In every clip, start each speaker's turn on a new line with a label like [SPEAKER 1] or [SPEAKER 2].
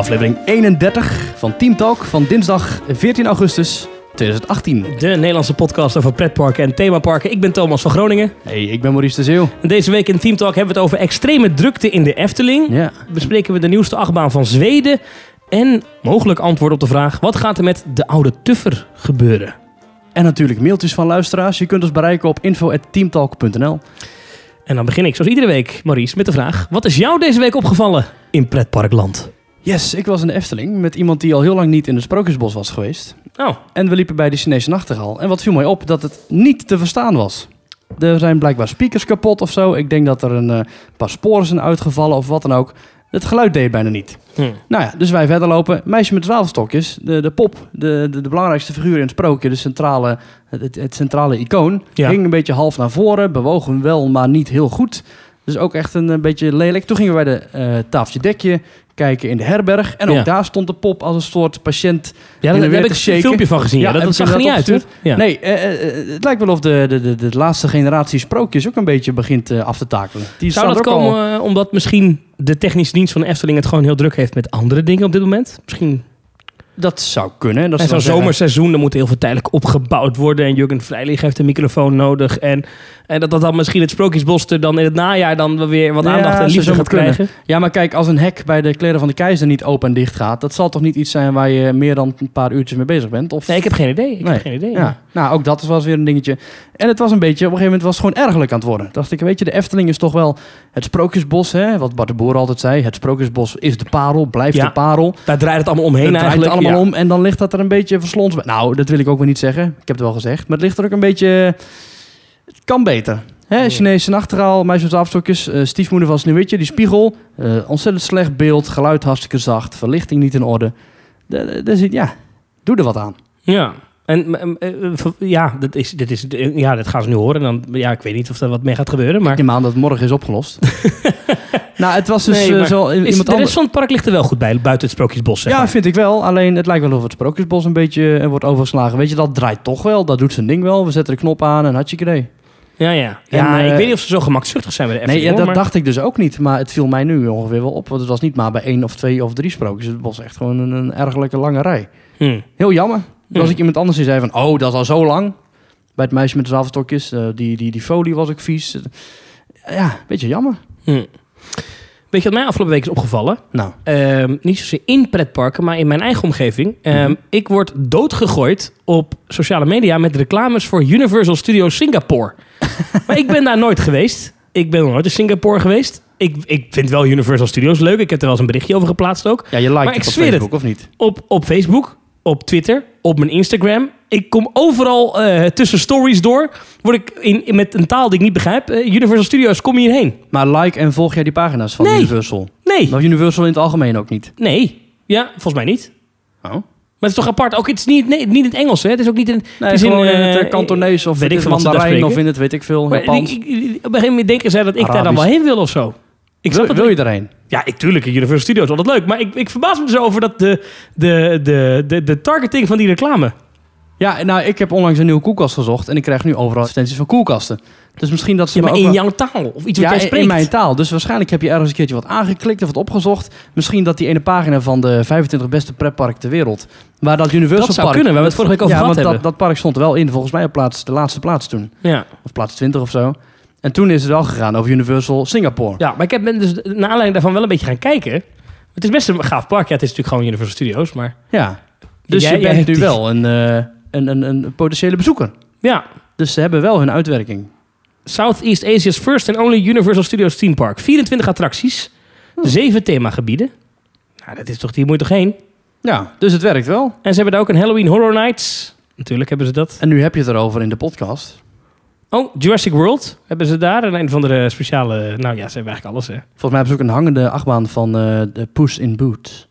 [SPEAKER 1] Aflevering 31 van Team Talk van dinsdag 14 augustus 2018.
[SPEAKER 2] De Nederlandse podcast over pretparken en themaparken. Ik ben Thomas van Groningen.
[SPEAKER 1] Hey, ik ben Maurice de Zeeuw.
[SPEAKER 2] En deze week in Team Talk hebben we het over extreme drukte in de Efteling.
[SPEAKER 1] Ja.
[SPEAKER 2] Bespreken we de nieuwste achtbaan van Zweden. En mogelijk antwoord op de vraag: wat gaat er met de oude Tuffer gebeuren?
[SPEAKER 1] En natuurlijk mailtjes van luisteraars. Je kunt ons bereiken op info.teamtalk.nl.
[SPEAKER 2] En dan begin ik zoals iedere week, Maurice, met de vraag: wat is jou deze week opgevallen in pretparkland?
[SPEAKER 1] Yes, ik was in de Efteling met iemand die al heel lang niet in het Sprookjesbos was geweest.
[SPEAKER 2] Oh,
[SPEAKER 1] En we liepen bij de Chinese nachtegaal. En wat viel mij op, dat het niet te verstaan was. Er zijn blijkbaar speakers kapot of zo. Ik denk dat er een eh, paar sporen zijn uitgevallen of wat dan ook. Het geluid deed bijna niet.
[SPEAKER 2] hm.
[SPEAKER 1] Nou ja, dus wij verder lopen. Meisje met zwavelstokjes, de, de pop, de, de, de belangrijkste figuur in het sprookje, de centrale, het, het centrale icoon,
[SPEAKER 2] Ja.
[SPEAKER 1] ging een beetje half naar voren, bewogen wel, maar niet heel goed. Dus ook echt een, een beetje lelijk. Toen gingen wij de eh tafeltje dekje kijken in de herberg. En ook
[SPEAKER 2] Ja.
[SPEAKER 1] daar stond de pop als een soort patiënt.
[SPEAKER 2] ja, daar heb ik een filmpje van gezien. Ja,
[SPEAKER 1] Ja,
[SPEAKER 2] dat, zag er niet uit, hoor. Ja.
[SPEAKER 1] Nee, eh, eh, het lijkt wel of de, de, de, de laatste generatie sprookjes ook een beetje begint af te takelen. Die
[SPEAKER 2] Zou dat
[SPEAKER 1] er al-
[SPEAKER 2] komen omdat misschien de technische dienst van de Efteling het gewoon heel druk heeft met andere dingen op dit moment? Misschien
[SPEAKER 1] Dat zou kunnen. Dat
[SPEAKER 2] En zo'n zomerseizoen, dan moet heel veel tijdelijk opgebouwd worden. En Jurgen Vrijlig heeft een microfoon nodig. En, en dat dat dan misschien het Sprookjesbos er dan in het najaar dan weer wat
[SPEAKER 1] Ja,
[SPEAKER 2] aandacht en liefde gaat
[SPEAKER 1] kunnen.
[SPEAKER 2] krijgen.
[SPEAKER 1] Ja, maar kijk, als een hek bij de kleren van de keizer niet open en dicht gaat, dat zal toch niet iets zijn waar je meer dan een paar uurtjes mee bezig bent? Of...
[SPEAKER 2] Nee, ik heb geen idee. Ik
[SPEAKER 1] Nee.
[SPEAKER 2] heb geen idee.
[SPEAKER 1] Ja, nou, ook dat was weer een dingetje. En het was een beetje, op een gegeven moment was het gewoon ergerlijk aan het worden. Dacht ik, weet je, de Efteling is toch wel het sprookjesbos, hè? Wat Bart de Boer altijd zei. Het sprookjesbos is de parel, blijft
[SPEAKER 2] Ja.
[SPEAKER 1] de parel.
[SPEAKER 2] Daar draait het allemaal omheen
[SPEAKER 1] het draait
[SPEAKER 2] eigenlijk.
[SPEAKER 1] allemaal
[SPEAKER 2] Ja.
[SPEAKER 1] om en dan ligt dat er een beetje verslons. Nou, dat wil ik ook weer niet zeggen. Ik heb het wel gezegd. Maar het ligt er ook een beetje... Kan beter. Hè?
[SPEAKER 2] Ja.
[SPEAKER 1] Chinese nachtegaal, meisje met afstokjes, eh, stiefmoeder van Sneeuwwitje, die spiegel. eh, ontzettend slecht beeld, geluid hartstikke zacht, verlichting niet in orde. De- de- Dus ja, doe er wat aan.
[SPEAKER 2] Ja. En eh, ja, dat is, dit is, ja, dat gaan ze nu horen. En dan, ja, ik weet niet of er wat mee gaat gebeuren. Maar
[SPEAKER 1] Ik neem aan dat het morgen is opgelost. nou, het was dus
[SPEAKER 2] Nee,
[SPEAKER 1] zo...
[SPEAKER 2] is,
[SPEAKER 1] iemand
[SPEAKER 2] de rest van het park ligt er wel goed bij, buiten het Sprookjesbos. Zeg
[SPEAKER 1] Ja,
[SPEAKER 2] maar.
[SPEAKER 1] vind ik wel. Alleen het lijkt wel of het Sprookjesbos een beetje wordt overgeslagen. Weet je, dat draait toch wel. Dat doet zijn ding wel. We zetten de knop aan en had je idee.
[SPEAKER 2] Ja, ja. ja
[SPEAKER 1] En,
[SPEAKER 2] ik
[SPEAKER 1] eh,
[SPEAKER 2] weet niet of ze zo gemakzuchtig zijn bij de
[SPEAKER 1] Nee, ja, dat
[SPEAKER 2] maar-
[SPEAKER 1] dacht ik dus ook niet. Maar het viel mij nu ongeveer wel op. Want het was niet maar bij één of twee of drie sprookjes. Het was echt gewoon een, een ergelijke lange rij.
[SPEAKER 2] Hm.
[SPEAKER 1] Heel jammer.
[SPEAKER 2] Hmm.
[SPEAKER 1] Als ik iemand anders die zei van... Oh, dat is al zo lang. Bij het meisje met de zwavelstokjes. eh, die, die, die folie was ook vies. Eh, ja, beetje jammer.
[SPEAKER 2] Hm. Weet je wat mij afgelopen week is opgevallen?
[SPEAKER 1] Nou,
[SPEAKER 2] Ehm, niet zozeer in pretparken, maar in mijn eigen omgeving. Ehm,
[SPEAKER 1] Mhm.
[SPEAKER 2] Ik word doodgegooid op sociale media met reclames voor Universal Studios Singapore. maar ik ben daar nooit geweest. Ik ben nog nooit in Singapore geweest. Ik, ik vind wel Universal Studios leuk. Ik heb er wel eens een berichtje over geplaatst ook.
[SPEAKER 1] ja, je liked
[SPEAKER 2] Maar
[SPEAKER 1] het
[SPEAKER 2] ik
[SPEAKER 1] op
[SPEAKER 2] het.
[SPEAKER 1] Facebook, of niet?
[SPEAKER 2] Op, op Facebook, op Twitter, op mijn Instagram. Ik kom overal eh, tussen stories door. Word ik in, in- met een taal die ik niet begrijp. eh, Universal Studios, kom hierheen.
[SPEAKER 1] Maar like en volg jij die pagina's van
[SPEAKER 2] Nee.
[SPEAKER 1] Universal?
[SPEAKER 2] Nee,
[SPEAKER 1] Of Universal in het algemeen ook niet?
[SPEAKER 2] nee. Ja, volgens mij niet.
[SPEAKER 1] Oh.
[SPEAKER 2] Maar het is toch apart? Ook het is niet, nee, niet in het Engels, hè? Het is ook niet in.
[SPEAKER 1] Nee,
[SPEAKER 2] het is
[SPEAKER 1] in,
[SPEAKER 2] eh,
[SPEAKER 1] het uh, Kantonees of
[SPEAKER 2] weet ik daar
[SPEAKER 1] Mandarijn of in het weet ik veel,
[SPEAKER 2] Maar
[SPEAKER 1] Japans.
[SPEAKER 2] ik- ik- op een gegeven moment denken zij dat ik daar dan wel heen wil of zo. Ik
[SPEAKER 1] wil, wil je erheen?
[SPEAKER 2] Ja, ik, tuurlijk, Universal Studios is altijd leuk. Maar ik, ik verbaas me dus over dat de, de, de, de, de targeting van die reclame.
[SPEAKER 1] Ja, nou, ik heb onlangs een nieuwe koelkast gezocht en ik krijg nu overal advertenties van koelkasten. Dus misschien dat ze
[SPEAKER 2] Ja, maar in
[SPEAKER 1] wel-
[SPEAKER 2] jouw taal. Of iets wat jij spreekt.
[SPEAKER 1] in mijn taal. Dus waarschijnlijk heb je ergens een keertje wat aangeklikt of wat opgezocht. Misschien dat die ene pagina van de 25 beste pretparken ter wereld, waar dat Universal
[SPEAKER 2] Dat zou
[SPEAKER 1] Park...
[SPEAKER 2] kunnen, we het vorige week over
[SPEAKER 1] ja,
[SPEAKER 2] gehad
[SPEAKER 1] want dat,
[SPEAKER 2] hebben.
[SPEAKER 1] dat park stond er wel in, volgens mij op plaats, de laatste plaats toen.
[SPEAKER 2] Ja.
[SPEAKER 1] Of plaats 20 of zo. En toen is het wel gegaan over Universal Singapore.
[SPEAKER 2] ja, maar ik heb ben dus naar aanleiding daarvan wel een beetje gaan kijken. Het is best een gaaf park. Ja, het is natuurlijk gewoon Universal Studios, maar...
[SPEAKER 1] Ja. Dus
[SPEAKER 2] Jij-
[SPEAKER 1] je bent nu
[SPEAKER 2] die-
[SPEAKER 1] wel een, eh, een, een, een potentiële bezoeker.
[SPEAKER 2] Ja,
[SPEAKER 1] Dus ze hebben wel hun uitwerking.
[SPEAKER 2] Southeast Asia's first and only Universal Studios theme park. 24 attracties,
[SPEAKER 1] Oh.
[SPEAKER 2] 7 themagebieden. Nou, dat is toch, hier moet je toch heen?
[SPEAKER 1] Ja, dus het werkt wel.
[SPEAKER 2] En ze hebben daar ook een Halloween Horror Nights. Natuurlijk hebben ze dat.
[SPEAKER 1] En nu heb je het erover in de podcast.
[SPEAKER 2] Oh, Jurassic World hebben ze daar. En een van de speciale... Nou ja, ze hebben eigenlijk alles, hè.
[SPEAKER 1] Volgens mij hebben ze ook een hangende achtbaan van eh, de Puss in Boots.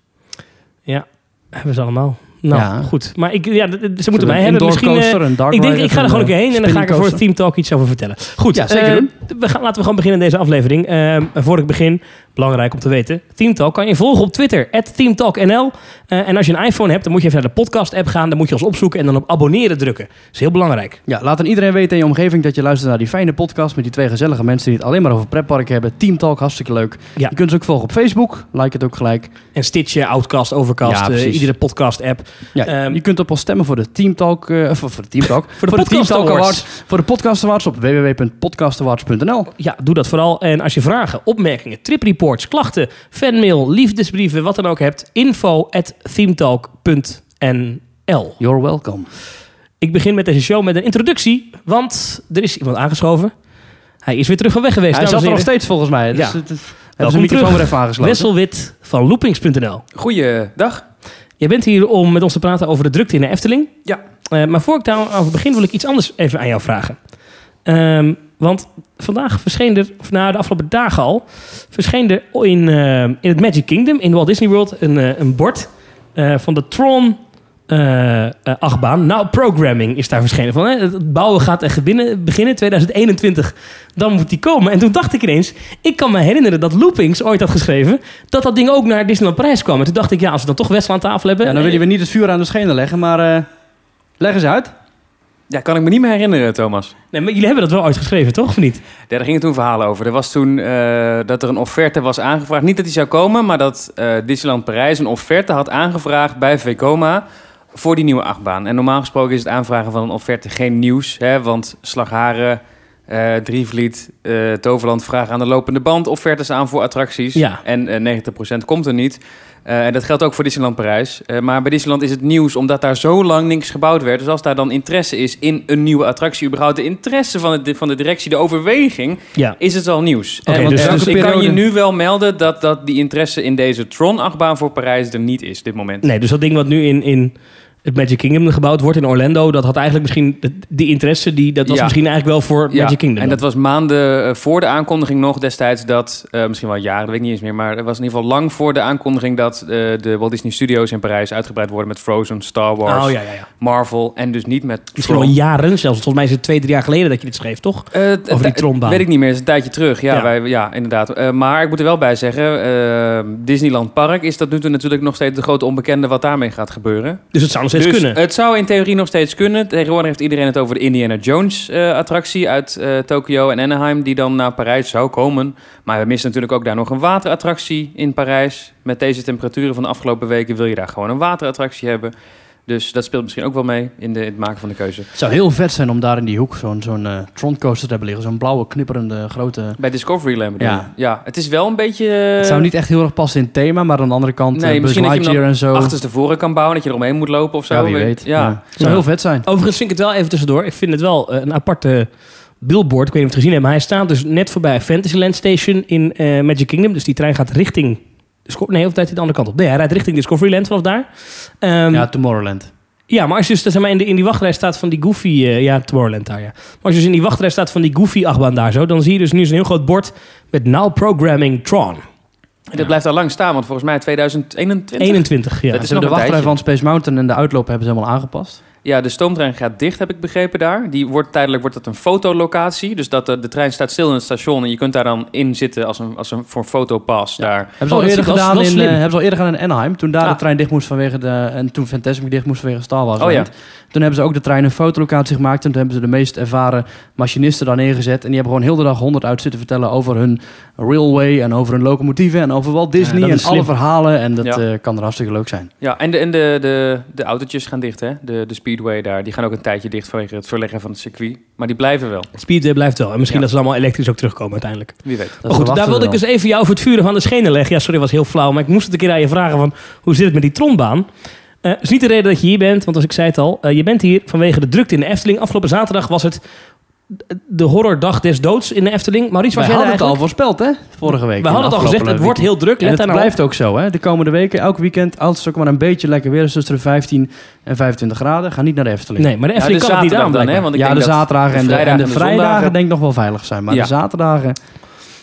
[SPEAKER 2] Ja, hebben ze allemaal. Nou,
[SPEAKER 1] Ja.
[SPEAKER 2] goed. Maar ik, ja, ze moeten
[SPEAKER 1] Een
[SPEAKER 2] mij hebben. Misschien, eh,
[SPEAKER 1] een
[SPEAKER 2] ik denk, ik ga er
[SPEAKER 1] een,
[SPEAKER 2] gewoon een
[SPEAKER 1] eh,
[SPEAKER 2] keer heen en dan ga ik er voor het Team Talk iets over vertellen. Goed,
[SPEAKER 1] Ja, zeker doen.
[SPEAKER 2] we gaan, laten we gewoon beginnen in deze aflevering. Voor ik begin, belangrijk om te weten. Teamtalk kan je volgen op Twitter, ThemeTalkNL. Eh, en als je een iPhone hebt, dan moet je even naar de podcast-app gaan. Dan moet je ons opzoeken en dan op abonneren drukken. Dat is heel belangrijk.
[SPEAKER 1] Ja, laat dan iedereen weten in je omgeving dat je luistert naar die fijne podcast met die twee gezellige mensen die het alleen maar over pretpark hebben. Team Talk, hartstikke leuk.
[SPEAKER 2] Ja.
[SPEAKER 1] Je kunt ze ook volgen op Facebook. Like het ook gelijk.
[SPEAKER 2] En Stitcher, Outcast, Overcast,
[SPEAKER 1] Ja,
[SPEAKER 2] eh, iedere podcast-app.
[SPEAKER 1] Ja,
[SPEAKER 2] Ehm,
[SPEAKER 1] je kunt op ons stemmen voor de Team Talk, eh, voor, voor de Team Talk,
[SPEAKER 2] Voor de Podcast Awards.
[SPEAKER 1] Voor de Podcast Awards op www.podcastawards.nl.
[SPEAKER 2] Ja, doe dat vooral. En als je vragen, opmerkingen, klachten, fanmail, liefdesbrieven, wat dan ook hebt, info at themetalk.nl.
[SPEAKER 1] You're welcome.
[SPEAKER 2] Ik begin met deze show met een introductie, want er is iemand aangeschoven. Hij is weer terug van weg geweest.
[SPEAKER 1] Hij zat er nog steeds volgens mij. Dus
[SPEAKER 2] Ja.
[SPEAKER 1] het, het, hebben ze microfoon weer even aangesloten.
[SPEAKER 2] Wessel Wit van loopings.nl.
[SPEAKER 3] Goeiedag.
[SPEAKER 2] Jij bent hier om met ons te praten over de drukte in de Efteling.
[SPEAKER 3] Ja.
[SPEAKER 2] Eh, maar voor ik daarover begin, wil ik iets anders even aan jou vragen. Ehm, want vandaag verscheen er, of nou de afgelopen dagen al, verscheen er in, eh, in het Magic Kingdom, in Walt Disney World, een, eh, een bord eh, van de Tron achtbaan. Nou, programming is daar verschenen van. Hè? Het bouwen gaat echt binnen, beginnen 2021. Dan moet die komen. En toen dacht ik ineens, ik kan me herinneren dat Loopings ooit had geschreven dat dat ding ook naar Disneyland Parijs kwam. En toen dacht ik, ja, als we dan toch Wessel aan tafel hebben.
[SPEAKER 1] Ja, dan willen we niet het vuur aan de schenen leggen, maar leg eens uit.
[SPEAKER 3] Ja, kan ik me niet meer herinneren, Thomas.
[SPEAKER 2] Nee, maar jullie hebben dat wel ooit geschreven, toch? Of niet?
[SPEAKER 3] Ja, daar gingen toen verhalen over. Er was toen eh, dat er een offerte was aangevraagd. Niet dat die zou komen, maar dat eh, Disneyland Parijs een offerte had aangevraagd bij Vekoma voor die nieuwe achtbaan. En normaal gesproken is het aanvragen van een offerte geen nieuws. Hè, want Slagharen, eh Drievliet, eh, Toverland vragen aan de lopende band offertes aan voor attracties.
[SPEAKER 2] Ja.
[SPEAKER 3] En eh 90% komt er niet. Eh, en dat geldt ook voor Disneyland Parijs. Eh, maar bij Disneyland is het nieuws omdat daar zo lang niks gebouwd werd. Dus als daar dan interesse is in een nieuwe attractie, überhaupt de interesse van de, van de directie, de overweging,
[SPEAKER 2] Ja.
[SPEAKER 3] is het al nieuws.
[SPEAKER 2] Oké,
[SPEAKER 3] Eh, want
[SPEAKER 2] dus-
[SPEAKER 3] dus ik kan je nu wel melden dat, dat die interesse in deze Tron-achtbaan voor Parijs er niet is, dit moment.
[SPEAKER 2] Nee, dus dat ding wat nu in, in het Magic Kingdom gebouwd wordt in Orlando, dat had eigenlijk misschien de- die interesse, die, dat was
[SPEAKER 3] Ja.
[SPEAKER 2] misschien eigenlijk wel voor
[SPEAKER 3] Ja,
[SPEAKER 2] Magic Kingdom.
[SPEAKER 3] En dat was maanden eh, voor de aankondiging nog destijds dat, eh, misschien wel jaren, dat weet ik niet eens meer, maar het was in ieder geval lang voor de aankondiging dat eh, de Walt Disney Studios in Parijs uitgebreid worden met Frozen, Star Wars,
[SPEAKER 2] Oh ja, ja.
[SPEAKER 3] Marvel en dus niet met
[SPEAKER 2] Misschien wel jaren zelfs. Volgens mij is het twee, drie jaar geleden dat je dit schreef, toch?
[SPEAKER 3] Het-
[SPEAKER 2] Over die Tronbaan.
[SPEAKER 3] Weet ik niet meer, het is een tijdje terug. Ja,
[SPEAKER 2] Ja.
[SPEAKER 3] Wij, ja inderdaad. Maar ik moet er wel bij zeggen, Disneyland Park is tot nu toe natuurlijk nog steeds de grote onbekende wat daarmee gaat gebeuren.
[SPEAKER 2] Dus het zou nog steeds
[SPEAKER 3] dus
[SPEAKER 2] kunnen.
[SPEAKER 3] het zou in theorie nog steeds kunnen. Tegenwoordig heeft iedereen het over de Indiana Jones eh, attractie uit eh, Tokio en Anaheim die dan naar Parijs zou komen. Maar we missen natuurlijk ook daar nog een waterattractie in Parijs. Met deze temperaturen van de afgelopen weken wil je daar gewoon een waterattractie hebben. Dus dat speelt misschien ook wel mee in, de, in het maken van de keuze.
[SPEAKER 1] Het zou heel vet zijn om daar in die hoek zo'n zo'n eh, Tron coaster te hebben liggen. Zo'n blauwe, knipperende, grote...
[SPEAKER 3] Bij Discoveryland bedoel
[SPEAKER 1] Ja.
[SPEAKER 3] Ja, het is wel een beetje...
[SPEAKER 1] Het zou niet echt heel erg passen in het thema, maar aan de andere kant
[SPEAKER 3] Nee,
[SPEAKER 1] eh, Buzz
[SPEAKER 3] misschien dat je hem
[SPEAKER 1] en zo.
[SPEAKER 3] achterstevoren kan bouwen, dat je eromheen moet lopen of zo.
[SPEAKER 1] ja, wie weet.
[SPEAKER 3] Ja.
[SPEAKER 1] Ja. Het zou
[SPEAKER 2] Ja.
[SPEAKER 1] heel vet zijn.
[SPEAKER 2] Overigens vind ik het wel even tussendoor. Ik vind het wel eh, een aparte billboard. Ik weet niet of je het gezien hebt, maar hij staat dus net voorbij Fantasyland Station in eh, Magic Kingdom. Dus die trein gaat richting... Nee, of rijdt hij de andere kant op? Nee, hij rijdt richting Discoveryland vanaf daar. Ehm,
[SPEAKER 1] ja, Tomorrowland.
[SPEAKER 2] Ja, maar als je dus zeg maar, in, de, in die wachtrij staat van die Goofy... eh, ja, Tomorrowland daar, ja. Maar als je dus in die wachtrij staat van die Goofy-achtbaan daar zo... dan zie je dus nu zo'n heel groot bord met Now Programming Tron.
[SPEAKER 3] En dat blijft al lang staan, want volgens mij 2021.
[SPEAKER 2] 21, ja.
[SPEAKER 3] Dat
[SPEAKER 1] Ze
[SPEAKER 3] is
[SPEAKER 1] hebben de wachtrij van Space Mountain en de uitloop hebben ze helemaal aangepast.
[SPEAKER 3] Ja, de stoomtrein gaat dicht, heb ik begrepen daar. Die wordt tijdelijk wordt dat een fotolocatie. Dus dat de, de trein staat stil in het station en je kunt daar dan in zitten als een, als een voor een fotopass daar.
[SPEAKER 1] Hebben ze,
[SPEAKER 2] Oh,
[SPEAKER 1] al
[SPEAKER 2] dat
[SPEAKER 1] eerder gedaan in, eh, hebben ze al eerder gedaan in Anaheim. Toen daar
[SPEAKER 3] Ah.
[SPEAKER 1] de trein dicht moest vanwege de... En toen Fantasmic dicht moest vanwege Star Wars.
[SPEAKER 3] Oh ja.
[SPEAKER 1] Toen hebben ze ook de trein een fotolocatie gemaakt. En toen hebben ze de meest ervaren machinisten daar neergezet. En die hebben gewoon heel de dag honderd uit zitten vertellen over hun railway. En over hun locomotieven. En over Walt Disney. en alle verhalen. En dat
[SPEAKER 3] Ja.
[SPEAKER 1] eh, kan er hartstikke leuk zijn.
[SPEAKER 3] Ja, en de, en de, de, de autootjes gaan dicht, hè? De, de Speedway daar. Die gaan ook een tijdje dicht vanwege het verleggen van het circuit. Maar die blijven wel,
[SPEAKER 2] Speedway blijft wel. En misschien
[SPEAKER 3] Ja.
[SPEAKER 2] dat ze allemaal elektrisch ook terugkomen uiteindelijk.
[SPEAKER 3] wie weet.
[SPEAKER 1] Dat
[SPEAKER 2] Maar goed, daar wilde ik dus even jou voor het vuren van de schenen leggen. Ja, sorry, was heel flauw. Maar ik moest het een keer aan je vragen van... hoe zit het met die tronbaan? Eh is niet de reden dat je hier bent, want als ik zei het al... eh, je bent hier vanwege de drukte in de Efteling. Afgelopen zaterdag was het de horrordag des doods in de Efteling. Maurice, was
[SPEAKER 1] Wij
[SPEAKER 2] jij
[SPEAKER 1] hadden het al voorspeld, hè? Vorige week.
[SPEAKER 2] We hadden het al gezegd, het wordt heel druk.
[SPEAKER 1] En het
[SPEAKER 2] op.
[SPEAKER 1] blijft ook zo, hè? De komende weken, elk weekend, als het ook maar een beetje lekker weer is tussen de 15 en 25 graden, ga niet naar de Efteling.
[SPEAKER 2] Nee, maar de
[SPEAKER 3] Ja,
[SPEAKER 2] Efteling
[SPEAKER 3] de
[SPEAKER 2] kan het niet aan,
[SPEAKER 3] dan, hè? Want ik
[SPEAKER 1] ja,
[SPEAKER 3] denk
[SPEAKER 1] de
[SPEAKER 3] dat
[SPEAKER 1] zaterdagen en de,
[SPEAKER 3] vrijdagen
[SPEAKER 1] en de
[SPEAKER 3] en de
[SPEAKER 1] vrijdagen denk ik nog wel veilig zijn. Maar
[SPEAKER 3] Ja.
[SPEAKER 1] de zaterdagen...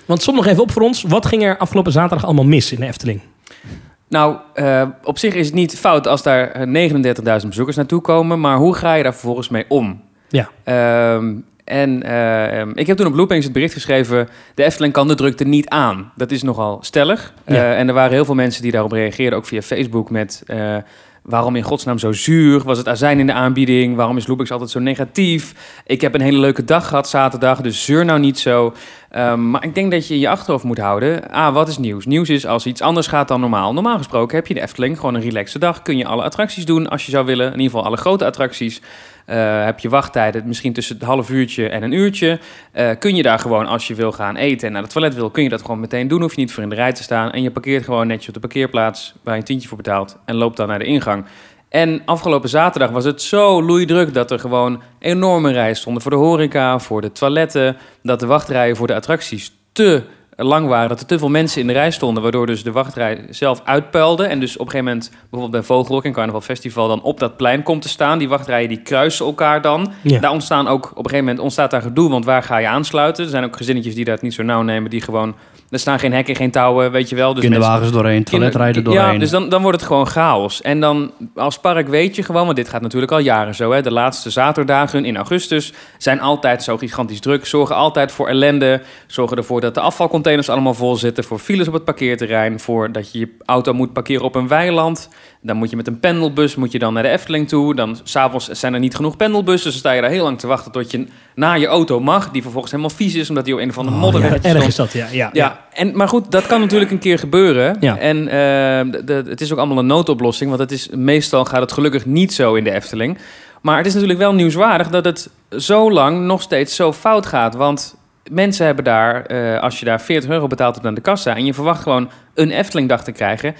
[SPEAKER 2] Want som nog even op voor ons. Wat ging er afgelopen zaterdag allemaal mis in de Efteling?
[SPEAKER 3] Nou, eh, op zich is het niet fout als daar eh, 39.000 bezoekers naartoe komen. Maar hoe ga je daar vervolgens mee om?
[SPEAKER 2] Ja.
[SPEAKER 3] Ehm, en eh, ehm, ik heb toen op Loopings het bericht geschreven... de Efteling kan de drukte niet aan. Dat is nogal stellig.
[SPEAKER 2] Ja.
[SPEAKER 3] Eh, en er waren heel veel mensen die daarop reageerden, ook via Facebook... met eh, waarom in godsnaam zo zuur? Was het azijn in de aanbieding? Waarom is Loopings altijd zo negatief? Ik heb een hele leuke dag gehad zaterdag, dus zeur nou niet zo. Ehm, maar ik denk dat je in je achterhoofd moet houden... ah, wat is nieuws? Nieuws is als iets anders gaat dan normaal. Normaal gesproken heb je de Efteling gewoon een relaxe dag. Kun je alle attracties doen als je zou willen. In ieder geval alle grote attracties. Eh, heb je wachttijden, misschien tussen een half uurtje en een uurtje. Eh, kun je daar gewoon, als je wil gaan eten en naar het toilet wil, kun je dat gewoon meteen doen. Hoef je niet voor in de rij te staan. En je parkeert gewoon netjes op de parkeerplaats waar je een tientje voor betaalt. En loopt dan naar de ingang. En afgelopen zaterdag was het zo loeidruk dat er gewoon enorme rijen stonden voor de horeca, voor de toiletten. Dat de wachtrijen voor de attracties te lang waren, dat er te veel mensen in de rij stonden, waardoor dus de wachtrij zelf uitpuilde. En dus op een gegeven moment, bijvoorbeeld bij Vogelrok en Carnaval Festival, dan op dat plein komt te staan. Die wachtrijen die kruisen elkaar dan.
[SPEAKER 2] Ja.
[SPEAKER 3] Daar ontstaan ook, op een gegeven moment ontstaat daar gedoe, want waar ga je aansluiten? Er zijn ook gezinnetjes die dat niet zo nauw nemen, die gewoon, er staan geen hekken, geen touwen, weet je wel. Dus mensen-
[SPEAKER 1] Kinderwagens doorheen, toiletrijden doorheen.
[SPEAKER 3] ja, dus dan, dan wordt het gewoon chaos. En dan als park weet je gewoon, want dit gaat natuurlijk al jaren zo. Hè, de laatste zaterdagen in augustus zijn altijd zo gigantisch druk. Zorgen altijd voor ellende. Zorgen ervoor dat de afvalcontainers allemaal vol zitten. Voor files op het parkeerterrein. Voor dat je je auto moet parkeren op een weiland. Dan moet je met een pendelbus moet je dan naar de Efteling toe. Dan s'avonds zijn er niet genoeg pendelbussen. Dus dan sta je daar heel lang te wachten tot je naar je auto mag. Die vervolgens helemaal vies is, omdat die op een of andere
[SPEAKER 2] Oh,
[SPEAKER 3] modderweg
[SPEAKER 2] ja,
[SPEAKER 3] stond.
[SPEAKER 2] erg is dat, ja. ja,
[SPEAKER 3] Ja, en, maar goed, dat kan natuurlijk een keer gebeuren.
[SPEAKER 2] Ja.
[SPEAKER 3] En eh, de- de- het is ook allemaal een noodoplossing, want het is, meestal gaat het gelukkig niet zo in de Efteling. Maar het is natuurlijk wel nieuwswaardig dat het zo lang nog steeds zo fout gaat. Want mensen hebben daar, eh, als je daar 40 euro betaalt hebt aan de kassa... en je verwacht gewoon een Eftelingdag te krijgen...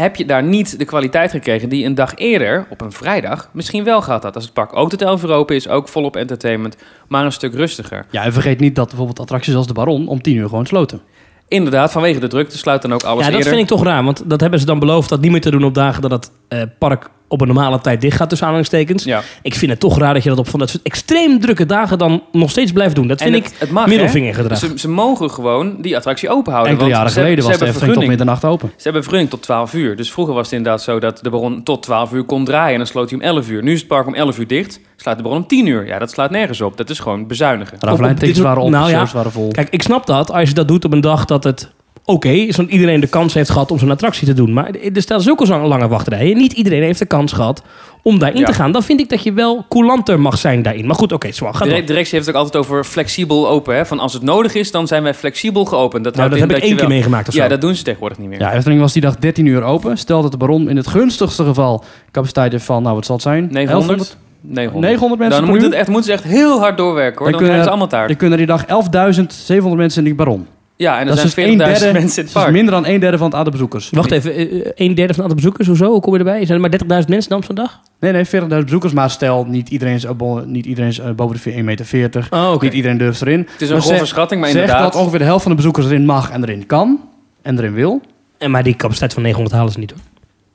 [SPEAKER 3] heb je daar niet de kwaliteit gekregen die een dag eerder, op een vrijdag... misschien wel gehad had. Als het park ook tot 11 uur open is, ook volop entertainment... maar een stuk rustiger.
[SPEAKER 1] Ja, en vergeet niet dat bijvoorbeeld attracties als de Baron om 10 uur gewoon sloten.
[SPEAKER 3] Inderdaad, vanwege de drukte sluit dan ook alles
[SPEAKER 2] ja, dat
[SPEAKER 3] eerder.
[SPEAKER 2] vind ik toch raar. Want dat hebben ze dan beloofd dat niet meer te doen op dagen dat het eh, park op een normale tijd dicht gaat, tussen aanhalingstekens.
[SPEAKER 3] Ja.
[SPEAKER 2] Ik vind het toch raar dat je dat op van dat soort extreem drukke dagen dan nog steeds blijft doen. Dat vind
[SPEAKER 3] En
[SPEAKER 2] ik
[SPEAKER 3] het, het mag,
[SPEAKER 2] middelvingergedrag.
[SPEAKER 3] hè? Ze, ze mogen gewoon die attractie open houden.
[SPEAKER 1] Enkele
[SPEAKER 3] want
[SPEAKER 1] jaren
[SPEAKER 3] ze
[SPEAKER 1] geleden
[SPEAKER 3] hebben-
[SPEAKER 1] was de
[SPEAKER 3] ze hebben
[SPEAKER 1] Efteling tot middernacht open.
[SPEAKER 3] Ze hebben vergunning tot 12 uur. Dus vroeger was het inderdaad zo dat de bron tot 12 uur kon draaien. En dan sloot hij om 11 uur. Nu is het park om 11 uur dicht. Sluit de bron om 10 uur. Ja, dat slaat nergens op. Dat is gewoon bezuinigen.
[SPEAKER 1] Ravelijn-tickets
[SPEAKER 2] dit-
[SPEAKER 1] waren op,
[SPEAKER 2] nou ja,
[SPEAKER 1] waren vol.
[SPEAKER 2] Kijk, ik snap dat als je dat doet op een dag dat het oké is, want iedereen de kans heeft gehad om zo'n attractie te doen. Maar er staan zulke lange wachtrijen. Niet iedereen heeft de kans gehad om daarin
[SPEAKER 3] Ja.
[SPEAKER 2] te gaan. Dan vind ik dat je wel coulanter mag zijn daarin. Maar goed, oké, zwaar. Ga
[SPEAKER 3] De directie heeft het ook altijd over flexibel open. Hè? Van als het nodig is, dan zijn wij flexibel geopend. Dat,
[SPEAKER 2] Nou, dat
[SPEAKER 3] in
[SPEAKER 2] heb ik één keer
[SPEAKER 3] wel-
[SPEAKER 2] meegemaakt of zo.
[SPEAKER 3] Ja, dat doen ze tegenwoordig niet meer.
[SPEAKER 1] Ja, Efteling was die dag 13 uur open. Stel dat de Baron in het gunstigste geval capaciteit heeft van, nou wat zal het zijn?
[SPEAKER 3] 900? 900.
[SPEAKER 1] 900 mensen
[SPEAKER 3] Dan
[SPEAKER 1] per
[SPEAKER 3] moet
[SPEAKER 1] uur?
[SPEAKER 3] het echt, moeten ze echt heel hard doorwerken hoor.
[SPEAKER 1] Dan
[SPEAKER 3] Dan,
[SPEAKER 1] kunnen
[SPEAKER 3] krijgen ze allemaal taart.
[SPEAKER 1] Er kunnen die dag 11.700 mensen in die Baron.
[SPEAKER 3] Ja, en er
[SPEAKER 1] dat is
[SPEAKER 3] zijn
[SPEAKER 1] dus een
[SPEAKER 3] 40.000
[SPEAKER 1] derde,
[SPEAKER 3] mensen in het
[SPEAKER 1] dat is
[SPEAKER 3] park.
[SPEAKER 1] minder dan een derde van het aantal bezoekers.
[SPEAKER 2] Wacht even, eh, een derde van het aantal bezoekers, hoezo? Hoe kom je erbij? Zijn er maar 30.000 mensen dan op zo'n dag?
[SPEAKER 1] Nee, nee, 40.000 bezoekers. Maar stel, niet iedereen is, niet iedereen is eh, boven de 1,40 meter.
[SPEAKER 2] Oh.
[SPEAKER 1] Niet iedereen durft erin.
[SPEAKER 3] Het is een grove schatting, maar
[SPEAKER 1] zeg
[SPEAKER 3] inderdaad.
[SPEAKER 1] dat ongeveer de helft van de bezoekers erin mag en erin kan. En erin wil.
[SPEAKER 2] En maar die capaciteit van 900 halen ze niet hoor.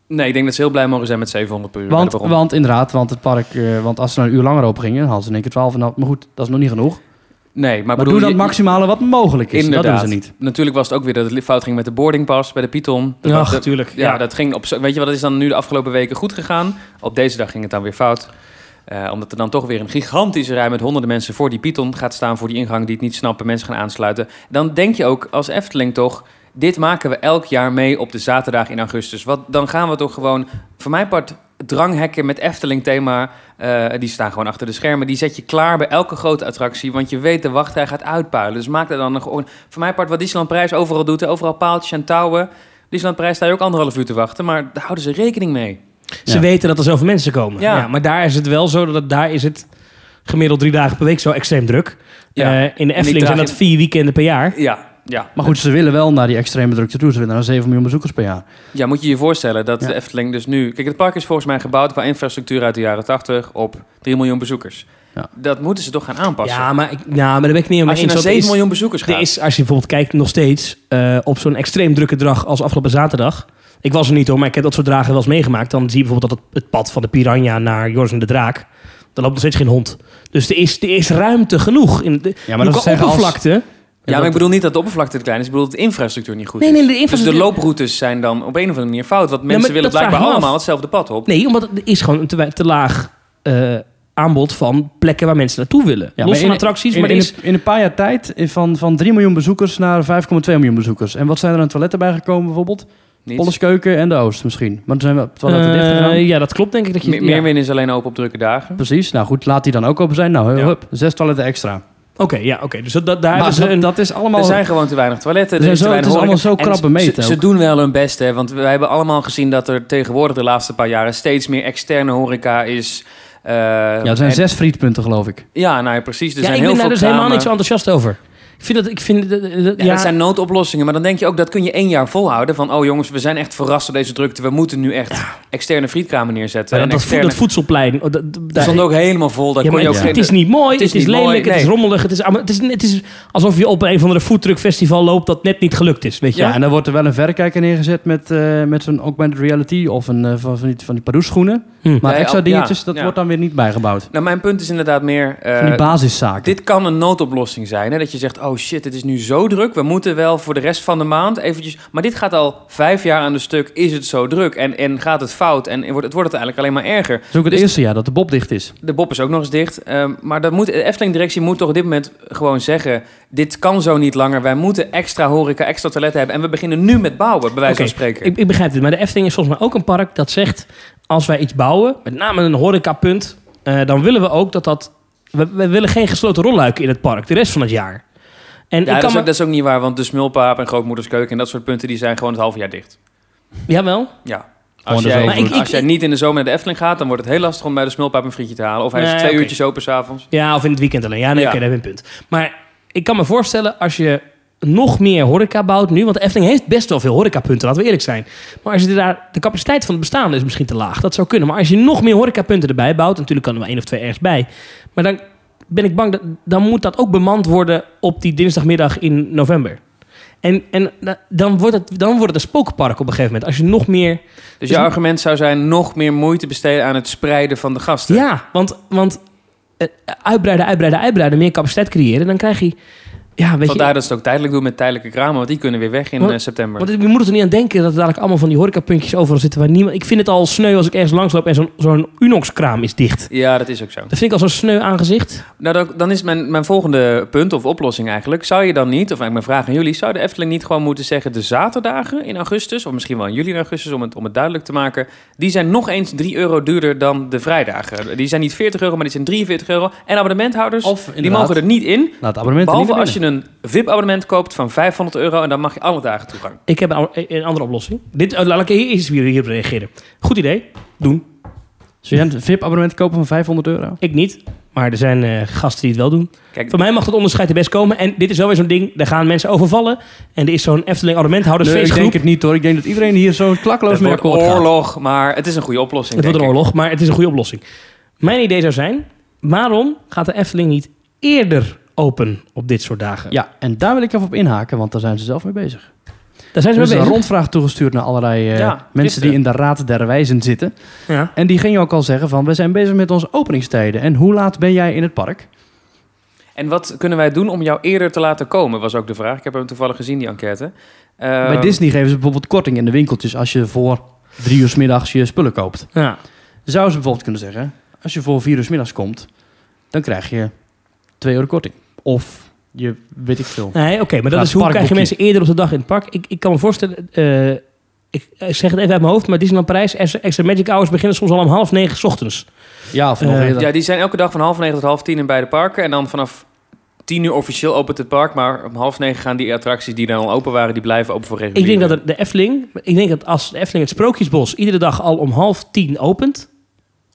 [SPEAKER 3] Nee, ik denk dat ze heel blij mogen zijn met 700 per uur.
[SPEAKER 1] Want, want inderdaad, want het park... eh, want als ze nou een uur langer open gingen, hadden ze in één keer 12 en Maar goed, dat is nog niet genoeg.
[SPEAKER 3] Nee, maar,
[SPEAKER 1] Maar
[SPEAKER 3] bedoel,
[SPEAKER 1] doe het maximale wat mogelijk is.
[SPEAKER 3] Inderdaad.
[SPEAKER 1] Dat doen ze niet.
[SPEAKER 3] Natuurlijk was het ook weer dat het fout ging met de boardingpas bij de Python. Dat-
[SPEAKER 2] Ach,
[SPEAKER 3] dat-
[SPEAKER 2] tuurlijk.
[SPEAKER 3] Ja,
[SPEAKER 2] Ja.
[SPEAKER 3] dat ging op. zo- Weet je wat, dat is dan nu de afgelopen weken goed gegaan. Op deze dag ging het dan weer fout. Eh, omdat er dan toch weer een gigantische rij met honderden mensen voor die Python gaat staan. Voor die ingang die het niet snappen, mensen gaan aansluiten. Dan denk je ook als Efteling toch. Dit maken we elk jaar mee op de zaterdag in augustus. Wat, dan gaan we toch gewoon, voor mijn part, dranghekken met Efteling-thema. eh, die staan gewoon achter de schermen. Die zet je klaar bij elke grote attractie. Want je weet, de wachtrij gaat uitpuilen. Dus maak er dan een gewoon. Voor mijn part, wat Disneyland Prijs overal doet. Overal paaltjes en touwen. Disneyland Prijs sta je ook anderhalf uur te wachten. Maar daar houden ze rekening mee.
[SPEAKER 2] Ze
[SPEAKER 1] Ja.
[SPEAKER 2] weten dat er zoveel mensen komen.
[SPEAKER 3] Ja.
[SPEAKER 2] Ja. maar daar is het wel zo dat het, daar is het gemiddeld drie dagen per week zo extreem druk.
[SPEAKER 3] Ja.
[SPEAKER 2] Eh, in de Efteling zijn dat vier weekenden per jaar.
[SPEAKER 3] Ja, ja.
[SPEAKER 1] Maar goed, ze willen wel naar die extreme drukte toe. Ze willen naar 7 miljoen bezoekers per jaar.
[SPEAKER 3] Ja, moet je je voorstellen dat
[SPEAKER 1] Ja.
[SPEAKER 3] de Efteling dus nu... Kijk, het park is volgens mij gebouwd qua infrastructuur uit de jaren 80 op 3 miljoen bezoekers.
[SPEAKER 1] Ja.
[SPEAKER 3] Dat moeten ze toch gaan aanpassen.
[SPEAKER 2] Ja, maar, ik, nou, maar daar ben ik niet helemaal
[SPEAKER 3] Als je
[SPEAKER 2] eens.
[SPEAKER 3] naar
[SPEAKER 2] want
[SPEAKER 3] 7
[SPEAKER 2] er is-
[SPEAKER 3] miljoen bezoekers gaat.
[SPEAKER 2] Er is, als je bijvoorbeeld kijkt, nog steeds eh, op zo'n extreem drukke dag als afgelopen zaterdag. Ik was er niet hoor, maar ik heb dat soort dagen wel eens meegemaakt. Dan zie je bijvoorbeeld dat het, het pad van de Piranha naar Joris en de Draak. Daar loopt nog steeds geen hond. Dus er is, er is ruimte genoeg. In de,
[SPEAKER 1] Ja, maar dat is zeggen als-
[SPEAKER 2] oppervlakte.
[SPEAKER 3] Ja, maar ik bedoel niet dat de oppervlakte te klein is. Ik bedoel dat de infrastructuur niet goed
[SPEAKER 2] Nee,
[SPEAKER 3] is.
[SPEAKER 2] nee, de
[SPEAKER 3] Dus de
[SPEAKER 2] infrastructuur-
[SPEAKER 3] looproutes zijn dan op een of andere manier fout. Want mensen willen blijkbaar allemaal hetzelfde pad op.
[SPEAKER 2] Nee, omdat het is gewoon een te, te laag eh, aanbod van plekken waar mensen naartoe willen.
[SPEAKER 1] Ja,
[SPEAKER 2] Los van
[SPEAKER 1] in-
[SPEAKER 2] attracties,
[SPEAKER 1] in,
[SPEAKER 2] maar
[SPEAKER 1] in,
[SPEAKER 2] is...
[SPEAKER 1] een, in een paar jaar tijd eh, van, van 3 miljoen bezoekers naar 5,2 miljoen bezoekers. En wat zijn er aan toiletten bijgekomen bijvoorbeeld?
[SPEAKER 3] Niets.
[SPEAKER 1] Polleskeuken en de Oost misschien. Maar er zijn wel toiletten
[SPEAKER 2] Eh,
[SPEAKER 1] dicht gegaan.
[SPEAKER 2] ja, dat klopt denk ik. Dat je,
[SPEAKER 3] Me-
[SPEAKER 2] ja.
[SPEAKER 3] Is alleen open op drukke dagen.
[SPEAKER 1] Precies. Nou goed, laat die dan ook open zijn. Nou,
[SPEAKER 3] Ja.
[SPEAKER 1] hup, zes toiletten extra.
[SPEAKER 2] Oké, ja, oké. Dus dat, dat- daar
[SPEAKER 1] Maar
[SPEAKER 2] ze
[SPEAKER 1] dat,
[SPEAKER 2] een...
[SPEAKER 1] dat is allemaal...
[SPEAKER 3] Er zijn gewoon te weinig toiletten.
[SPEAKER 1] Er
[SPEAKER 3] Er is
[SPEAKER 1] zijn
[SPEAKER 3] te weinig
[SPEAKER 1] het is
[SPEAKER 3] horeca.
[SPEAKER 1] allemaal zo
[SPEAKER 3] En
[SPEAKER 1] krap bemeten
[SPEAKER 3] Ze, doen wel hun best, hè. Want wij hebben allemaal gezien dat er tegenwoordig de laatste paar jaren steeds meer externe horeca is. Eh,
[SPEAKER 1] Ja, er zijn
[SPEAKER 3] en-
[SPEAKER 1] zes frietpunten geloof ik.
[SPEAKER 3] Ja, nou ja, precies. Er
[SPEAKER 2] ja,
[SPEAKER 3] zijn
[SPEAKER 2] ik
[SPEAKER 3] heel
[SPEAKER 2] ben daar dus helemaal niet zo enthousiast over. Ik vind dat... Ik vind, dat- dat-
[SPEAKER 3] Ja,
[SPEAKER 2] ja,
[SPEAKER 3] dat zijn noodoplossingen. Maar dan denk je ook, dat kun je één jaar volhouden. Van, oh jongens, we zijn echt verrast door deze drukte. We moeten nu echt externe frietkramen neerzetten. en
[SPEAKER 2] dat, dat,
[SPEAKER 3] externe...
[SPEAKER 2] dat voedselplein... oh, dat- dat-
[SPEAKER 3] Dat
[SPEAKER 2] daar-
[SPEAKER 3] stond ook helemaal vol. Daar
[SPEAKER 2] Ja,
[SPEAKER 3] kon je ook
[SPEAKER 2] het,
[SPEAKER 3] geen...
[SPEAKER 2] het is niet mooi, het is, lelijk,
[SPEAKER 3] mooi,
[SPEAKER 2] het is rommelig. Het is, het, is, het is alsof je op een van de foodtruckfestival loopt dat net niet gelukt is, weet je
[SPEAKER 1] Ja, en dan wordt er wel een verrekijker neergezet met, eh, met zo'n augmented reality of een, eh, van, van die, van die Padoes-schoenen.
[SPEAKER 2] Hm.
[SPEAKER 1] Maar
[SPEAKER 3] Ja,
[SPEAKER 1] extra
[SPEAKER 3] ja,
[SPEAKER 1] dingetjes, dat
[SPEAKER 3] ja.
[SPEAKER 1] wordt dan weer niet bijgebouwd.
[SPEAKER 3] Nou, mijn punt is inderdaad meer... eh,
[SPEAKER 1] Van die basiszaken.
[SPEAKER 3] Dit kan een noodoplossing zijn. Hè? Dat je zegt, oh shit, het is nu zo druk. We moeten wel voor de rest van de maand eventjes... Maar dit gaat al vijf jaar aan de stuk. Is het zo druk? En, en gaat het fout? En wordt, het wordt het eigenlijk alleen maar erger.
[SPEAKER 1] Het is ook het
[SPEAKER 3] Dus-
[SPEAKER 1] eerste jaar dat de bob dicht is.
[SPEAKER 3] De Bob is ook nog eens dicht. Ehm, maar dat moet, de Efteling-directie moet toch op dit moment gewoon zeggen... dit kan zo niet langer. Wij moeten extra horeca, extra toiletten hebben. En we beginnen nu met bouwen, bij wijze van spreken.
[SPEAKER 2] Ik, ik begrijp het, maar de Efteling is volgens mij ook een park dat zegt... als wij iets bouwen, met name een horecapunt... eh dan willen we ook dat dat... We, we willen geen gesloten rolluiken in het park, de rest van het jaar. En
[SPEAKER 3] ja,
[SPEAKER 2] ik
[SPEAKER 3] dat
[SPEAKER 2] kan
[SPEAKER 3] is,
[SPEAKER 2] me...
[SPEAKER 3] ook, dat is ook niet waar. Want de Smulpaap en Grootmoeders Keuken... en dat soort punten, die zijn gewoon het halve jaar dicht.
[SPEAKER 2] Jawel?
[SPEAKER 3] Ja. Als jij,
[SPEAKER 1] zomer.
[SPEAKER 2] Maar ik-
[SPEAKER 3] als jij niet in de zomer naar de Efteling gaat... dan wordt het heel lastig om bij de Smulpaap een frietje te halen. Of hij is twee uurtjes open s'avonds.
[SPEAKER 2] Ja, of in het weekend alleen. Ja, nee,
[SPEAKER 3] Ja.
[SPEAKER 2] oké, dat heb je een punt. Maar ik kan me voorstellen, als je nog meer horeca bouwt nu... want de Efteling heeft best wel veel horecapunten, laten we eerlijk zijn. Maar als je daar... De capaciteit van het bestaande is misschien te laag. Dat zou kunnen. Maar als je nog meer horecapunten erbij bouwt... natuurlijk kan er maar één of twee ergens bij. Maar dan ben ik bang dat... dan moet dat ook bemand worden op die dinsdagmiddag in november. En, en da- dan, wordt het, dan wordt het een spookpark op een gegeven moment. Als je nog meer...
[SPEAKER 3] Dus je argument zou zijn... nog meer moeite besteden aan het spreiden van de gasten.
[SPEAKER 2] Ja, want, want eh, uitbreiden, uitbreiden, uitbreiden... meer capaciteit creëren, dan krijg je... Ja, weet je,
[SPEAKER 3] Vandaar dat ze het ook tijdelijk doen met tijdelijke kramen. Want die kunnen weer weg in eh, september.
[SPEAKER 2] Want we moeten er niet aan denken dat er dadelijk allemaal van die horecapuntjes overal zitten waar niemand... Ik vind het al sneu als ik ergens langsloop en zo'n zo'n Unox-kraam is dicht.
[SPEAKER 3] Ja, dat is ook zo.
[SPEAKER 2] Dat vind ik al zo'n sneu aangezicht.
[SPEAKER 3] Nou, dan, dan is mijn, mijn volgende punt of oplossing eigenlijk. Zou je dan niet, of eigenlijk mijn vraag aan jullie... zou de Efteling niet gewoon moeten zeggen... de zaterdagen in augustus, of misschien wel in juli en augustus... om het, om het duidelijk te maken... die zijn nog eens 3 euro duurder dan de vrijdagen. Die zijn niet 40 euro, maar die zijn 43 euro. En abonnementhouders,
[SPEAKER 1] Of
[SPEAKER 3] die mogen er niet in...
[SPEAKER 1] Laat het abonnement
[SPEAKER 3] Behalve als je een VIP-abonnement koopt van 500 euro... en dan mag je alle dagen toegang.
[SPEAKER 2] Ik heb een, een andere oplossing. Dit, eh, laat ik hier eens weer hierop reageren. Goed idee. Doen.
[SPEAKER 1] Zul je een VIP-abonnement kopen van 500 euro?
[SPEAKER 2] Ik niet. Maar er zijn eh, gasten die het wel doen.
[SPEAKER 3] Kijk,
[SPEAKER 2] Voor mij mag dat onderscheid er best komen. En dit is wel weer zo'n ding. Daar gaan mensen overvallen. En er is zo'n Efteling
[SPEAKER 1] Nee, ik denk het niet hoor. Ik denk dat iedereen hier zo klakloos
[SPEAKER 3] het
[SPEAKER 1] mee
[SPEAKER 3] wordt
[SPEAKER 1] akkoord gaat.
[SPEAKER 3] oorlog, maar het is een goede oplossing.
[SPEAKER 2] Het wordt een oorlog, maar het is een goede oplossing. Mijn idee zou zijn, waarom gaat de Efteling niet eerder open op dit soort dagen?
[SPEAKER 1] Ja, en daar wil ik even op inhaken, want daar zijn ze zelf mee bezig.
[SPEAKER 2] Daar zijn ze
[SPEAKER 1] Er is een rondvraag toegestuurd naar allerlei eh,
[SPEAKER 3] Ja,
[SPEAKER 1] mensen die in de Raad der Wijzen zitten.
[SPEAKER 2] Ja.
[SPEAKER 1] En die gingen ook al zeggen van, we zijn bezig met onze openingstijden. En hoe laat ben jij in het park?
[SPEAKER 3] En wat kunnen wij doen om jou eerder te laten komen, was ook de vraag. Ik heb hem toevallig gezien, die enquête. Eh,
[SPEAKER 1] Bij Disney geven ze bijvoorbeeld korting in de winkeltjes als je voor drie uur 's middags je spullen koopt.
[SPEAKER 2] Ja.
[SPEAKER 1] Zouden ze bijvoorbeeld kunnen zeggen, als je voor vier uur 's middags komt, dan krijg je 2 euro korting. Of je weet ik veel.
[SPEAKER 2] Nee, oké, maar dat
[SPEAKER 1] Ja,
[SPEAKER 2] is hoe krijg je mensen eerder op de dag in het park? Ik, ik kan me voorstellen, eh, ik zeg het even uit mijn hoofd, maar Disneyland Parijs, extra, extra Magic Hours beginnen soms al om half negen 's ochtends.
[SPEAKER 1] Ja, of nog
[SPEAKER 2] Eh.
[SPEAKER 3] Ja, die zijn elke dag van half negen tot half tien in beide parken. En dan vanaf tien uur officieel opent het park. Maar om half negen gaan die attracties die dan al open waren, die blijven open voor
[SPEAKER 2] Ik
[SPEAKER 3] reguliere.
[SPEAKER 2] denk dat de Efteling, ik denk dat als de Efteling het Sprookjesbos iedere dag al om half tien opent,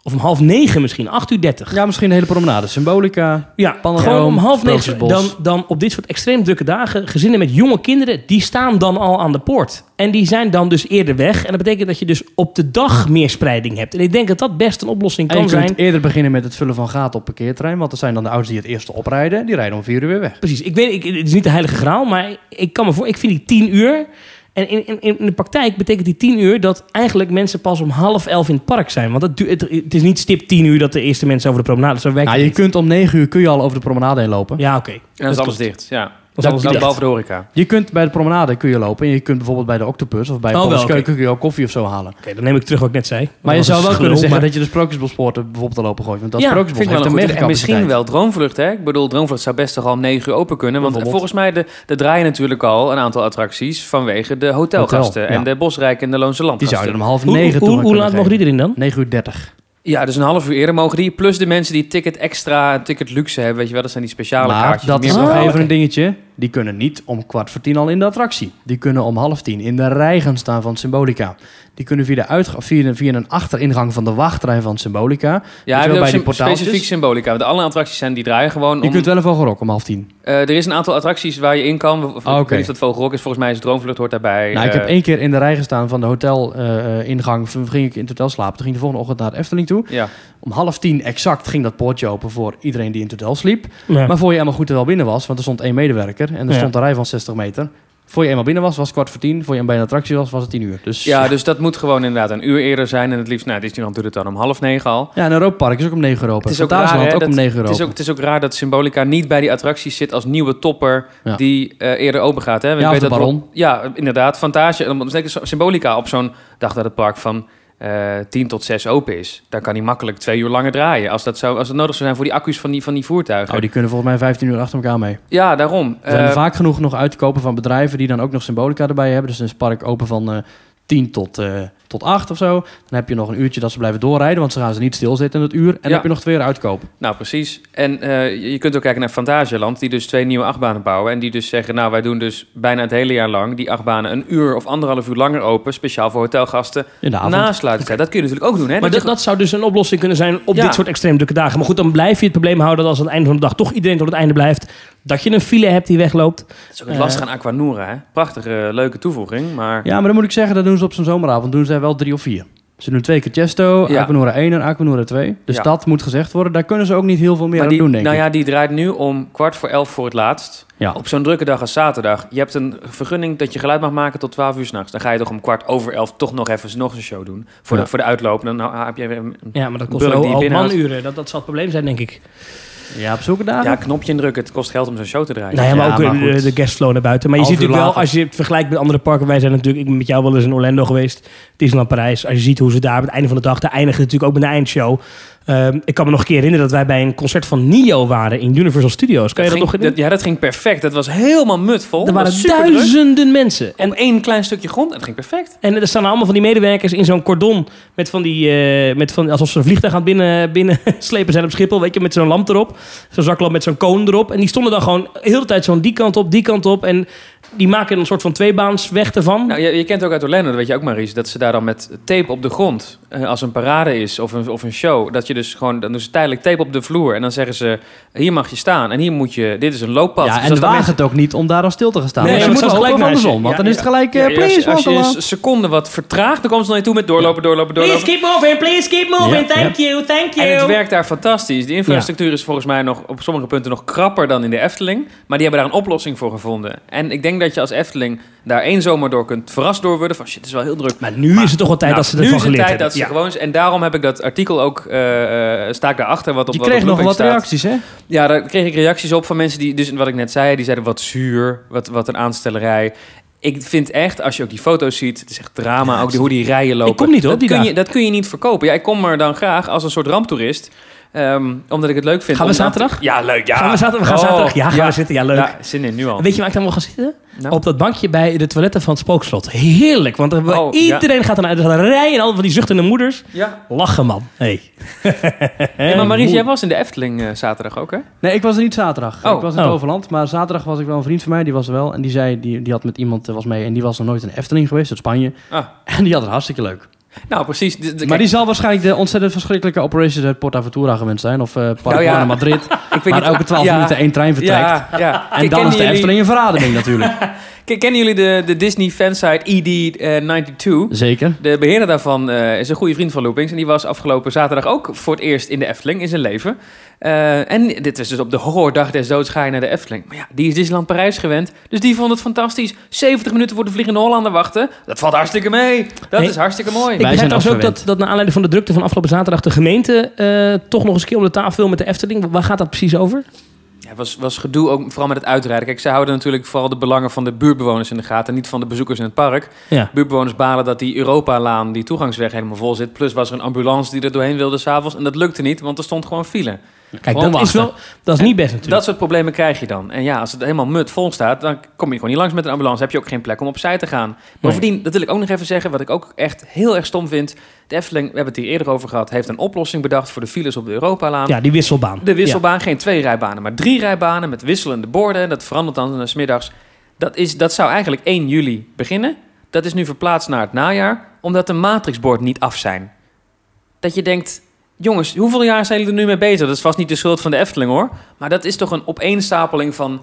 [SPEAKER 2] of om half negen misschien, 8 uur 30.
[SPEAKER 1] Ja, misschien de hele promenade. Symbolica.
[SPEAKER 2] Ja, gewoon om half negen. Dan, dan op dit soort extreem drukke dagen, gezinnen met jonge kinderen, die staan dan al aan de poort. En die zijn dan dus eerder weg. En dat betekent dat je dus op de dag meer spreiding hebt. En ik denk dat dat best een oplossing
[SPEAKER 1] En je
[SPEAKER 2] kan
[SPEAKER 1] kunt
[SPEAKER 2] zijn.
[SPEAKER 1] eerder beginnen met het vullen van gaten op parkeerterrein. Want er zijn dan de ouders die het eerste oprijden. Die rijden om vier uur weer weg.
[SPEAKER 2] Precies. Ik weet, ik, het is niet de heilige graal, maar ik kan me voor. Ik vind die tien uur. En in, in, in de praktijk betekent die tien uur dat eigenlijk mensen pas om half elf in het park zijn. Want het, duurt- het, het is niet stip tien uur dat de eerste mensen over de promenade. Zo werkt
[SPEAKER 1] Nou, je
[SPEAKER 2] niet.
[SPEAKER 1] kunt om negen uur kun je al over de promenade heen lopen.
[SPEAKER 2] Ja, oké.
[SPEAKER 3] En dan is
[SPEAKER 2] Dat
[SPEAKER 3] alles
[SPEAKER 2] klopt.
[SPEAKER 3] dicht, ja.
[SPEAKER 2] Dat is alles
[SPEAKER 3] behalve de horeca.
[SPEAKER 1] Je kunt bij de promenade kun je lopen en je kunt bijvoorbeeld bij de Octopus of bij
[SPEAKER 2] Oh,
[SPEAKER 1] Paul's
[SPEAKER 2] wel, oké.
[SPEAKER 1] Keuken kun je ook koffie of zo halen.
[SPEAKER 2] Oké, dan neem ik terug wat ik net zei.
[SPEAKER 1] Maar je
[SPEAKER 2] Dat
[SPEAKER 1] zou wel kunnen zeggen
[SPEAKER 2] maar-
[SPEAKER 1] dat je de Sprookjesbospoorten bijvoorbeeld al open gooit. Want dat
[SPEAKER 3] Ja,
[SPEAKER 1] Sprookjesbos
[SPEAKER 3] vind ik wel
[SPEAKER 1] heeft
[SPEAKER 3] een. En misschien wel Droomvlucht, hè? Ik bedoel, Droomvlucht zou best toch al om 9 uur open kunnen. Want volgens mij, de, draaien natuurlijk al een aantal attracties vanwege de hotelgasten.
[SPEAKER 1] Hotel, ja.
[SPEAKER 3] En de Bosrijk en de Loonse
[SPEAKER 1] Die
[SPEAKER 3] Landgasten.
[SPEAKER 1] zouden om half
[SPEAKER 2] Hoe,
[SPEAKER 1] negen
[SPEAKER 2] hoe,
[SPEAKER 1] toe
[SPEAKER 2] hoe laat mogen die erin dan?
[SPEAKER 1] 9 uur 30.
[SPEAKER 3] Ja, dus een half uur eerder mogen die. Plus de mensen die ticket extra, ticket luxe hebben. Weet je wel, dat zijn die speciale
[SPEAKER 1] Maar
[SPEAKER 3] kaartjes.
[SPEAKER 1] dat
[SPEAKER 3] die
[SPEAKER 1] is
[SPEAKER 3] meer
[SPEAKER 1] nog even een dingetje. Die kunnen niet om kwart voor tien al in de attractie. Die kunnen om half tien in de rij gaan staan van Symbolica. Die kunnen via, de via, een achteringang van de wachtrij van Symbolica.
[SPEAKER 3] Ja,
[SPEAKER 1] je
[SPEAKER 3] heeft
[SPEAKER 1] bij die portaaltjes.
[SPEAKER 3] specifiek symbolica. Want alle attracties zijn die draaien gewoon.
[SPEAKER 1] Je
[SPEAKER 3] om-
[SPEAKER 1] kunt wel even hoger om half tien.
[SPEAKER 3] Eh, er is een aantal attracties waar je in kan. Of,
[SPEAKER 1] Ah,
[SPEAKER 3] Ik
[SPEAKER 1] oké.
[SPEAKER 3] weet niet of dat Vogelrok is. Volgens mij is Droomvlucht hoort daarbij.
[SPEAKER 1] Nou, ik
[SPEAKER 3] Eh,
[SPEAKER 1] heb één keer in de rij gestaan van de hotelingang. Toen ging ik in het hotel slapen. Toen ging ik de volgende ochtend naar de Efteling toe.
[SPEAKER 3] Ja.
[SPEAKER 1] Om half tien exact ging dat poortje open voor iedereen die in het hotel sliep.
[SPEAKER 2] Ja.
[SPEAKER 1] Maar voor je helemaal goed er wel binnen was, want er stond één medewerker en er
[SPEAKER 2] Ja.
[SPEAKER 1] stond een rij van 60 meter. Voor je eenmaal binnen was, was het kwart voor tien. Voor je bij een attractie was, was het tien uur. Dus
[SPEAKER 3] ja, dus dat moet gewoon inderdaad een uur eerder zijn. En het liefst, nou, Disneyland doet het dan om half negen al.
[SPEAKER 1] Ja, en Europa Park is ook om 9 euro open.
[SPEAKER 3] Het is ook raar, hè,
[SPEAKER 1] ook
[SPEAKER 3] dat-
[SPEAKER 1] om 9 euro
[SPEAKER 3] Het is, ook,
[SPEAKER 1] open.
[SPEAKER 3] het is ook raar dat Symbolica niet bij die attracties zit als nieuwe topper
[SPEAKER 1] Ja.
[SPEAKER 3] die eh, eerder open gaat. Hè? Want
[SPEAKER 1] Ja,
[SPEAKER 3] ik
[SPEAKER 1] of de
[SPEAKER 3] dat
[SPEAKER 1] Baron.
[SPEAKER 3] wel- Ja, inderdaad. Fantasia. en Dan denk ik Symbolica op zo'n dag dat het park van eh 10 tot 6 open is. Dan kan hij makkelijk twee uur langer draaien. Als dat, zou, als het nodig zou zijn voor die accu's van die, van die voertuigen.
[SPEAKER 1] Oh, die kunnen volgens mij 15 uur achter elkaar mee.
[SPEAKER 3] Ja, daarom.
[SPEAKER 1] Er zijn
[SPEAKER 3] Eh,
[SPEAKER 1] vaak genoeg nog uit te kopen van bedrijven die dan ook nog symbolica erbij hebben. Dus dan is het park open van eh 10 tot, tot 8 of zo. Dan heb je nog een uurtje dat ze blijven doorrijden, want ze gaan ze niet stilzitten in het uur. En dan heb je nog twee uur uitkoop.
[SPEAKER 3] Nou, precies. En eh, je- kunt ook kijken naar Fantasialand, die dus twee nieuwe achtbanen bouwen. En die dus zeggen, nou, wij doen dus bijna het hele jaar lang die achtbanen een uur of anderhalf uur langer open. Speciaal voor hotelgasten
[SPEAKER 1] In de avond.
[SPEAKER 3] na sluitingstijd. Dat kun je natuurlijk ook doen, hè?
[SPEAKER 2] Maar
[SPEAKER 3] Dat
[SPEAKER 2] dat, zou dus een oplossing kunnen zijn op dit soort extreem drukke dagen. Maar goed, dan blijf je het probleem houden dat als aan het einde van de dag toch iedereen tot het einde blijft. Dat je een file hebt die wegloopt.
[SPEAKER 3] Dat is ook het lastige aan Aquanura, hè? Prachtige, leuke toevoeging, maar...
[SPEAKER 1] Ja, maar dan moet ik zeggen, dat doen ze op zo'n zomeravond. Doen zij wel drie of vier. Ze doen twee keer Chesto,
[SPEAKER 3] Ja.
[SPEAKER 1] Aquanura 1 en Aquanura 2. Dus
[SPEAKER 3] Ja.
[SPEAKER 1] dat moet gezegd worden. Daar kunnen ze ook niet heel veel meer
[SPEAKER 3] maar
[SPEAKER 1] aan
[SPEAKER 3] die,
[SPEAKER 1] doen, denk
[SPEAKER 3] nou
[SPEAKER 1] ik.
[SPEAKER 3] ja, die draait nu om kwart voor elf voor het laatst.
[SPEAKER 1] Ja.
[SPEAKER 3] Op zo'n drukke dag als zaterdag. Je hebt een vergunning dat je geluid mag maken tot 12 uur s'nachts. Dan ga je toch om kwart over elf toch nog even nog een show doen. Voor,
[SPEAKER 1] Ja.
[SPEAKER 3] de, voor de uitloop. Dan nou, heb je weer een
[SPEAKER 2] Ja, maar dat kost wel manuren. Dat, dat zal het probleem zijn, denk ik.
[SPEAKER 1] Ja, op zulke dagen.
[SPEAKER 3] ja, knopje indrukken. Het kost geld om zo'n show te draaien.
[SPEAKER 2] Nou ja, maar
[SPEAKER 1] Ja,
[SPEAKER 2] ook
[SPEAKER 1] maar goed.
[SPEAKER 2] de guestflow naar buiten. Maar je ziet
[SPEAKER 1] uur
[SPEAKER 2] natuurlijk wel, als je het vergelijkt met andere parken. Wij zijn natuurlijk, ik ben met jou wel eens in Orlando geweest. Disneyland Parijs. Als je ziet hoe ze daar op het einde van de dag, daar eindigen natuurlijk ook met een eindshow. Ehm, ik kan me nog een keer herinneren dat wij bij een concert van Nio waren in Universal Studios. Kan je dat
[SPEAKER 3] ging,
[SPEAKER 2] nog herinneren?
[SPEAKER 3] ja, dat ging perfect. Dat was helemaal mutvol.
[SPEAKER 2] er waren
[SPEAKER 3] Dat
[SPEAKER 2] duizenden mensen. En
[SPEAKER 3] Om één klein stukje grond. En het ging perfect.
[SPEAKER 2] En er staan allemaal van die medewerkers in zo'n cordon. Met van die, eh, met van, alsof ze een vliegtuig aan het binnen, binnen slepen zijn op Schiphol. Weet je, met zo'n lamp erop. Zo'n zaklamp met zo'n koon erop. En die stonden dan gewoon de hele tijd zo'n die kant op, die kant op. En die maken een soort van tweebaansweg ervan.
[SPEAKER 3] Nou, je, je kent ook uit Orlando, dat weet je ook Maries, dat ze daar dan met tape op de grond, als een parade is of een, of een show, dat je dus gewoon, dan doen ze tijdelijk tape op de vloer en dan zeggen ze, hier mag je staan en hier moet je, dit is een looppad.
[SPEAKER 1] Ja,
[SPEAKER 3] Dus
[SPEAKER 1] en wagen
[SPEAKER 3] mensen-
[SPEAKER 1] het ook niet om daar dan stil te gaan staan.
[SPEAKER 2] Nee,
[SPEAKER 1] je moet gelijk andersom,
[SPEAKER 2] je.
[SPEAKER 1] want
[SPEAKER 2] Ja,
[SPEAKER 1] dan is het gelijk, eh,
[SPEAKER 3] Ja, ja,
[SPEAKER 1] please,
[SPEAKER 3] als, je, als je een seconde wat vertraagt, dan komen ze dan naartoe met doorlopen, doorlopen,
[SPEAKER 2] Please
[SPEAKER 3] doorlopen.
[SPEAKER 2] keep moving, please keep moving. Thank you, thank you.
[SPEAKER 3] En het werkt daar fantastisch. De infrastructuur is volgens mij nog op sommige punten nog krapper dan in de Efteling. Maar die hebben daar een oplossing voor gevonden. En ik denk dat je als Efteling daar één zomer door kunt verrast door worden. Van shit, het is wel heel druk.
[SPEAKER 2] Maar nu is het toch wel tijd
[SPEAKER 3] Nou,
[SPEAKER 2] dat ze ervan geleerd hebben. Ja.
[SPEAKER 3] gewoon... En daarom heb ik dat artikel ook... eh, eh, sta ik daarachter, wat op
[SPEAKER 1] Je
[SPEAKER 3] wat
[SPEAKER 1] kreeg
[SPEAKER 3] op
[SPEAKER 1] nog wat
[SPEAKER 3] staat.
[SPEAKER 1] reacties, hè?
[SPEAKER 3] Ja, daar kreeg ik reacties op van mensen die... Dus wat ik net zei, die zeiden wat zuur, wat, wat een aanstellerij. Ik vind echt, als je ook die foto's ziet... Het is echt drama, ook die, hoe die rijen lopen.
[SPEAKER 2] Ik kom niet op
[SPEAKER 3] dat
[SPEAKER 2] die
[SPEAKER 3] kun je. Dat kun je niet verkopen. Ja, ik kom er dan graag als een soort ramptoerist... Ehm, omdat ik het leuk vind.
[SPEAKER 2] Gaan we zaterdag?
[SPEAKER 3] Ja, leuk. Ja.
[SPEAKER 2] Gaan we zaterdag? We gaan
[SPEAKER 3] Oh,
[SPEAKER 2] zaterdag. Ja, gaan we zitten. Ja, leuk.
[SPEAKER 3] Ja, zin in, nu al.
[SPEAKER 2] Weet je waar ik dan wel ga zitten?
[SPEAKER 3] Nou?
[SPEAKER 2] Op dat bankje bij de toiletten van het spookslot. Heerlijk, want er-
[SPEAKER 3] Oh,
[SPEAKER 2] iedereen gaat dan uit. Er een rij en al van die zuchtende moeders.
[SPEAKER 3] Ja.
[SPEAKER 2] Lachen, man. Hey.
[SPEAKER 3] Hey, maar Maries, jij was in de Efteling eh, zaterdag ook, hè?
[SPEAKER 1] Nee, ik was er niet zaterdag.
[SPEAKER 3] Oh.
[SPEAKER 1] Ik was in het
[SPEAKER 2] Oh.
[SPEAKER 1] Overland. Maar zaterdag was ik wel een vriend van mij, die was er wel. En die zei, die, die had met iemand eh, was mee. En die was nog nooit in Efteling geweest, uit Spanje.
[SPEAKER 3] Ah.
[SPEAKER 1] En die had het hartstikke leuk.
[SPEAKER 3] Nou, precies. De- de-
[SPEAKER 1] maar die zal waarschijnlijk de ontzettend verschrikkelijke operations uit Portaventura gewend zijn. Of Park
[SPEAKER 3] Nou ja.
[SPEAKER 1] Madrid.
[SPEAKER 3] ik weet
[SPEAKER 1] waar
[SPEAKER 3] niet-
[SPEAKER 1] elke 12
[SPEAKER 3] ja,
[SPEAKER 1] minuten één trein vertrekt.
[SPEAKER 3] Ja.
[SPEAKER 1] En dan is de
[SPEAKER 3] jullie-
[SPEAKER 1] Efteling een verademing natuurlijk.
[SPEAKER 3] Ken- Kennen jullie de, de Disney fansite E ED92?
[SPEAKER 1] Zeker.
[SPEAKER 3] De beheerder daarvan eh, is een goede vriend van Loopings. En die was afgelopen zaterdag ook voor het eerst in de Efteling in zijn leven. Eh, en dit is dus op de horrordag des doods ga je naar de Efteling. Maar ja, die is Disneyland Parijs gewend. Dus die vond het fantastisch. 70 minuten voor de Vliegende Hollander wachten. Dat valt hartstikke mee. Dat
[SPEAKER 2] Hey,
[SPEAKER 3] is hartstikke mooi.
[SPEAKER 2] Ik
[SPEAKER 1] Wij
[SPEAKER 2] begrijp
[SPEAKER 1] zijn
[SPEAKER 2] trouwens ook dat, dat naar aanleiding van de drukte van afgelopen zaterdag... de gemeente eh, toch nog eens een keer om de tafel wil met de Efteling. Waar gaat dat precies over?
[SPEAKER 3] Ja, was, was gedoe ook vooral met het uitrijden. Kijk, zij houden natuurlijk vooral de belangen van de buurtbewoners in de gaten, niet van de bezoekers in het park.
[SPEAKER 2] Ja.
[SPEAKER 3] Buurtbewoners balen dat die Europa-laan, die toegangsweg, helemaal vol zit. Plus was er een ambulance die er doorheen wilde s'avonds. En dat lukte niet, want er stond gewoon file.
[SPEAKER 2] Kijk, dat is, wel, dat is niet best natuurlijk.
[SPEAKER 3] Dat soort problemen krijg je dan. En ja, als het helemaal mut vol staat, dan kom je gewoon niet langs met een ambulance. Heb je ook geen plek om opzij te gaan. Bovendien, dat wil ik ook nog even zeggen, wat ik ook echt heel erg stom vind. De Efteling, we hebben het hier eerder over gehad, heeft een oplossing bedacht voor de files op de Europalaan.
[SPEAKER 2] ja, die wisselbaan.
[SPEAKER 3] De wisselbaan, geen twee rijbanen, maar drie rijbanen met wisselende borden. Dat verandert dan eh, 's middags. Dat, is, dat zou eigenlijk 1 juli beginnen. Dat is nu verplaatst naar het najaar, omdat de matrixborden niet af zijn. Dat je denkt, jongens, hoeveel jaar zijn jullie er nu mee bezig? Dat is vast niet de schuld van de Efteling hoor. Maar dat is toch een opeenstapeling van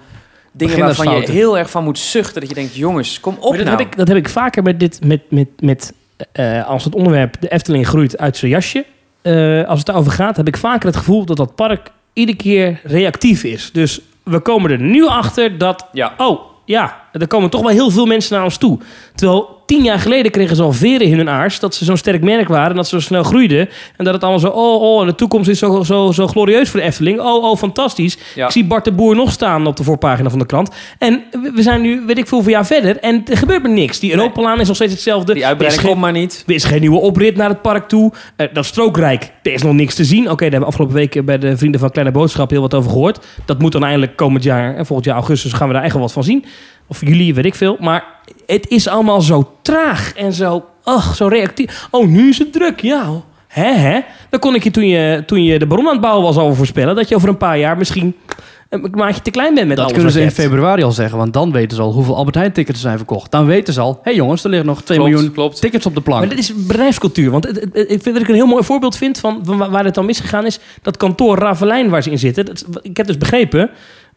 [SPEAKER 3] dingen waarvan je heel erg van moet zuchten. Dat je denkt, jongens, kom op
[SPEAKER 2] Maar dat,
[SPEAKER 3] nou.
[SPEAKER 2] heb ik, dat heb ik vaker met dit, met, met, met eh, als het onderwerp de Efteling groeit uit zijn jasje. Eh, als het daarover gaat, heb ik vaker het gevoel dat dat park iedere keer reactief is. Dus we komen er nu achter dat,
[SPEAKER 3] Ja,
[SPEAKER 2] oh ja, er komen toch wel heel veel mensen naar ons toe. Terwijl tien jaar geleden kregen ze al veren in hun aars dat ze zo'n sterk merk waren en dat ze zo snel groeiden. En dat het allemaal zo, oh, oh, en de toekomst is zo, zo, zo glorieus voor de Efteling. Oh, oh, fantastisch.
[SPEAKER 3] Ja.
[SPEAKER 2] Ik zie Bart de Boer nog staan op de voorpagina van de krant. En we zijn nu, weet ik veel, hoeveel jaar verder. En er gebeurt maar niks. Die Europalaan is nog steeds hetzelfde.
[SPEAKER 3] die uitbreiding komt maar niet.
[SPEAKER 2] er is geen nieuwe oprit naar het park toe. Eh, dat strookrijk, er is nog niks te zien. Oké, daar hebben we afgelopen week bij de Vrienden van Kleine Boodschap heel wat over gehoord. Dat moet dan eindelijk komend jaar, en volgend jaar augustus, gaan we daar echt wel wat van zien. Of juli, weet ik veel. Maar het is allemaal zo traag en zo, ach, zo reactief. Oh, nu is het druk, ja. Hè, hè? Dan kon ik je toen, je toen je de bron aan het bouwen was over voorspellen... dat je over een paar jaar misschien een maatje te klein bent met
[SPEAKER 1] Dat
[SPEAKER 2] alles
[SPEAKER 1] kunnen ze in februari al zeggen, want dan weten ze al hoeveel Albert Heijn tickets er zijn verkocht. Dan weten ze al, hé hey jongens, er liggen nog 2
[SPEAKER 3] Klopt,
[SPEAKER 1] miljoen
[SPEAKER 3] klopt.
[SPEAKER 1] tickets op de plank.
[SPEAKER 2] Maar dit is bedrijfscultuur. Want het, het- het- ik vind dat ik een heel mooi voorbeeld vind van, van wa- waar het dan misgegaan is. Dat kantoor Ravelijn waar ze in zitten. Dat, ik heb dus begrepen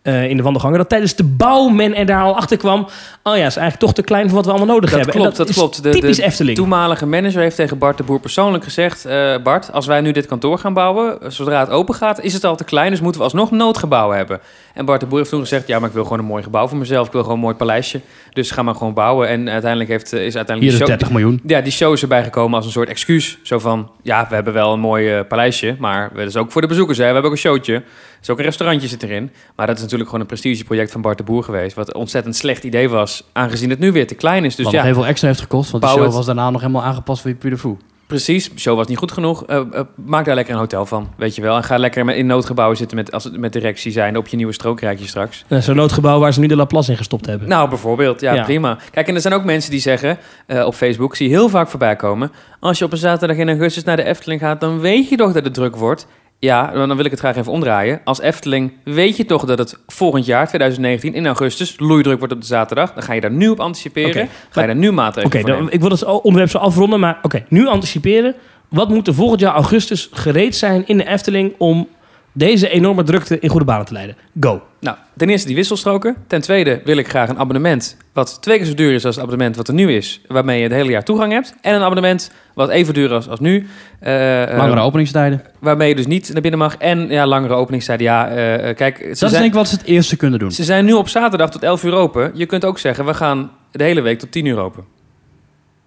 [SPEAKER 2] eh, in de wandelgangen dat tijdens de bouw men er daar al achter kwam. Oh ja, is eigenlijk toch te klein voor wat we allemaal nodig
[SPEAKER 3] Dat
[SPEAKER 2] hebben.
[SPEAKER 3] klopt, dat klopt. De-
[SPEAKER 2] typisch
[SPEAKER 3] de
[SPEAKER 2] Efteling.
[SPEAKER 3] toenmalige manager heeft tegen Bart de Boer persoonlijk gezegd... eh, Bart, als wij nu dit kantoor gaan bouwen, eh, zodra het open gaat... is het al te klein, dus moeten we alsnog noodgebouwen hebben. En Bart de Boer heeft toen gezegd... ja, maar ik wil gewoon een mooi gebouw voor mezelf. Ik wil gewoon een mooi paleisje. Dus ga maar gewoon bouwen. En uiteindelijk heeft, eh, is uiteindelijk...
[SPEAKER 1] Hier is
[SPEAKER 3] show-
[SPEAKER 1] 30 miljoen.
[SPEAKER 3] Ja, die show is erbij gekomen als een soort excuus. Zo van, ja, we hebben wel een mooi eh, paleisje... maar dat is ook voor de bezoekers, hè. We hebben ook een showtje. Er is ook een restaurantje zit erin. Maar dat is natuurlijk gewoon een prestigeproject van Bart de Boer geweest... wat een ontzettend slecht idee was... aangezien het nu weer te klein is. Dus
[SPEAKER 1] Wat
[SPEAKER 3] ja,
[SPEAKER 1] heel veel extra heeft gekost, want de show was daarna nog helemaal aangepast voor Puy de Fou.
[SPEAKER 3] Precies, show was niet goed genoeg. Eh, eh, maak daar lekker een hotel van, weet je wel. En ga lekker in noodgebouwen zitten met, als het met directie zijn op je nieuwe strookrijtje straks.
[SPEAKER 2] Eh, Zo'n noodgebouw waar ze nu de Laplace in gestopt hebben.
[SPEAKER 3] Nou, bijvoorbeeld, ja,
[SPEAKER 2] Ja.
[SPEAKER 3] prima. Kijk, en er zijn ook mensen die zeggen eh, op Facebook, zie je heel vaak voorbij komen. Als je op een zaterdag in augustus naar de Efteling gaat, dan weet je toch dat het druk wordt. Ja, dan wil ik het graag even omdraaien. Als Efteling weet je toch dat het volgend jaar, 2019, in augustus, loeidruk wordt op de zaterdag. Dan ga je daar nu op anticiperen. Ga je daar nu maatregelen
[SPEAKER 2] Oké, ik wil het onderwerp zo afronden, maar oké, nu anticiperen. Wat moet er volgend jaar augustus gereed zijn in de Efteling om deze enorme drukte in goede banen te leiden? Go.
[SPEAKER 3] Nou, ten eerste die wisselstroken. Ten tweede wil ik graag een abonnement wat twee keer zo duur is als het abonnement wat er nu is, waarmee je het hele jaar toegang hebt. En een abonnement wat even duur is als nu. eh, eh,
[SPEAKER 1] Langere openingstijden.
[SPEAKER 3] Waarmee je dus niet naar binnen mag. En ja, langere openingstijden. Ja, eh, kijk, ze
[SPEAKER 1] Dat is denk ik wat ze het eerste kunnen doen.
[SPEAKER 3] ze zijn nu op zaterdag tot 11 uur open. Je kunt ook zeggen, we gaan de hele week tot 10 uur open.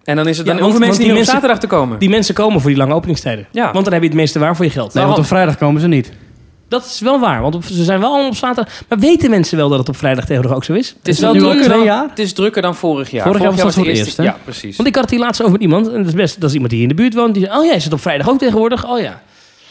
[SPEAKER 3] En dan is het
[SPEAKER 2] Ja,
[SPEAKER 3] dan
[SPEAKER 2] want-
[SPEAKER 3] hoeven mensen niet
[SPEAKER 2] die
[SPEAKER 3] meer op
[SPEAKER 2] mensen-
[SPEAKER 3] zaterdag te komen.
[SPEAKER 2] Die mensen komen voor die lange openingstijden.
[SPEAKER 3] Ja.
[SPEAKER 2] Want dan heb je het meeste waar voor je geld.
[SPEAKER 1] Nee, want op vrijdag komen ze niet.
[SPEAKER 2] Dat is wel waar, want op- ze zijn wel allemaal op zaterdag. Maar weten mensen wel dat het op vrijdag tegenwoordig ook zo is?
[SPEAKER 3] het is wel
[SPEAKER 1] het
[SPEAKER 3] drukker dan,
[SPEAKER 1] jaar?
[SPEAKER 3] Het is drukker dan vorig jaar.
[SPEAKER 1] Vorig jaar was dat voor het eerst?
[SPEAKER 3] Ja, precies.
[SPEAKER 2] Want ik had het hier laatst over met iemand. En dat is best, dat is iemand die hier in de buurt woont. Die zei, oh ja, is het op vrijdag ook tegenwoordig? Oh ja.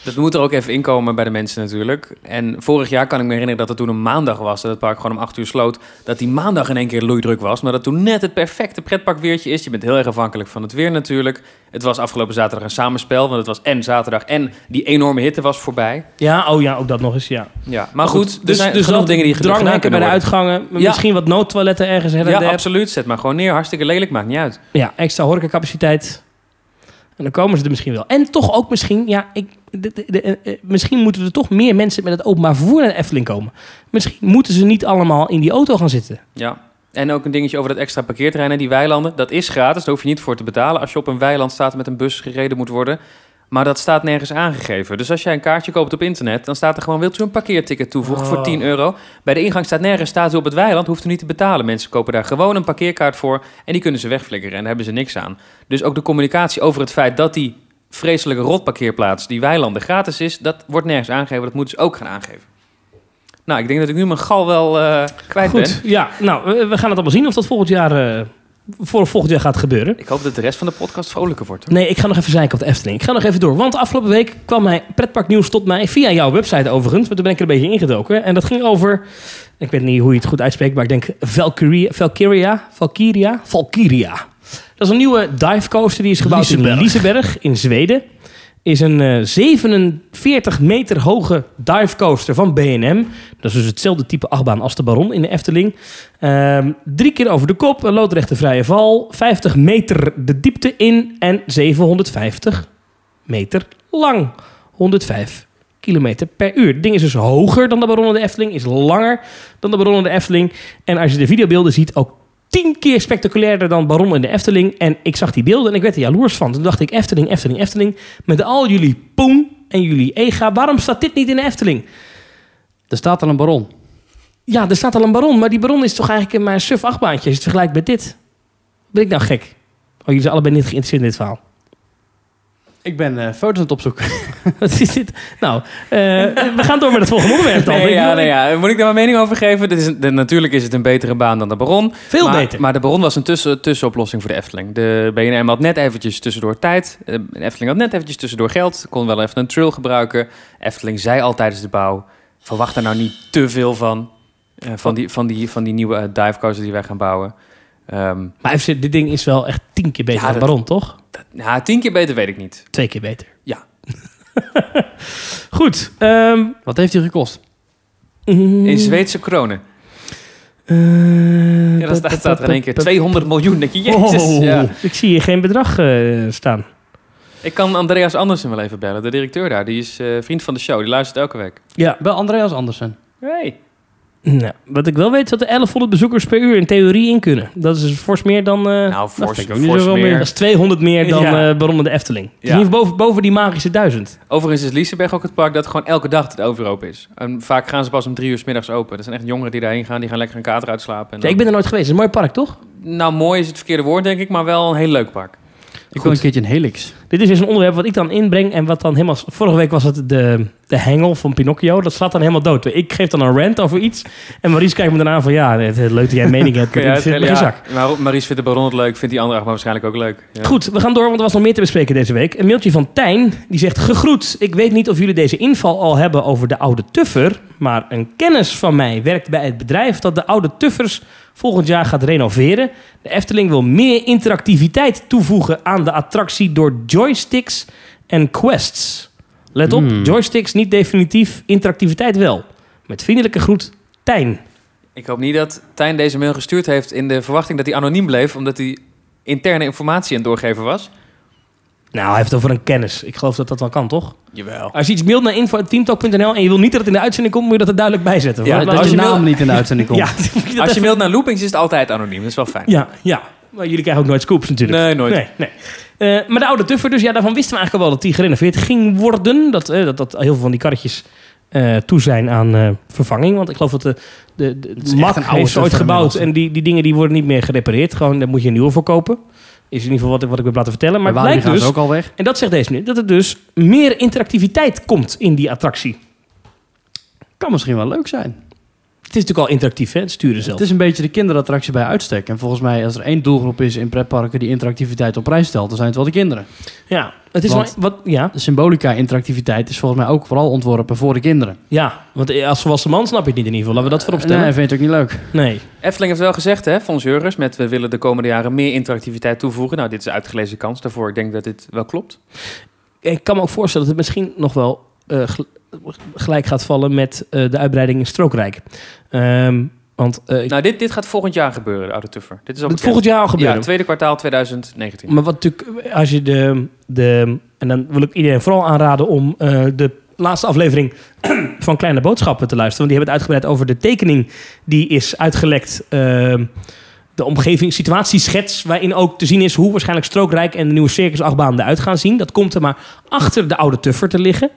[SPEAKER 3] Dat moet er ook even inkomen bij de mensen natuurlijk. En vorig jaar kan ik me herinneren dat het toen een maandag was. Dat het park gewoon om 8 uur sloot. Dat die maandag in één keer loeidruk was. Maar dat toen net het perfecte pretparkweertje is. Je bent heel erg afhankelijk van het weer natuurlijk. Het was afgelopen zaterdag een samenspel. Want het was en zaterdag en die enorme hitte was voorbij.
[SPEAKER 2] Ja, oh ja, ook dat nog eens, ja.
[SPEAKER 3] Ja, maar goed, er zijn
[SPEAKER 2] dus
[SPEAKER 3] genoeg dingen die gedaan
[SPEAKER 2] bij de
[SPEAKER 3] worden.
[SPEAKER 2] uitgangen.
[SPEAKER 3] Ja.
[SPEAKER 2] Misschien wat noodtoiletten ergens her en
[SPEAKER 3] Ja,
[SPEAKER 2] der.
[SPEAKER 3] absoluut. Zet maar gewoon neer. Hartstikke lelijk, maakt niet uit.
[SPEAKER 2] Ja, extra horecacapaciteit. En dan komen ze er misschien wel. En toch ook misschien, ja, ik, de, eh, eh, misschien moeten er toch meer mensen met het openbaar vervoer naar de Efteling komen. Misschien moeten ze niet allemaal in die auto gaan zitten.
[SPEAKER 3] Ja. En ook een dingetje over dat extra parkeerterrein en die weilanden. Dat is gratis, daar hoef je niet voor te betalen. Als je op een weiland staat met een bus gereden moet worden. Maar dat staat nergens aangegeven. Dus als jij een kaartje koopt op internet, dan staat er gewoon... wilt u een parkeerticket toevoegen voor
[SPEAKER 2] Oh.
[SPEAKER 3] 10 euro? Bij de ingang staat nergens, staat u op het weiland, hoeft u niet te betalen. Mensen kopen daar gewoon een parkeerkaart voor... en die kunnen ze wegflikkeren en daar hebben ze niks aan. Dus ook de communicatie over het feit dat die vreselijke rotparkeerplaats... die weilanden gratis is, dat wordt nergens aangegeven. Dat moeten ze ook gaan aangeven. Nou, ik denk dat ik nu mijn gal wel eh, kwijt ben.
[SPEAKER 2] Goed, ja. Nou, we, we gaan het allemaal zien of dat volgend jaar, eh, voor volgend jaar gaat gebeuren.
[SPEAKER 3] Ik hoop dat de rest van de podcast vrolijker wordt. hoor.
[SPEAKER 2] Nee, ik ga nog even zeiken op de Efteling. Ik ga nog even door. Want afgelopen week kwam mijn pretparknieuws tot mij via jouw website overigens. Want toen ben ik er een beetje ingedoken. En dat ging over, ik weet niet hoe je het goed uitspreekt, maar ik denk Valkyria, Valkyria, Valkyria, Valkyria. Dat is een nieuwe dive coaster die is gebouwd in. Liseberg in Zweden. Is een eh, 47 meter hoge dive coaster van B&M. Dat is dus hetzelfde type achtbaan als de Baron in de Efteling. Ehm, drie keer over de kop, een loodrechte vrije val. 50 meter de diepte in en 750 meter lang. 105 kilometer per uur. Het ding is dus hoger dan de Baron in de Efteling. Is langer dan de Baron in de Efteling. En als je de videobeelden ziet, ook tien keer spectaculairder dan Baron in de Efteling. En ik zag die beelden en ik werd er jaloers van. Toen dacht ik, Efteling, Efteling, Efteling. Met al jullie poen en jullie ega. Waarom staat dit niet in de Efteling?
[SPEAKER 1] Er staat al een baron.
[SPEAKER 2] Ja, er staat al een Baron. Maar die Baron is toch eigenlijk maar een suf achtbaantje. Als je het vergelijkt met dit. Ben ik nou gek? Oh, jullie zijn allebei niet geïnteresseerd in dit verhaal.
[SPEAKER 1] Ik ben eh, foto's aan het opzoeken.
[SPEAKER 2] Wat is dit? Nou, eh, we gaan door met het volgende onderwerp dan.
[SPEAKER 3] Nee, ja, nee, ja. Moet ik daar mijn mening over geven? Dit is de, natuurlijk is het een betere baan dan de Baron.
[SPEAKER 2] Veel
[SPEAKER 3] maar,
[SPEAKER 2] beter.
[SPEAKER 3] Maar de Baron was een tussen, tussenoplossing voor de Efteling. De BNM had net eventjes tussendoor tijd. Eh, De Efteling had net eventjes tussendoor geld. Kon wel even een trail gebruiken. Efteling zei al tijdens de bouw... verwacht er nou niet te veel van. van, die, van, die, van die nieuwe uh, divecoaster die wij gaan bouwen. Ehm
[SPEAKER 2] Maar even, dit ding is wel echt tien keer beter
[SPEAKER 3] Ja,
[SPEAKER 2] dan
[SPEAKER 3] dat-
[SPEAKER 2] Baron, toch?
[SPEAKER 3] ja, tien keer beter weet ik niet.
[SPEAKER 2] Twee keer beter.
[SPEAKER 3] Ja.
[SPEAKER 2] Goed. ehm,
[SPEAKER 1] Wat heeft die gekost?
[SPEAKER 3] In Zweedse kronen.
[SPEAKER 2] eh,
[SPEAKER 3] Ja, dan staat, staat er in één keer 200 miljoen. Denk je, jezus.
[SPEAKER 2] Oh,
[SPEAKER 3] Ja.
[SPEAKER 2] Ik zie hier geen bedrag eh, staan.
[SPEAKER 3] Ik kan Andreas Andersen wel even bellen, de directeur daar. Die is eh, vriend van de show, die luistert elke week.
[SPEAKER 2] Ja.
[SPEAKER 1] Wel Andreas Andersen.
[SPEAKER 3] Hey.
[SPEAKER 2] Nou, wat ik wel weet is dat er 1100 bezoekers per uur in theorie in kunnen. Dat is fors meer dan... eh,
[SPEAKER 3] Nou, fors,
[SPEAKER 1] ik ook niet
[SPEAKER 3] meer.
[SPEAKER 1] meer.
[SPEAKER 2] dat is 200 meer dan
[SPEAKER 3] Ja.
[SPEAKER 2] eh Baron de Efteling. Boven, boven die magische duizend.
[SPEAKER 3] Overigens is Liseberg ook het park dat gewoon elke dag het over open is. En vaak gaan ze pas om drie uur 's middags open. Er zijn echt jongeren die daarheen gaan, die gaan lekker een kater uitslapen. En
[SPEAKER 2] Ja,
[SPEAKER 3] dan-
[SPEAKER 2] ik ben er nooit geweest. Het is een mooi park, toch?
[SPEAKER 3] Nou, mooi is het verkeerde woord, denk ik, maar wel een heel leuk park.
[SPEAKER 1] Ik wil een keertje een helix.
[SPEAKER 2] Dit is dus een onderwerp wat ik dan inbreng en wat dan helemaal... Vorige week was het de, de hengel van Pinocchio. Dat slaat dan helemaal dood. Ik geef dan een rant over iets. En Maurice kijkt me daarna aan van... Ja, het leuk dat jij een mening hebt. maar
[SPEAKER 3] Ja,
[SPEAKER 2] zak.
[SPEAKER 3] maar Maurice vindt de Baron het leuk, vindt die andere achtbaan waarschijnlijk ook leuk. Ja.
[SPEAKER 2] Goed, we gaan door, want er was nog meer te bespreken deze week. Een mailtje van Tijn, die zegt... Gegroet, ik weet niet of jullie deze inval al hebben over de oude tuffer... maar een kennis van mij werkt bij het bedrijf... dat de oude tuffers volgend jaar gaat renoveren. De Efteling wil meer interactiviteit toevoegen aan de attractie... door joysticks en quests. Let op,
[SPEAKER 1] Hmm.
[SPEAKER 2] joysticks niet definitief, interactiviteit wel. Met vriendelijke groet, Tijn.
[SPEAKER 3] Ik hoop niet dat Tijn deze mail gestuurd heeft in de verwachting dat hij anoniem bleef, omdat hij interne informatie aan het doorgeven was.
[SPEAKER 2] Nou, hij heeft het over een kennis. Ik geloof dat dat wel kan, toch?
[SPEAKER 3] Jawel.
[SPEAKER 2] Als je iets mailt naar info.teamtalk.nl en je wil niet dat het in de uitzending komt, moet je dat er duidelijk bij zetten.
[SPEAKER 3] Ja,
[SPEAKER 1] dat
[SPEAKER 2] als
[SPEAKER 1] je naam niet in de uitzending komt.
[SPEAKER 2] Ja,
[SPEAKER 3] Als je mailt naar Loopings is het altijd anoniem, dat is wel fijn.
[SPEAKER 2] ja, ja. Maar jullie krijgen ook nooit scoops natuurlijk.
[SPEAKER 3] Nee, nooit.
[SPEAKER 2] Nee, nee. Eh, maar de oude Tuffer, dus ja, daarvan wisten we eigenlijk al wel dat die gerenoveerd ging worden. Dat, eh, dat, dat heel veel van die karretjes eh, toe zijn aan eh, vervanging. Want ik geloof dat de, de, de, MAC
[SPEAKER 1] echt een oude
[SPEAKER 2] heeft ooit gebouwd. En die, die dingen die worden niet meer gerepareerd. Gewoon, daar moet je een nieuwe voor kopen. Is in ieder geval wat, ik- wat ik heb laten vertellen. Maar het blijkt dus,
[SPEAKER 1] ze ook al weg?
[SPEAKER 2] en dat zegt deze meneer, dat er dus meer interactiviteit komt in die attractie.
[SPEAKER 1] Kan misschien wel leuk zijn.
[SPEAKER 2] Het is natuurlijk al interactief, hè? Het sturen zelf.
[SPEAKER 1] Het is een beetje de kinderattractie bij uitstek. En volgens mij, als er één doelgroep is in pretparken die interactiviteit op prijs stelt, dan zijn het wel de kinderen.
[SPEAKER 2] Ja, het is
[SPEAKER 1] Want-
[SPEAKER 2] wel, wat, ja,
[SPEAKER 1] De symbolica-interactiviteit is volgens mij ook vooral ontworpen voor de kinderen.
[SPEAKER 2] ja, want als volwassen man snap je het niet in ieder geval. Laten we dat voorop
[SPEAKER 1] Nee,
[SPEAKER 2] stellen.
[SPEAKER 1] vind je het ook niet leuk.
[SPEAKER 2] Nee.
[SPEAKER 3] Efteling heeft wel gezegd, hè, Jurgens, met we willen de komende jaren meer interactiviteit toevoegen. Nou, dit is uitgelezen kans daarvoor. Ik denk dat dit wel klopt.
[SPEAKER 2] Ik kan me ook voorstellen dat het misschien nog wel gelijk gaat vallen met eh, de uitbreiding in Strookrijk. Ehm, want eh,
[SPEAKER 3] Nou, dit, dit gaat volgend jaar gebeuren, de Oude Tuffer. Dit is al
[SPEAKER 2] volgend jaar al gebeuren.
[SPEAKER 3] Ja, tweede kwartaal 2019.
[SPEAKER 2] Maar wat natuurlijk, als je de, de. En dan wil ik iedereen vooral aanraden om eh, de laatste aflevering van Kleine Boodschappen te luisteren. Want die hebben het uitgebreid over de tekening die is uitgelekt. ehm, de omgeving, situatieschets, waarin ook te zien is hoe waarschijnlijk Strookrijk en de nieuwe circusachtbaan eruit gaan zien. Dat komt er maar achter de oude Tuffer te liggen.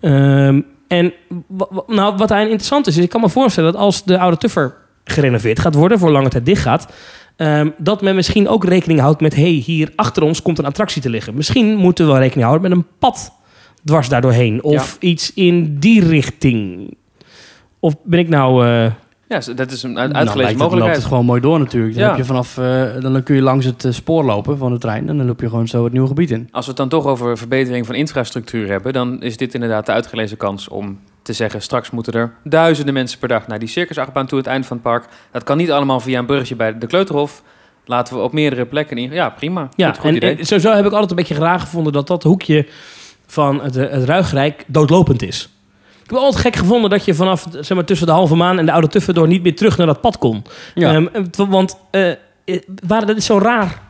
[SPEAKER 2] Ehm, en nou, wat daarin interessant is, is ik kan me voorstellen dat als de oude Tuffer gerenoveerd gaat worden, voor lange tijd dicht gaat, Ehm, dat men misschien ook rekening houdt met... hey, hier achter ons komt een attractie te liggen. Misschien moeten we wel rekening houden met een pad dwars daardoorheen. Of iets in die richting. Of ben ik nou... eh,
[SPEAKER 3] Ja, dat is een
[SPEAKER 1] Nou,
[SPEAKER 3] uitgelezen
[SPEAKER 1] lijkt het, loopt
[SPEAKER 3] mogelijkheid.
[SPEAKER 1] het gewoon mooi door natuurlijk. Dan,
[SPEAKER 3] Ja.
[SPEAKER 1] heb je vanaf, eh, dan kun je langs het eh, spoor lopen van de trein en dan loop je gewoon zo het nieuwe gebied in.
[SPEAKER 3] Als we het dan toch over verbetering van infrastructuur hebben, dan is dit inderdaad de uitgelezen kans om te zeggen: straks moeten er duizenden mensen per dag naar die circusachtbaan toe, het eind van het park. Dat kan niet allemaal via een bruggetje bij de Kleuterhof. Laten we op meerdere plekken in. Ja, prima.
[SPEAKER 2] Ja,
[SPEAKER 3] goed, goed
[SPEAKER 2] en,
[SPEAKER 3] idee.
[SPEAKER 2] en sowieso heb ik altijd een beetje graag gevonden dat dat hoekje van het, eh, het Ruigrijk doodlopend is. Ik heb altijd gek gevonden dat je vanaf zeg maar, tussen de halve maan en de oude Tuffendorp niet meer terug naar dat pad kon.
[SPEAKER 1] Ja.
[SPEAKER 2] Ehm, want eh, eh, waar, dat is zo'n raar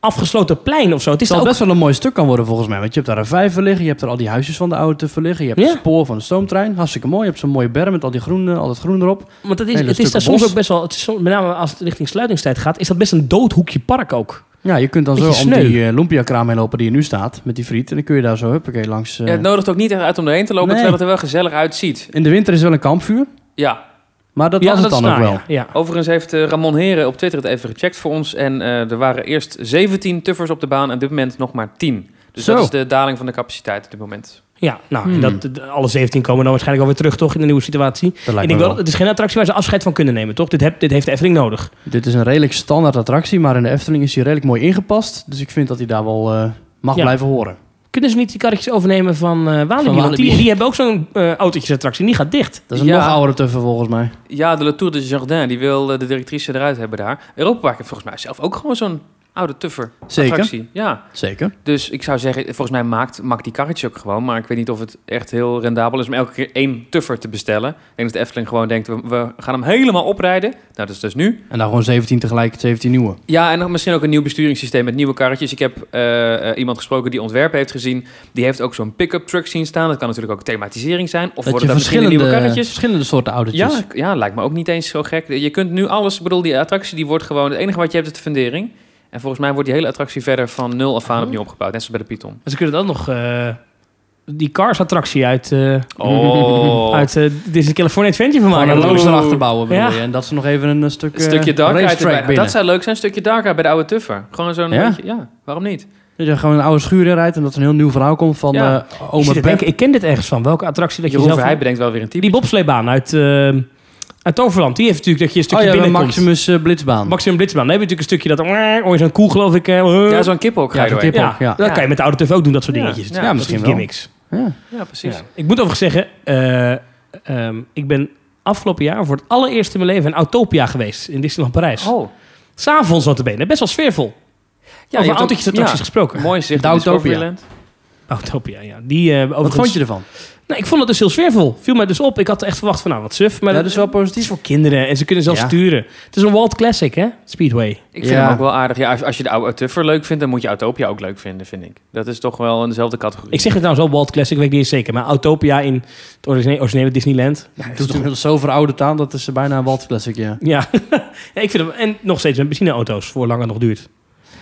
[SPEAKER 2] afgesloten plein of zo. Het is ook,
[SPEAKER 1] best wel een mooi stuk kan worden volgens mij. Want je hebt daar een vijver liggen, je hebt er al die huisjes van de oude Tuffer liggen. Je hebt
[SPEAKER 2] Ja.
[SPEAKER 1] het spoor van de stoomtrein. Hartstikke mooi. Je hebt zo'n mooie berm met al, die groen, al dat groen erop.
[SPEAKER 2] want het is,
[SPEAKER 1] hele
[SPEAKER 2] het is daar soms ook best wel, het is soms- met name als het richting sluitingstijd gaat, is dat best een dood hoekje park ook.
[SPEAKER 1] Ja, je kunt dan zo om die uh, Lumpia-kraam heen lopen die er nu staat. Met die friet. En dan kun je daar zo huppakee langs. eh.
[SPEAKER 3] Ja, het nodigt ook niet echt uit om erheen te lopen,
[SPEAKER 1] Nee.
[SPEAKER 3] terwijl het er wel gezellig uitziet.
[SPEAKER 1] In de winter is wel een kampvuur.
[SPEAKER 3] Ja,
[SPEAKER 1] Maar dat
[SPEAKER 2] ja,
[SPEAKER 1] was het
[SPEAKER 2] is
[SPEAKER 1] dan ook wel.
[SPEAKER 2] Ja,
[SPEAKER 3] overigens heeft eh, Ramon Heren op Twitter het even gecheckt voor ons. En eh, er waren eerst 17 tuffers op de baan en op dit moment nog maar 10. Dus
[SPEAKER 1] Zo.
[SPEAKER 3] dat is de daling van de capaciteit op dit moment.
[SPEAKER 2] Ja, nou, en
[SPEAKER 1] Hmm.
[SPEAKER 2] dat, alle 17 komen dan waarschijnlijk alweer terug, toch, in de nieuwe situatie.
[SPEAKER 1] Dat
[SPEAKER 2] Ik
[SPEAKER 1] lijkt me
[SPEAKER 2] denk
[SPEAKER 1] wel.
[SPEAKER 2] wel, het is geen attractie waar ze afscheid van kunnen nemen, toch? Dit, heb, dit heeft de Efteling nodig.
[SPEAKER 1] Dit is een redelijk standaard attractie. Maar in de Efteling is hij redelijk mooi ingepast. Dus ik vind dat hij daar wel eh, mag
[SPEAKER 2] Ja.
[SPEAKER 1] blijven horen.
[SPEAKER 2] Kunnen ze niet die karretjes overnemen van eh Walibi?
[SPEAKER 1] Van
[SPEAKER 2] die, hebben ook zo'n eh autootjesattractie. Die gaat dicht.
[SPEAKER 1] Dat is een
[SPEAKER 3] Ja.
[SPEAKER 1] nog oudere Tuffer volgens mij.
[SPEAKER 3] Ja, de Le Tour de Jardin, die wil de directrice eruit hebben daar. Europa Park heeft volgens mij zelf ook gewoon zo'n oude tuffer
[SPEAKER 1] Zeker.
[SPEAKER 3] attractie. Ja,
[SPEAKER 1] Zeker.
[SPEAKER 3] dus ik zou zeggen, volgens mij maakt, maakt die karretjes ook gewoon. Maar ik weet niet of het echt heel rendabel is om elke keer één tuffer te bestellen. Ik denk dat de Efteling gewoon denkt, we, we gaan hem helemaal oprijden. Nou, dat is dus nu.
[SPEAKER 1] En dan gewoon 17 tegelijk, 17 nieuwe.
[SPEAKER 3] Ja, en misschien ook een nieuw besturingssysteem met nieuwe karretjes. Ik heb eh, eh, iemand gesproken die ontwerpen heeft gezien. Die heeft ook zo'n pick-up truck zien staan. Dat kan natuurlijk ook thematisering zijn. Of
[SPEAKER 1] Dat
[SPEAKER 3] worden dat misschien de nieuwe
[SPEAKER 1] verschillende,
[SPEAKER 3] karretjes?
[SPEAKER 1] verschillende soorten autootjes.
[SPEAKER 3] Ja, ja, lijkt me ook niet eens zo gek. Je kunt nu alles, ik bedoel, die attractie die wordt gewoon, het enige wat je hebt is de fundering. En volgens mij wordt die hele attractie verder van nul af aan opnieuw opgebouwd, net zoals bij de Python.
[SPEAKER 2] Maar ze kunnen dan nog eh, die Cars-attractie uit, eh
[SPEAKER 3] Oh,
[SPEAKER 2] uit eh Disney California Adventure van
[SPEAKER 1] Gewoon
[SPEAKER 2] maken.
[SPEAKER 1] loos erachter bouwen bedoel
[SPEAKER 2] Ja.
[SPEAKER 1] je. En dat ze nog even een, stuk,
[SPEAKER 3] een stukje dark
[SPEAKER 1] binnen.
[SPEAKER 3] Dat zou leuk zijn, een stukje dark ride bij de oude Tuffer. Gewoon zo'n,
[SPEAKER 1] Ja?
[SPEAKER 3] beetje- ja, waarom niet?
[SPEAKER 1] Dat je gewoon een oude schuur in rijdt en dat er een heel nieuw verhaal komt van
[SPEAKER 3] Ja.
[SPEAKER 1] eh
[SPEAKER 2] Ik,
[SPEAKER 1] oma Pep.
[SPEAKER 2] denken, ik ken dit ergens van. Welke attractie dat je
[SPEAKER 3] Jeroen
[SPEAKER 2] zelf...
[SPEAKER 3] Verheij bedenkt wel weer een type.
[SPEAKER 2] Die bobsleebaan uit, uit Toverland. Die heeft natuurlijk dat je een
[SPEAKER 1] Oh
[SPEAKER 2] stukje
[SPEAKER 1] ja, een
[SPEAKER 2] binnenkomt.
[SPEAKER 1] Maximus eh, Blitzbaan.
[SPEAKER 2] Maximum Blitzbaan. Dan heb je natuurlijk een stukje dat... Je zo'n koe, geloof ik.
[SPEAKER 3] Ja, zo'n kiphok ga
[SPEAKER 1] Ja, zo'n
[SPEAKER 2] ja,
[SPEAKER 1] ja.
[SPEAKER 2] dat
[SPEAKER 3] Ja.
[SPEAKER 2] kan je met de oude tuf ook doen, dat soort
[SPEAKER 3] Ja.
[SPEAKER 2] dingetjes.
[SPEAKER 3] Ja,
[SPEAKER 2] Dat
[SPEAKER 1] misschien
[SPEAKER 2] gimmicks.
[SPEAKER 1] Ja.
[SPEAKER 3] Ja, precies.
[SPEAKER 2] Ja. Ik moet overigens zeggen, eh, ehm, ik ben afgelopen jaar voor het allereerst in mijn leven in Autopia geweest. In Disneyland Parijs.
[SPEAKER 3] Oh,
[SPEAKER 2] S'avonds notabene, best wel sfeervol.
[SPEAKER 3] ja,
[SPEAKER 2] Over
[SPEAKER 3] ook-
[SPEAKER 2] autootjesattracties
[SPEAKER 3] ja,
[SPEAKER 2] gesproken.
[SPEAKER 3] Mooi zicht
[SPEAKER 1] Autopia.
[SPEAKER 2] Ja. Die, eh
[SPEAKER 1] Wat vond je ervan?
[SPEAKER 2] Nou, ik vond het dus heel sfeervol. Viel mij dus op. Ik had echt verwacht van, nou, wat suf. Maar
[SPEAKER 1] Ja, dat is wel
[SPEAKER 2] Het is
[SPEAKER 1] positief.
[SPEAKER 2] voor kinderen en ze kunnen zelfs
[SPEAKER 1] Ja.
[SPEAKER 2] sturen. Het is een Walt Classic, hè? Speedway.
[SPEAKER 3] Ik vind
[SPEAKER 1] Ja.
[SPEAKER 3] hem ook wel aardig. Ja, als, als je de oude Tuffer leuk vindt, dan moet je Autopia ook leuk vinden, vind ik. Dat is toch wel in dezelfde categorie.
[SPEAKER 2] Ik zeg het nou zo, Walt Classic, weet ik niet eens zeker. Maar Autopia in het origine- originele Disneyland.
[SPEAKER 1] Ja, het is inmiddels zo verouderd aan, dat is eh, bijna een Walt Classic, ja.
[SPEAKER 2] Ja. ja, ik vind hem... En nog steeds met benzineauto's, voor langer nog duurt.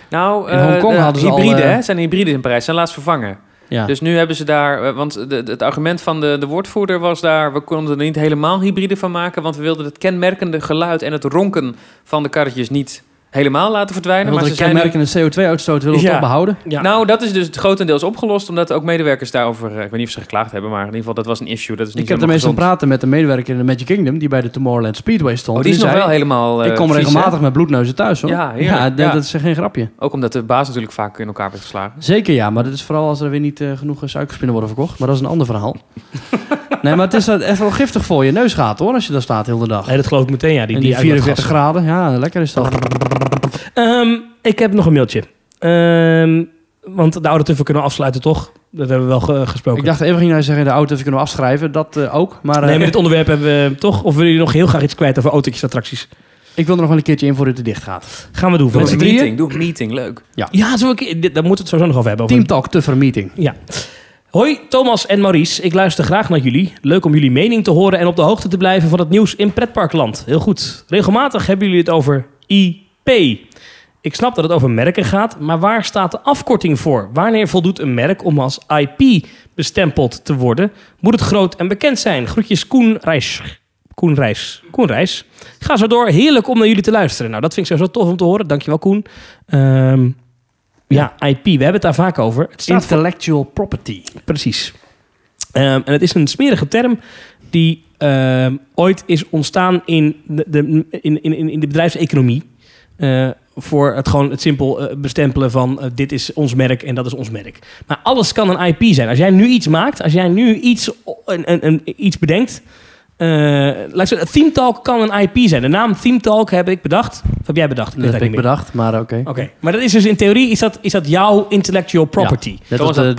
[SPEAKER 3] Nou,
[SPEAKER 1] In
[SPEAKER 3] eh,
[SPEAKER 1] Hongkong
[SPEAKER 3] de
[SPEAKER 1] hadden ze al,
[SPEAKER 3] hybride,
[SPEAKER 1] eh,
[SPEAKER 3] hè? Zijn hybride in Parijs, zijn laatst vervangen. Dus nu hebben ze daar, eh, want het argument van de, de woordvoerder was daar, we konden er niet helemaal hybride van maken, want we wilden het kenmerkende geluid en het ronken van de karretjes niet helemaal laten verdwijnen.
[SPEAKER 1] En
[SPEAKER 3] Maar ze
[SPEAKER 1] een
[SPEAKER 3] zijn nu-
[SPEAKER 1] kenmerkende CO2-uitstoot willen we
[SPEAKER 3] Ja.
[SPEAKER 1] toch behouden.
[SPEAKER 2] Ja.
[SPEAKER 3] Nou, dat is dus het grotendeels opgelost, omdat ook medewerkers daarover, eh, ik weet niet of ze geklaagd hebben, maar in ieder geval dat was een issue. Dat is niet
[SPEAKER 1] Ik heb ermee
[SPEAKER 3] gezond.
[SPEAKER 1] praten met een medewerker in de Magic Kingdom, die bij de Tomorrowland Speedway stond.
[SPEAKER 3] Oh, die is nog
[SPEAKER 1] zei,
[SPEAKER 3] wel helemaal eh,
[SPEAKER 1] Ik kom
[SPEAKER 3] vies, hè?
[SPEAKER 1] regelmatig met bloedneuzen thuis, hoor.
[SPEAKER 3] Ja, Ja.
[SPEAKER 1] dat is geen grapje.
[SPEAKER 3] Ook omdat de baas natuurlijk vaak in elkaar werd geslagen.
[SPEAKER 1] Zeker ja, maar dat is vooral als er weer niet eh, genoeg suikerspinnen worden verkocht. Maar dat is een ander verhaal. nee, maar het is echt wel giftig voor je neus gaat, hoor, als je daar staat heel de dag.
[SPEAKER 2] Nee, dat geloof ik meteen, ja. Die, die
[SPEAKER 1] 44 graden, ja, lekker is dat.
[SPEAKER 2] Ehm, ik heb nog een mailtje. Ehm, want de oude tuffer kunnen we afsluiten, toch? Dat hebben we wel ge- gesproken.
[SPEAKER 1] Ik dacht even ging jij zeggen, de auto even kunnen we afschrijven. Dat eh, ook. Maar, eh,
[SPEAKER 2] nee, maar dit onderwerp hebben we toch? Of willen jullie nog heel graag iets kwijt over autootjes attracties?
[SPEAKER 1] ik wil er nog wel een keertje in voordat het dicht gaat.
[SPEAKER 2] Gaan we doen.
[SPEAKER 3] Doe
[SPEAKER 2] Voor
[SPEAKER 1] z'n
[SPEAKER 3] een
[SPEAKER 1] drieën?
[SPEAKER 3] meeting, doe een meeting, leuk.
[SPEAKER 2] Ja, zo, ik, dit, daar moeten we het sowieso nog over hebben. Over
[SPEAKER 1] Team Talk Tuffer Meeting.
[SPEAKER 2] Ja. Hoi, Thomas en Maurice. Ik luister graag naar jullie. Leuk om jullie mening te horen en op de hoogte te blijven van het nieuws in pretparkland. Heel goed. Regelmatig hebben jullie het over Ik snap dat het over merken gaat, maar waar staat de afkorting voor? Wanneer voldoet een merk om als IP bestempeld te worden? Moet het groot en bekend zijn? Groetjes Koen Reis. Koen Reis. Koen Reis. Ga zo door. Heerlijk om naar jullie te luisteren. Nou, dat vind ik zo tof om te horen. Dankjewel, Koen. Ehm, ja, IP. We hebben het daar vaak over. Het staat voor
[SPEAKER 1] Intellectual property.
[SPEAKER 2] Precies. Ehm, en het is een smerige term die ehm, ooit is ontstaan in de, de, in, in, in de bedrijfseconomie. Eh, voor het gewoon het simpel eh, bestempelen van eh, dit is ons merk en dat is ons merk. Maar alles kan een IP zijn. Als jij nu iets maakt, als jij nu iets, een, een, een, iets bedenkt. eh laat ik zeggen, Theme Talk kan een IP zijn. De naam Theme Talk heb ik bedacht. Of heb jij bedacht? Ik
[SPEAKER 1] Dat heb ik bedacht, maar oké.
[SPEAKER 2] Oké, maar dat is dus in theorie is dat, is dat jouw intellectual property.
[SPEAKER 1] Dat
[SPEAKER 3] Thomas
[SPEAKER 1] was de,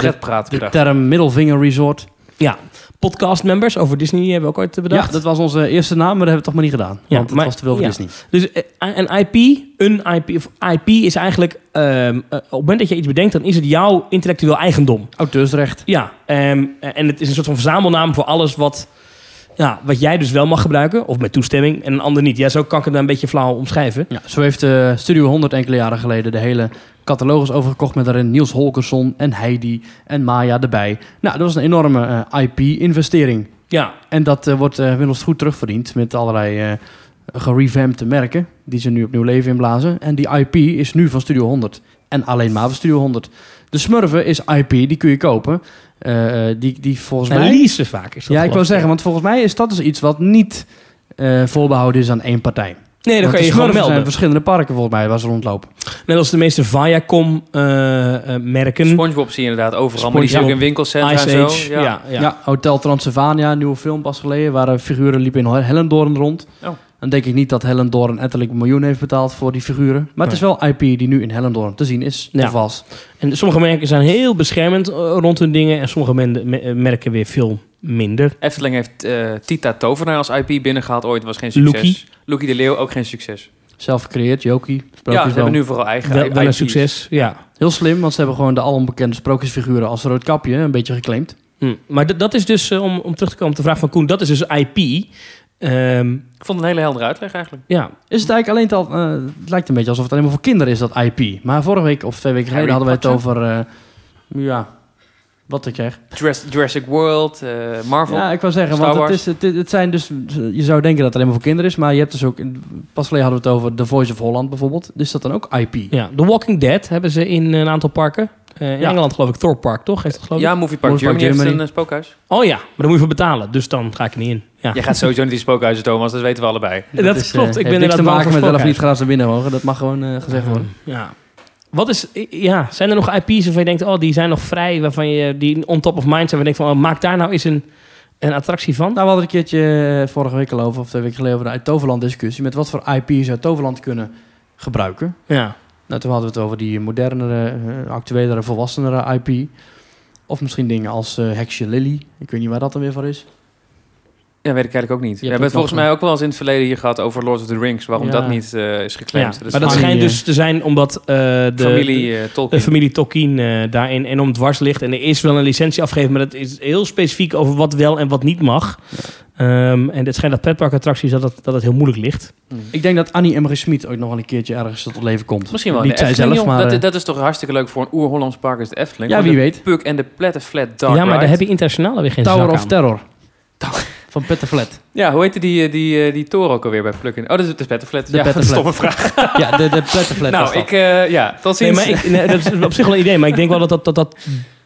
[SPEAKER 1] de, de term Middelvinger Resort.
[SPEAKER 2] Ja, podcast members over Disney hebben we ook ooit bedacht.
[SPEAKER 1] Ja, dat was onze eerste naam, maar dat hebben we toch maar niet gedaan.
[SPEAKER 2] Ja,
[SPEAKER 1] want het
[SPEAKER 2] maar-
[SPEAKER 1] was te veel voor
[SPEAKER 2] ja.
[SPEAKER 1] Disney.
[SPEAKER 2] Dus eh, een IP, een IP, of IP is eigenlijk ehm, eh, op het moment dat je iets bedenkt, dan is het jouw intellectueel eigendom.
[SPEAKER 1] Auteursrecht.
[SPEAKER 2] Ja, ehm, en het is een soort van verzamelnaam voor alles wat, ja, wat jij dus wel mag gebruiken, of met toestemming, en een ander niet. Ja, zo kan ik het dan een beetje flauw omschrijven.
[SPEAKER 1] Ja, zo heeft eh, Studio 100 enkele jaren geleden de hele catalogus overgekocht met daarin Niels Holgersson en Heidi en Maya erbij. Nou, dat was een enorme eh, IP-investering.
[SPEAKER 2] Ja,
[SPEAKER 1] En dat eh, wordt eh inmiddels goed terugverdiend met allerlei gerevampte merken die ze nu opnieuw leven inblazen. En die IP is nu van Studio 100 en alleen maar van Studio 100. De Smurfen is IP, die kun je kopen. Eh, die, die volgens
[SPEAKER 2] en
[SPEAKER 1] mij...
[SPEAKER 2] leasen vaak is dat
[SPEAKER 1] Ja, ik wou zeggen, want volgens mij is dat dus iets wat niet eh, voorbehouden is aan één partij.
[SPEAKER 2] Nee, dan kan je gewoon
[SPEAKER 1] Smurfen zijn
[SPEAKER 2] melden.
[SPEAKER 1] verschillende parken volgens mij waar ze rondlopen.
[SPEAKER 2] Net als de meeste Viacom-merken.
[SPEAKER 3] SpongeBob zie je inderdaad overal, maar die zie je ook in winkelcentra
[SPEAKER 2] Ice
[SPEAKER 3] en
[SPEAKER 2] Age.
[SPEAKER 3] zo.
[SPEAKER 2] Ja,
[SPEAKER 3] Ja.
[SPEAKER 2] ja.
[SPEAKER 1] Ja. Hotel Transylvania, nieuwe film pas geleden, waar eh, figuren liepen in Hellendoorn rond.
[SPEAKER 3] Oh.
[SPEAKER 1] Dan denk ik niet dat Hellendoorn etterlijk een miljoen heeft betaald voor die figuren. Maar het is wel IP die nu in Hellendoorn te zien is,
[SPEAKER 2] Ja.
[SPEAKER 1] of was.
[SPEAKER 2] En sommige merken zijn heel beschermend eh, rond hun dingen. En sommige merken weer veel minder.
[SPEAKER 3] Efteling heeft eh, Tita Tovenaar als IP binnengehaald ooit, was geen succes.
[SPEAKER 2] Loekie.
[SPEAKER 3] Loekie de Leeuw, ook geen succes.
[SPEAKER 1] Zelf gecreëerd, Jokie.
[SPEAKER 3] Ja, ze hebben nu vooral eigen
[SPEAKER 2] Wel, wel een
[SPEAKER 3] IP's.
[SPEAKER 2] succes, ja.
[SPEAKER 1] Heel slim, want ze hebben gewoon de alombekende sprookjesfiguren als Roodkapje een beetje geclaimd.
[SPEAKER 2] Hm. Maar dat is dus, eh, om, om terug te komen op de vraag van Koen, dat is dus IP. Ehm,
[SPEAKER 3] Ik vond het een hele heldere uitleg eigenlijk.
[SPEAKER 2] ja,
[SPEAKER 1] Is het eigenlijk alleen al, eh, het lijkt een beetje alsof het alleen maar voor kinderen is, dat IP. Maar vorige week of twee weken geleden hadden wij het over, eh, ja, wat ik zeg.
[SPEAKER 3] Jurass- Jurassic World, eh, Marvel.
[SPEAKER 1] Ja, ik wou zeggen,
[SPEAKER 3] Star
[SPEAKER 1] want het, is, het, het zijn dus, je zou denken dat het alleen maar voor kinderen is, maar je hebt dus ook, pas geleden hadden we het over The Voice of Holland bijvoorbeeld. Dus dat dan ook IP?
[SPEAKER 2] ja, The Walking Dead hebben ze in een aantal parken. Eh, in
[SPEAKER 1] Ja.
[SPEAKER 2] Engeland geloof ik Thorpe Park, toch? Heeft het geloof ik?
[SPEAKER 3] Ja, Movie Park
[SPEAKER 1] Movie Park
[SPEAKER 3] Germany heeft
[SPEAKER 1] Germany.
[SPEAKER 3] een eh, spookhuis.
[SPEAKER 2] Oh ja, maar dan moet je voor betalen. Dus dan ga ik er niet in. Ja.
[SPEAKER 3] Jij gaat sowieso niet die spookhuizen, Thomas, dat weten we allebei.
[SPEAKER 2] dat
[SPEAKER 1] is,
[SPEAKER 2] klopt. Ik ben
[SPEAKER 1] niks te maken met wel of niet graag naar binnen mogen. Dat mag gewoon gezegd worden.
[SPEAKER 2] Ja. Wat is, ja, zijn er nog IP's waarvan je denkt, oh, die zijn nog vrij, waarvan je die on top of mind zijn, waar je denkt van, oh, maak daar nou eens een, een attractie van?
[SPEAKER 1] Nou, we hadden een keertje eh, vorige week al over, of twee weken geleden, over de uit Toverland discussie. Met wat voor IP's uit Toverland kunnen gebruiken.
[SPEAKER 2] Ja.
[SPEAKER 1] Nou, toen hadden we het over die modernere, eh, actuelere, volwassenere IP. Of misschien dingen als eh Heksje Lily. Ik weet niet waar dat dan weer voor is.
[SPEAKER 3] Ja, weet ik eigenlijk ook niet.
[SPEAKER 1] Je
[SPEAKER 3] We hebben het volgens mij ook wel eens in het verleden hier gehad over Lord of the Rings. Waarom
[SPEAKER 1] Ja.
[SPEAKER 3] dat niet eh, is geclaimd. Dat is
[SPEAKER 2] maar dat schijnt
[SPEAKER 1] eh,
[SPEAKER 2] dus te zijn omdat eh, de,
[SPEAKER 3] familie eh,
[SPEAKER 2] de,
[SPEAKER 3] Tolkien.
[SPEAKER 2] familie Tolkien eh, daarin enorm dwars ligt. En er is wel een licentie afgegeven, maar dat is heel specifiek over wat wel en wat niet mag. Ehm, en het schijnt dat pretparkattracties dat het, dat het heel moeilijk ligt.
[SPEAKER 1] Ik denk dat Annie. G. Smit ooit nog wel een keertje ergens tot leven komt.
[SPEAKER 3] Misschien wel
[SPEAKER 1] Niet zij zelf, maar...
[SPEAKER 3] dat,
[SPEAKER 1] eh,
[SPEAKER 3] dat is toch hartstikke leuk voor een oer-Hollands park als de Efteling.
[SPEAKER 1] ja, wie
[SPEAKER 3] de
[SPEAKER 1] weet.
[SPEAKER 3] Puk en de Plattenflat Dark
[SPEAKER 2] ja, maar daar heb je internationaal weer geen
[SPEAKER 1] Tower
[SPEAKER 2] zak
[SPEAKER 1] of
[SPEAKER 2] aan.
[SPEAKER 1] Terror. Van Peter Flat.
[SPEAKER 3] Ja, hoe heette die, eh, die, eh, die toren ook alweer bij Plug-in? Oh, dat is de Plattenflat.
[SPEAKER 1] De
[SPEAKER 3] ja,
[SPEAKER 1] Plattenflat.
[SPEAKER 3] stomme vraag.
[SPEAKER 1] ja, de, de Peter Flat was
[SPEAKER 3] nou,
[SPEAKER 1] dat.
[SPEAKER 3] ik, eh, ja, tot
[SPEAKER 2] Nee, maar ik, nee, dat is op zich wel een idee, maar ik denk wel dat dat, dat, dat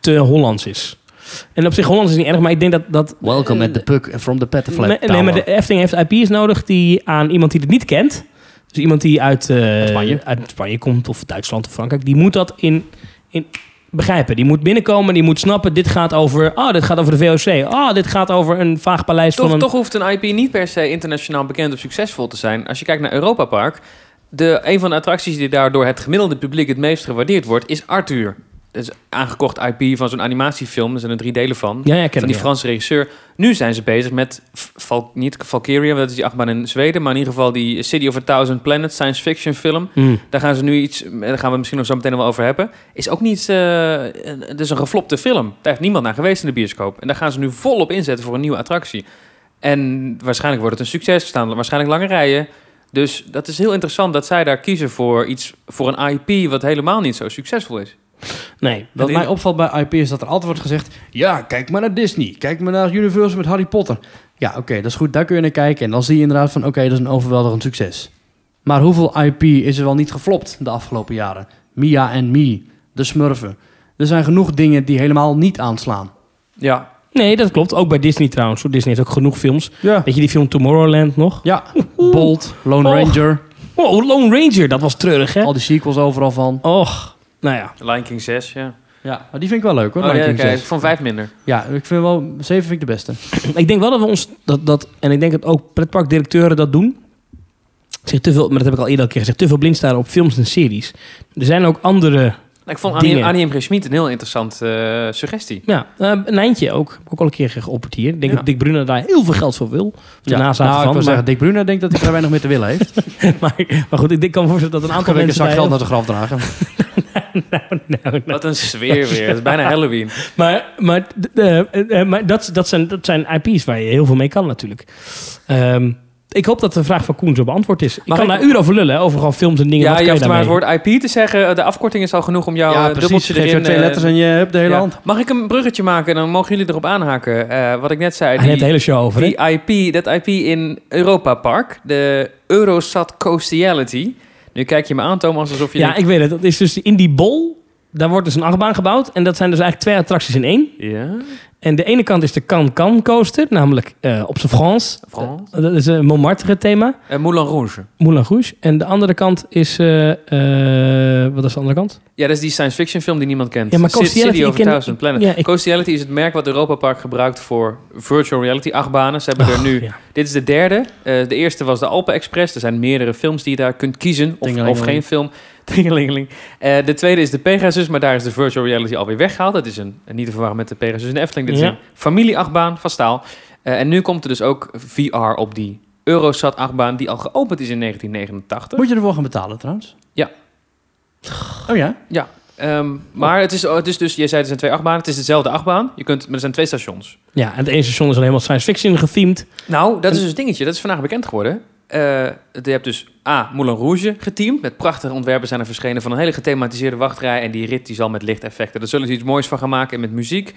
[SPEAKER 2] te Hollands is. En op zich Hollands is niet erg, maar ik denk dat... dat
[SPEAKER 1] Welcome at the Puck from the Peter Flat
[SPEAKER 2] Nee, nee, maar de Efteling heeft IP's nodig die aan iemand die het niet kent. Dus iemand die uit, eh,
[SPEAKER 1] Spanje.
[SPEAKER 2] uit Spanje komt, of Duitsland of Frankrijk. Die moet dat in, in begrijpen. Die moet binnenkomen, die moet snappen. Dit gaat over, ah, dit gaat over de VOC. Ah, dit gaat over een vaag paleis
[SPEAKER 3] toch,
[SPEAKER 2] van een...
[SPEAKER 3] toch hoeft een IP niet per se internationaal bekend of succesvol te zijn. Als je kijkt naar Europa Park, de, een van de attracties die daardoor het gemiddelde publiek het meest gewaardeerd wordt, is Arthur. Is aangekocht IP van zo'n animatiefilm. Er zijn er drie delen van.
[SPEAKER 2] Ja, ken
[SPEAKER 3] van die. Franse regisseur. Nu zijn ze bezig met, Val, niet Valkyria, dat is die achtbaan in Zweden, maar in ieder geval die City of a Thousand Planets science fiction film.
[SPEAKER 2] Hmm.
[SPEAKER 3] Daar gaan ze nu iets, daar gaan we misschien nog zo meteen wel over hebben. Is ook niet, eh, het is een geflopte film. Daar heeft niemand naar geweest in de bioscoop. En daar gaan ze nu volop inzetten voor een nieuwe attractie. En waarschijnlijk wordt het een succes. Er staan waarschijnlijk lange rijen. Dus dat is heel interessant dat zij daar kiezen voor iets, voor een IP wat helemaal niet zo succesvol is.
[SPEAKER 2] Nee.
[SPEAKER 1] Wat mij opvalt bij IP is dat er altijd wordt gezegd... Ja, kijk maar naar Disney. Kijk maar naar Universal met Harry Potter. Ja, oké, dat is goed. Daar kun je naar kijken. En dan zie je inderdaad van... Oké, dat is een overweldigend succes. Maar hoeveel IP is er wel niet geflopt de afgelopen jaren? Mia en Me, de Smurfen. Er zijn genoeg dingen die helemaal niet aanslaan.
[SPEAKER 3] Ja,
[SPEAKER 2] Nee, dat klopt. Ook bij Disney trouwens. Disney heeft ook genoeg films.
[SPEAKER 1] Ja.
[SPEAKER 2] Weet je die film Tomorrowland nog?
[SPEAKER 1] Ja, Bolt, Lone
[SPEAKER 2] Och.
[SPEAKER 1] Ranger.
[SPEAKER 2] Oh, Lone Ranger. Dat was treurig, hè?
[SPEAKER 1] Al die sequels overal van.
[SPEAKER 2] Och. Nou ja.
[SPEAKER 3] Lion King 6, ja.
[SPEAKER 1] Ja, maar die vind ik wel leuk hoor.
[SPEAKER 3] Oh,
[SPEAKER 1] Lion
[SPEAKER 3] ja,
[SPEAKER 1] 6.
[SPEAKER 3] ik vond 5 minder.
[SPEAKER 1] Ja, ik vind wel... 7 vind ik de beste.
[SPEAKER 2] Ik denk wel dat we ons... Dat, dat, en ik denk dat ook pretparkdirecteuren dat doen. Zich te veel, maar dat heb ik al eerder al keer gezegd. Te veel blind staren op films en series. Er zijn ook andere...
[SPEAKER 3] Ik vond Annie. Annie M. G. Schmid een heel interessante eh, suggestie.
[SPEAKER 2] Ja, eh, een eindje ook. Heb ik ook al een keer geopperd hier. Ik denk
[SPEAKER 3] Ja.
[SPEAKER 2] dat Dick Brunner daar heel veel geld voor wil. Of de
[SPEAKER 1] Ja, nou, ik wil
[SPEAKER 2] maar,
[SPEAKER 1] zeggen, Dick Brunner denkt dat hij er weinig meer te willen heeft.
[SPEAKER 2] maar, maar goed, ik denk- kan me voorstellen dat een aantal
[SPEAKER 1] een
[SPEAKER 2] mensen...
[SPEAKER 1] zak geld naar de graf dragen.
[SPEAKER 2] nou, nou, nou.
[SPEAKER 3] Wat een sfeer weer. Het is bijna Halloween.
[SPEAKER 2] Maar, maar, eh, eh, eh, maar dat, dat, zijn, dat zijn IP's waar je heel veel mee kan natuurlijk. Ehm, ik hoop dat de vraag van Koen zo beantwoord is. Ik
[SPEAKER 3] Mag
[SPEAKER 2] kan
[SPEAKER 3] ik-
[SPEAKER 2] daar uren over lullen, over gewoon films en dingen.
[SPEAKER 3] Ja, je hoeft maar het woord IP te zeggen. De afkorting is al genoeg om jou
[SPEAKER 1] ja, precies.
[SPEAKER 3] dubbeltje
[SPEAKER 1] Geef
[SPEAKER 3] erin...
[SPEAKER 1] je twee letters en je hebt de hele
[SPEAKER 3] ja.
[SPEAKER 1] hand.
[SPEAKER 3] Mag ik een bruggetje maken? Dan mogen jullie erop aanhaken. Eh, wat ik net zei.
[SPEAKER 2] Hij
[SPEAKER 3] die-
[SPEAKER 2] heeft de hele show over. hè?
[SPEAKER 3] Die IP, dat IP in Europa Park, de Eurosat Coastiality. Nu kijk je me aan, Thomas, alsof je...
[SPEAKER 2] Ja,
[SPEAKER 3] denkt-
[SPEAKER 2] ik weet het. Dat is dus in die bol. Daar wordt dus een achtbaan gebouwd. En dat zijn dus eigenlijk twee attracties in één.
[SPEAKER 3] Ja?
[SPEAKER 2] En de ene kant is de Can-Can coaster. Namelijk eh, op zijn Frans.
[SPEAKER 3] France?
[SPEAKER 2] Eh, dat is een Montmartre thema.
[SPEAKER 3] Eh, Moulin Rouge.
[SPEAKER 2] Moulin Rouge. En de andere kant is... eh, wat is de andere kant?
[SPEAKER 3] Ja, dat is die science fiction film die niemand kent.
[SPEAKER 2] Ja, maar Coastiality,
[SPEAKER 3] City over Thousand Planet.
[SPEAKER 2] Ja, ik-
[SPEAKER 3] Coastiality is het merk wat Europa Park gebruikt voor virtual reality achtbanen. Ze hebben er nu...
[SPEAKER 2] Ja.
[SPEAKER 3] Dit is de derde. De eerste was de Alpen Express. Er zijn meerdere films die je daar kunt kiezen. Of, of geen film. Tingelingeling. Eh, de tweede is de Pegasus, maar daar is de virtual reality alweer weggehaald. Dat is een, niet te verwarren met de Pegasus en de Efteling. Dit is een familieachtbaan van staal. Eh, en nu komt er dus ook VR op die Eurosat achtbaan die al geopend is in 1989.
[SPEAKER 1] Moet je ervoor gaan betalen trouwens?
[SPEAKER 3] Ja.
[SPEAKER 1] Oh ja?
[SPEAKER 3] Ja, ehm, maar het is, het is dus, je zei er zijn twee achtbanen, het is dezelfde achtbaan. Je kunt, maar er zijn twee stations.
[SPEAKER 2] Ja, en het ene station is al helemaal science fiction gethemed.
[SPEAKER 3] Nou, dat is dus het dingetje, dat is vandaag bekend geworden. Eh, je hebt dus A, Moulin Rouge geteamd. Met prachtige ontwerpen zijn er verschenen van een hele gethematiseerde wachtrij. En die rit die zal met lichteffecten. Daar zullen ze iets moois van gaan maken en met muziek.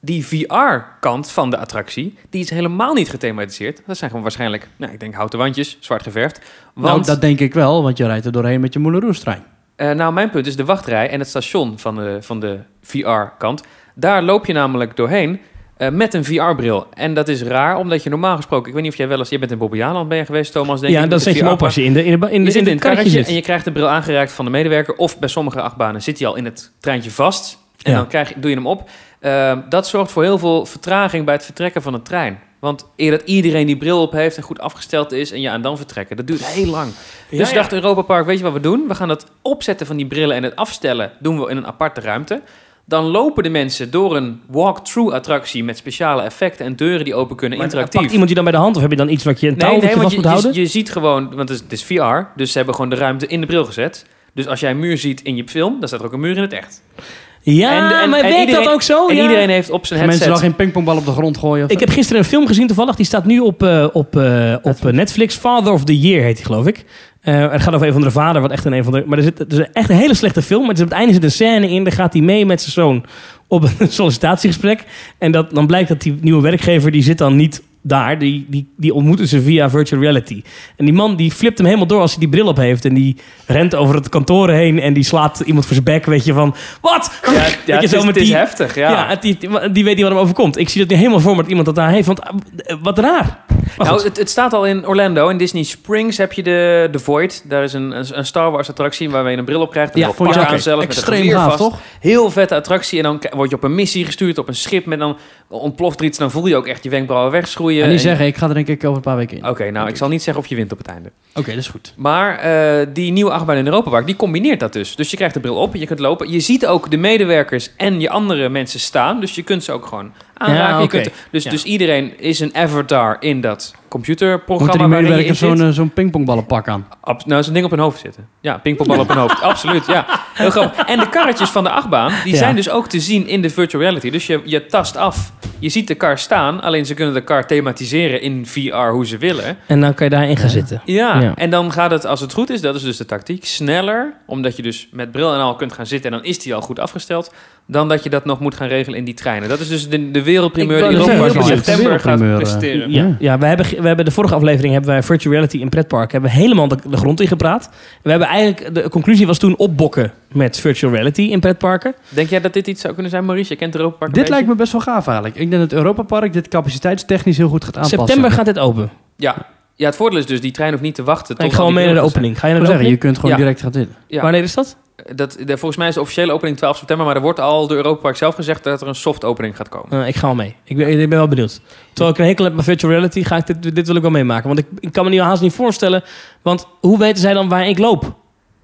[SPEAKER 3] Die VR-kant van de attractie, die is helemaal niet gethematiseerd. Dat zijn gewoon waarschijnlijk, nou, ik denk houten wandjes, zwart geverfd. Want,
[SPEAKER 1] Nou, dat denk ik wel, want je rijdt er doorheen met je Moulin Rouge trein.
[SPEAKER 3] Eh, nou, mijn punt is de wachtrij en het station van de, van de VR-kant. Daar loop je namelijk doorheen eh, met een VR-bril. En dat is raar, omdat je normaal gesproken... Ik weet niet of jij wel eens... Je bent in Bobbejaanland ben je geweest, Thomas, denk
[SPEAKER 2] ja,
[SPEAKER 3] ik.
[SPEAKER 2] dan
[SPEAKER 3] met de
[SPEAKER 2] zet je hem op als je in de, in de, in de,
[SPEAKER 3] Je
[SPEAKER 2] in
[SPEAKER 3] zit
[SPEAKER 2] de
[SPEAKER 3] in het
[SPEAKER 2] karretje zit.
[SPEAKER 3] en je krijgt de bril aangereikt van de medewerker. Of bij sommige achtbanen zit hij al in het treintje vast. En
[SPEAKER 2] Ja.
[SPEAKER 3] dan krijg, doe je hem op. Eh, dat zorgt voor heel veel vertraging bij het vertrekken van de trein. Want eer dat iedereen die bril op heeft en goed afgesteld is... en ja, en dan vertrekken, dat duurt heel lang.
[SPEAKER 2] Ja,
[SPEAKER 3] dus
[SPEAKER 2] ja.
[SPEAKER 3] dacht Europa Park, weet je wat we doen? We gaan het opzetten van die brillen en het afstellen doen we in een aparte ruimte. Dan lopen de mensen door een walk-through attractie met speciale effecten en deuren die open kunnen,
[SPEAKER 2] Maar
[SPEAKER 3] interactief.
[SPEAKER 2] Pakt iemand je dan bij de hand of heb je dan iets wat je een touw
[SPEAKER 3] Nee, nee,
[SPEAKER 2] vast
[SPEAKER 3] je,
[SPEAKER 2] moet
[SPEAKER 3] je,
[SPEAKER 2] houden?
[SPEAKER 3] je ziet gewoon, want het is, het is VR, dus ze hebben gewoon de ruimte in de bril gezet. Dus als jij een muur ziet in je film, dan staat er ook een muur in het echt.
[SPEAKER 2] ja,
[SPEAKER 3] en- en-
[SPEAKER 2] maar
[SPEAKER 3] en
[SPEAKER 2] werkt
[SPEAKER 3] iedereen-
[SPEAKER 2] dat ook zo?
[SPEAKER 3] en
[SPEAKER 2] Ja.
[SPEAKER 3] iedereen heeft op zijn
[SPEAKER 1] Gaan mensen
[SPEAKER 3] headset...
[SPEAKER 1] dan geen pingpongbal op de grond gooien? of
[SPEAKER 2] Ik
[SPEAKER 1] zo?
[SPEAKER 2] heb gisteren een film gezien toevallig. Die staat nu op, eh, op, eh, op Netflix. Father of the Year heet die, geloof ik. Eh, het gaat over een van de vader, wat echt een, een van de... Maar er zit, het is echt een hele slechte film. Maar er op het einde zit een scène in. Daar gaat hij mee met zijn zoon op een sollicitatiegesprek. En dat, dan blijkt dat die nieuwe werkgever... die zit dan niet daar. Die, die, die ontmoeten ze via virtual reality. En die man die flipt hem helemaal door als hij die bril op heeft. En die rent over het kantoor heen. En die slaat iemand voor zijn bek. Weet je van... Wat?
[SPEAKER 3] Ja, ja, het, is,
[SPEAKER 2] zo met
[SPEAKER 3] het is
[SPEAKER 2] die-
[SPEAKER 3] heftig, ja.
[SPEAKER 2] Die, die weet niet wat hem overkomt. Ik zie dat nu helemaal voor me dat iemand dat daar heeft. Want eh, wat raar.
[SPEAKER 3] Nou, het, het staat al in Orlando. In Disney Springs heb je de, de Void. Daar is een, een, Star Wars attractie waar je een bril op krijgt. En
[SPEAKER 2] Ja,
[SPEAKER 3] pak
[SPEAKER 1] ook
[SPEAKER 3] aan zelf met een
[SPEAKER 1] extreem gaaf,
[SPEAKER 3] vast.
[SPEAKER 1] toch?
[SPEAKER 3] Heel vette attractie. En dan word je op een missie gestuurd op een schip. Met dan ontploft er iets. En dan voel je ook echt je wenkbrauwen wegschroeien.
[SPEAKER 1] En die
[SPEAKER 3] En-
[SPEAKER 1] zeggen, ik ga er denk ik over een paar weken in. Oké,
[SPEAKER 3] Oké, nou, ik zal niet zeggen of je wint op het einde.
[SPEAKER 1] dat is goed.
[SPEAKER 3] Maar eh, die nieuwe achtbaan in Europa Park, die combineert dat dus. Dus je krijgt de bril op, je kunt lopen. Je ziet ook de medewerkers en je andere mensen staan. Dus je kunt ze ook gewoon aanraken.
[SPEAKER 2] Ja,
[SPEAKER 3] Je kunt, dus,
[SPEAKER 2] Ja.
[SPEAKER 3] dus iedereen is een avatar in dat computerprogramma
[SPEAKER 1] Moeten die
[SPEAKER 3] zit.
[SPEAKER 1] zo'n eh, zo'n pingpongballenpak aan?
[SPEAKER 3] Ab- nou, zo'n ding op hun hoofd zitten. Ja, pingpongbal op hun hoofd. Absoluut, ja. Heel grappig. En de karretjes van de achtbaan, die
[SPEAKER 2] Ja.
[SPEAKER 3] zijn dus ook te zien in de virtual reality. Dus je, je tast af. Je ziet de kar staan, alleen ze kunnen de kar thematiseren in VR hoe ze willen.
[SPEAKER 2] En dan kan je daarin gaan zitten.
[SPEAKER 3] Ja,
[SPEAKER 2] Ja.
[SPEAKER 3] en dan gaat het, als het goed is, dat is dus de tactiek, sneller. Omdat je dus met bril en al kunt gaan zitten en dan is die al goed afgesteld. Dan dat je dat nog moet gaan regelen in die treinen. Dat is dus de, de wereldprimeur
[SPEAKER 2] Ik net
[SPEAKER 3] Europa in september gaat
[SPEAKER 1] eh.
[SPEAKER 3] presenteren.
[SPEAKER 2] Ja, ja we, hebben, we hebben de vorige aflevering hebben wij virtual reality in pretpark hebben we helemaal de, de grond in gepraat. We hebben eigenlijk de conclusie was toen opbokken met virtual reality in pretparken.
[SPEAKER 3] Denk jij dat dit iets zou kunnen zijn, Maurice? Je kent Europa Park
[SPEAKER 1] Dit lijkt me best wel gaaf eigenlijk. Ik denk dat het Europa Park dit capaciteitstechnisch heel goed gaat aanpassen.
[SPEAKER 2] September gaat dit open.
[SPEAKER 3] Ja. ja, het voordeel is dus, die trein hoeft niet te wachten.
[SPEAKER 2] ik
[SPEAKER 3] tot
[SPEAKER 2] ga
[SPEAKER 3] al
[SPEAKER 2] wel
[SPEAKER 3] die
[SPEAKER 2] mee naar de opening. Ga je
[SPEAKER 1] Ik
[SPEAKER 2] naar de
[SPEAKER 1] zeggen, je kunt gewoon
[SPEAKER 3] Ja.
[SPEAKER 1] direct gaan zitten.
[SPEAKER 3] Ja.
[SPEAKER 2] Wanneer is dat?
[SPEAKER 3] Dat, de, volgens mij is de officiële opening 12 september, maar er wordt al door Europa Park zelf gezegd dat er een soft opening gaat komen.
[SPEAKER 2] Eh, ik ga wel mee. Ik ben, ik ben wel benieuwd. Terwijl ik een hekel heb met virtual reality, ga ik dit, dit wil ik wel meemaken. Want ik, ik kan me nu haast niet voorstellen. Want hoe weten zij dan waar ik loop?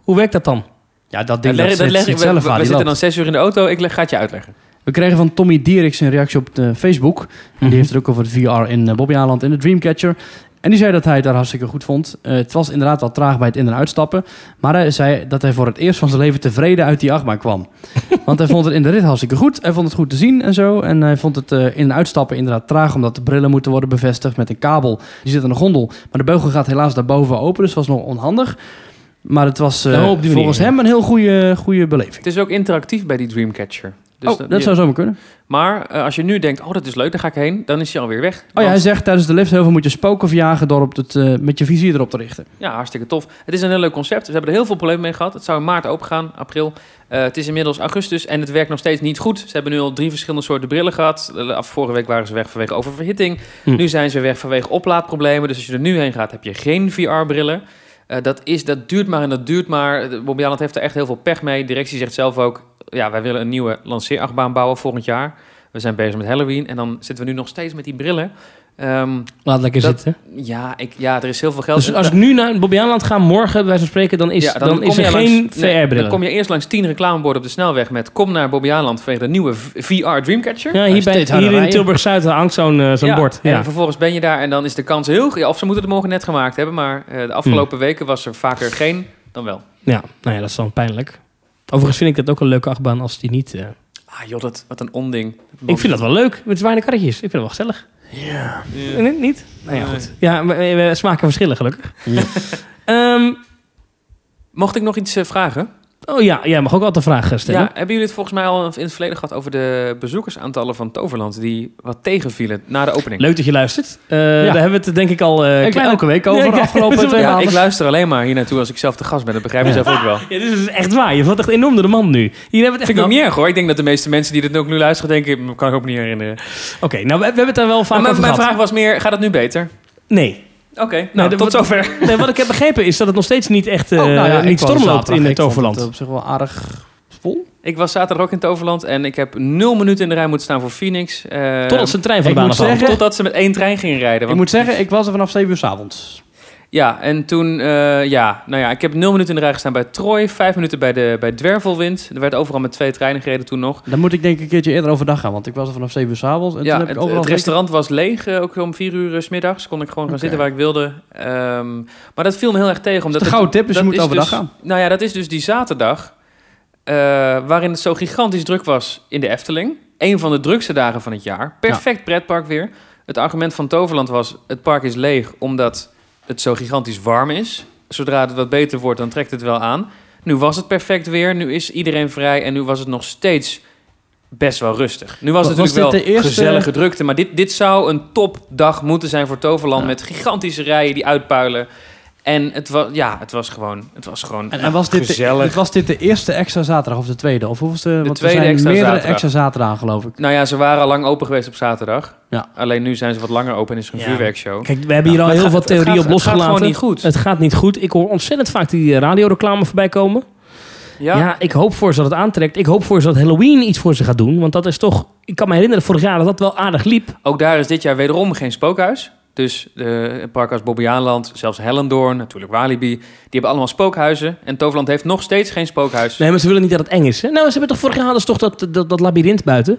[SPEAKER 2] Hoe werkt dat dan?
[SPEAKER 1] Ja, dat
[SPEAKER 3] Dat
[SPEAKER 1] ding
[SPEAKER 3] leg-
[SPEAKER 1] dat zelf
[SPEAKER 3] we, we zitten
[SPEAKER 1] loopt.
[SPEAKER 3] dan zes uur in de auto. Ik leg, ga het je uitleggen.
[SPEAKER 1] We kregen van Tommy Dieriks een reactie op de Facebook. En die heeft het ook over het VR in Bobby Aland en de Dreamcatcher. En die zei dat hij het daar hartstikke goed vond. Eh, het was inderdaad wel traag bij het in- en uitstappen. Maar hij zei dat hij voor het eerst van zijn leven tevreden uit die achtbaan kwam. Want hij vond het in de rit hartstikke goed. Hij vond het goed te zien en zo. En hij vond het eh, in- en uitstappen inderdaad traag... omdat de brillen moeten worden bevestigd met een kabel. Die zit aan de gondel. Maar de beugel gaat helaas daarboven open. Dus dat was nog onhandig. Maar het was eh,
[SPEAKER 2] Nou,
[SPEAKER 1] volgens
[SPEAKER 2] manier,
[SPEAKER 1] hem een heel goede, goede beleving.
[SPEAKER 3] Het is ook interactief bij die Dreamcatcher. Dus
[SPEAKER 1] oh, dat zou zomaar kunnen.
[SPEAKER 3] Maar eh, als je nu denkt, oh dat is leuk, daar ga ik heen, dan is hij alweer weg.
[SPEAKER 1] Oh ja, hij zegt tijdens de lift heel veel moet je spoken verjagen door op het, eh, met je vizier erop te richten.
[SPEAKER 3] Ja, hartstikke tof. Het is een heel leuk concept. Ze hebben er heel veel problemen mee gehad. Het zou in maart open gaan, april. Eh, het is inmiddels augustus en het werkt nog steeds niet goed. Ze hebben nu al drie verschillende soorten brillen gehad. Af- Vorige week waren ze weg vanwege oververhitting.
[SPEAKER 2] Hm.
[SPEAKER 3] Nu zijn ze weg vanwege oplaadproblemen. Dus als je er nu heen gaat, heb je geen VR-brillen. Dat, is, dat duurt maar en dat duurt maar. Bobby Aland heeft er echt heel veel pech mee. De directie zegt zelf ook... ja, wij willen een nieuwe lanceerachtbaan bouwen volgend jaar. We zijn bezig met Halloween en dan zitten we nu nog steeds met die brillen. Ehm,
[SPEAKER 2] Laat lekker
[SPEAKER 3] Dat-
[SPEAKER 2] zitten.
[SPEAKER 3] ja, ik, ja, er is heel veel geld.
[SPEAKER 2] Dus als ik nu naar Bobbejaanland ga, morgen bij zo'n spreken, dan is,
[SPEAKER 3] Ja,
[SPEAKER 2] dan is er geen
[SPEAKER 3] nee,
[SPEAKER 2] VR-brillen.
[SPEAKER 3] Dan kom je eerst langs tien reclameborden op de snelweg met... kom naar Bobbejaanland vanwege de nieuwe VR Dreamcatcher.
[SPEAKER 2] ja, hier, bij, in. Tilburg-Zuid hangt zo'n eh, zo'n
[SPEAKER 3] Ja,
[SPEAKER 2] bord.
[SPEAKER 3] En
[SPEAKER 2] Ja.
[SPEAKER 3] vervolgens ben je daar en dan is de kans heel... Ja, of ze moeten het morgen net gemaakt hebben... maar eh, de afgelopen weken was er vaker geen dan wel.
[SPEAKER 2] ja, nou ja, dat is dan pijnlijk. Overigens vind ik dat ook een leuke achtbaan als die niet... eh,
[SPEAKER 3] Ah joh, dat, wat een onding.
[SPEAKER 2] Ik vind dat wel leuk, met zwaarde karretjes. Ik vind het wel gezellig.
[SPEAKER 3] Ja.
[SPEAKER 2] Nee, niet? Nou ja,
[SPEAKER 3] Nee.
[SPEAKER 2] goed. Ja, we, we smaken verschillen, gelukkig.
[SPEAKER 1] Ja.
[SPEAKER 2] Ehm,
[SPEAKER 3] Mocht ik nog iets eh, vragen?
[SPEAKER 2] Oh ja, jij mag ook altijd vragen stellen.
[SPEAKER 3] Ja, hebben jullie het volgens mij al in het verleden gehad... over de bezoekersaantallen van Toverland... die wat tegenvielen na de opening?
[SPEAKER 2] Leuk dat je luistert. Eh, Daar hebben we het denk ik al... klein-
[SPEAKER 1] elke week over
[SPEAKER 2] Ja,
[SPEAKER 1] de
[SPEAKER 2] ja.
[SPEAKER 1] afgelopen twee
[SPEAKER 3] Ja,
[SPEAKER 1] maanden.
[SPEAKER 3] ik luister alleen maar hier naartoe als ik zelf te gast ben. Dat begrijp je
[SPEAKER 1] Ja.
[SPEAKER 3] zelf ook wel.
[SPEAKER 2] Ja, dit is echt waar. Je valt echt enorm door de man nu. Hier hebben we het echt
[SPEAKER 3] Vind ik ook
[SPEAKER 2] nou-
[SPEAKER 3] niet erg hoor. Ik denk dat de meeste mensen die dit ook nu luisteren denken... "Ik kan ik ook niet herinneren.
[SPEAKER 2] Oké, nou, we, we hebben het daar wel vaak
[SPEAKER 3] Maar
[SPEAKER 2] over
[SPEAKER 3] mijn
[SPEAKER 2] gehad.
[SPEAKER 3] vraag was meer, gaat het nu beter?
[SPEAKER 2] Nee.
[SPEAKER 3] Oké, nou, tot
[SPEAKER 2] wat-
[SPEAKER 3] zover.
[SPEAKER 2] nee. Wat ik heb begrepen is dat het nog steeds niet echt eh
[SPEAKER 1] Oh, nou ja, ik
[SPEAKER 2] niet
[SPEAKER 1] was
[SPEAKER 2] storm loopt
[SPEAKER 1] zaterdag.
[SPEAKER 2] in het
[SPEAKER 1] Ik vond
[SPEAKER 2] Toverland.
[SPEAKER 1] het op zich wel aardig vol.
[SPEAKER 3] Ik was zaterdag ook in Toverland en ik heb nul minuten in de rij moeten staan voor Phoenix. eh,
[SPEAKER 2] Totdat ze een trein van
[SPEAKER 1] ik
[SPEAKER 2] de baan
[SPEAKER 1] moet
[SPEAKER 2] afhaalden.
[SPEAKER 1] zeggen-
[SPEAKER 3] totdat ze met één trein gingen rijden.
[SPEAKER 1] Ik
[SPEAKER 3] Want,
[SPEAKER 1] moet zeggen, ik was er vanaf 7 uur 's avonds.
[SPEAKER 3] Ja, en toen, eh, ja, nou ja, ik heb nul minuten in de rij gestaan bij Troy, vijf minuten bij, de, bij Dwervelwind. Er werd overal met twee treinen gereden toen nog.
[SPEAKER 1] Dan moet ik denk ik een keertje eerder overdag gaan, want ik was er vanaf 7 uur 's avonds. En
[SPEAKER 3] ja,
[SPEAKER 1] toen heb
[SPEAKER 3] het,
[SPEAKER 1] ik overal
[SPEAKER 3] het restaurant was leeg, eh, ook om vier uur 's middags. Kon ik gewoon gaan zitten waar ik wilde. Ehm, maar dat viel me heel erg tegen. Omdat
[SPEAKER 1] een gouden tip, dus je moet overdag
[SPEAKER 3] dus-
[SPEAKER 1] gaan.
[SPEAKER 3] Nou ja, dat is dus die zaterdag. eh, waarin het zo gigantisch druk was in de Efteling. Een van de drukste dagen van het jaar. Perfect pretpark weer. Het argument van Toverland was: het park is leeg omdat het zo gigantisch warm is. Zodra het wat beter wordt, dan trekt het wel aan. Nu was het perfect weer, nu is iedereen vrij en nu was het nog steeds best wel rustig. Nu was het
[SPEAKER 1] Was
[SPEAKER 3] natuurlijk wel
[SPEAKER 1] dit de eerste-
[SPEAKER 3] gezellige drukte, maar dit, dit zou een topdag moeten zijn voor Toverland
[SPEAKER 1] Ja.
[SPEAKER 3] met gigantische rijen die uitpuilen. En het was, ja, het was gewoon, het was gewoon
[SPEAKER 1] En, en was, dit de,
[SPEAKER 3] gezellig.
[SPEAKER 1] was dit de eerste extra zaterdag of de tweede? Of hoeveelste? Want er
[SPEAKER 3] tweede
[SPEAKER 1] zijn
[SPEAKER 3] extra
[SPEAKER 1] meerdere
[SPEAKER 3] zaterdag.
[SPEAKER 1] extra zaterdagen, geloof ik.
[SPEAKER 3] Nou ja, ze waren al lang open geweest op zaterdag.
[SPEAKER 1] Ja.
[SPEAKER 3] Alleen nu zijn ze wat langer open en is er een
[SPEAKER 2] Ja.
[SPEAKER 3] vuurwerkshow.
[SPEAKER 2] Kijk, we hebben hier al heel veel
[SPEAKER 3] gaat-
[SPEAKER 2] op
[SPEAKER 3] het gaat
[SPEAKER 2] losgelaten.
[SPEAKER 3] gewoon niet goed.
[SPEAKER 2] Het gaat niet goed. Ik hoor ontzettend vaak die eh, radioreclame voorbij komen.
[SPEAKER 3] Ja,
[SPEAKER 2] Ja. ik hoop voor ze dat het aantrekt. Ik hoop voor ze dat Halloween iets voor ze gaat doen. Want dat is toch... Ik kan me herinneren vorig jaar dat dat wel aardig liep.
[SPEAKER 3] ook daar is dit jaar wederom geen spookhuis. Dus de park als Bobbejaanland, zelfs Hellendoorn, natuurlijk Walibi, die hebben allemaal spookhuizen. En Toverland heeft nog steeds geen spookhuis.
[SPEAKER 2] Nee, maar ze willen niet dat het eng is. Hè? Nou, ze hebben toch vorig jaar hadden ze toch dat, dat, dat labyrint buiten?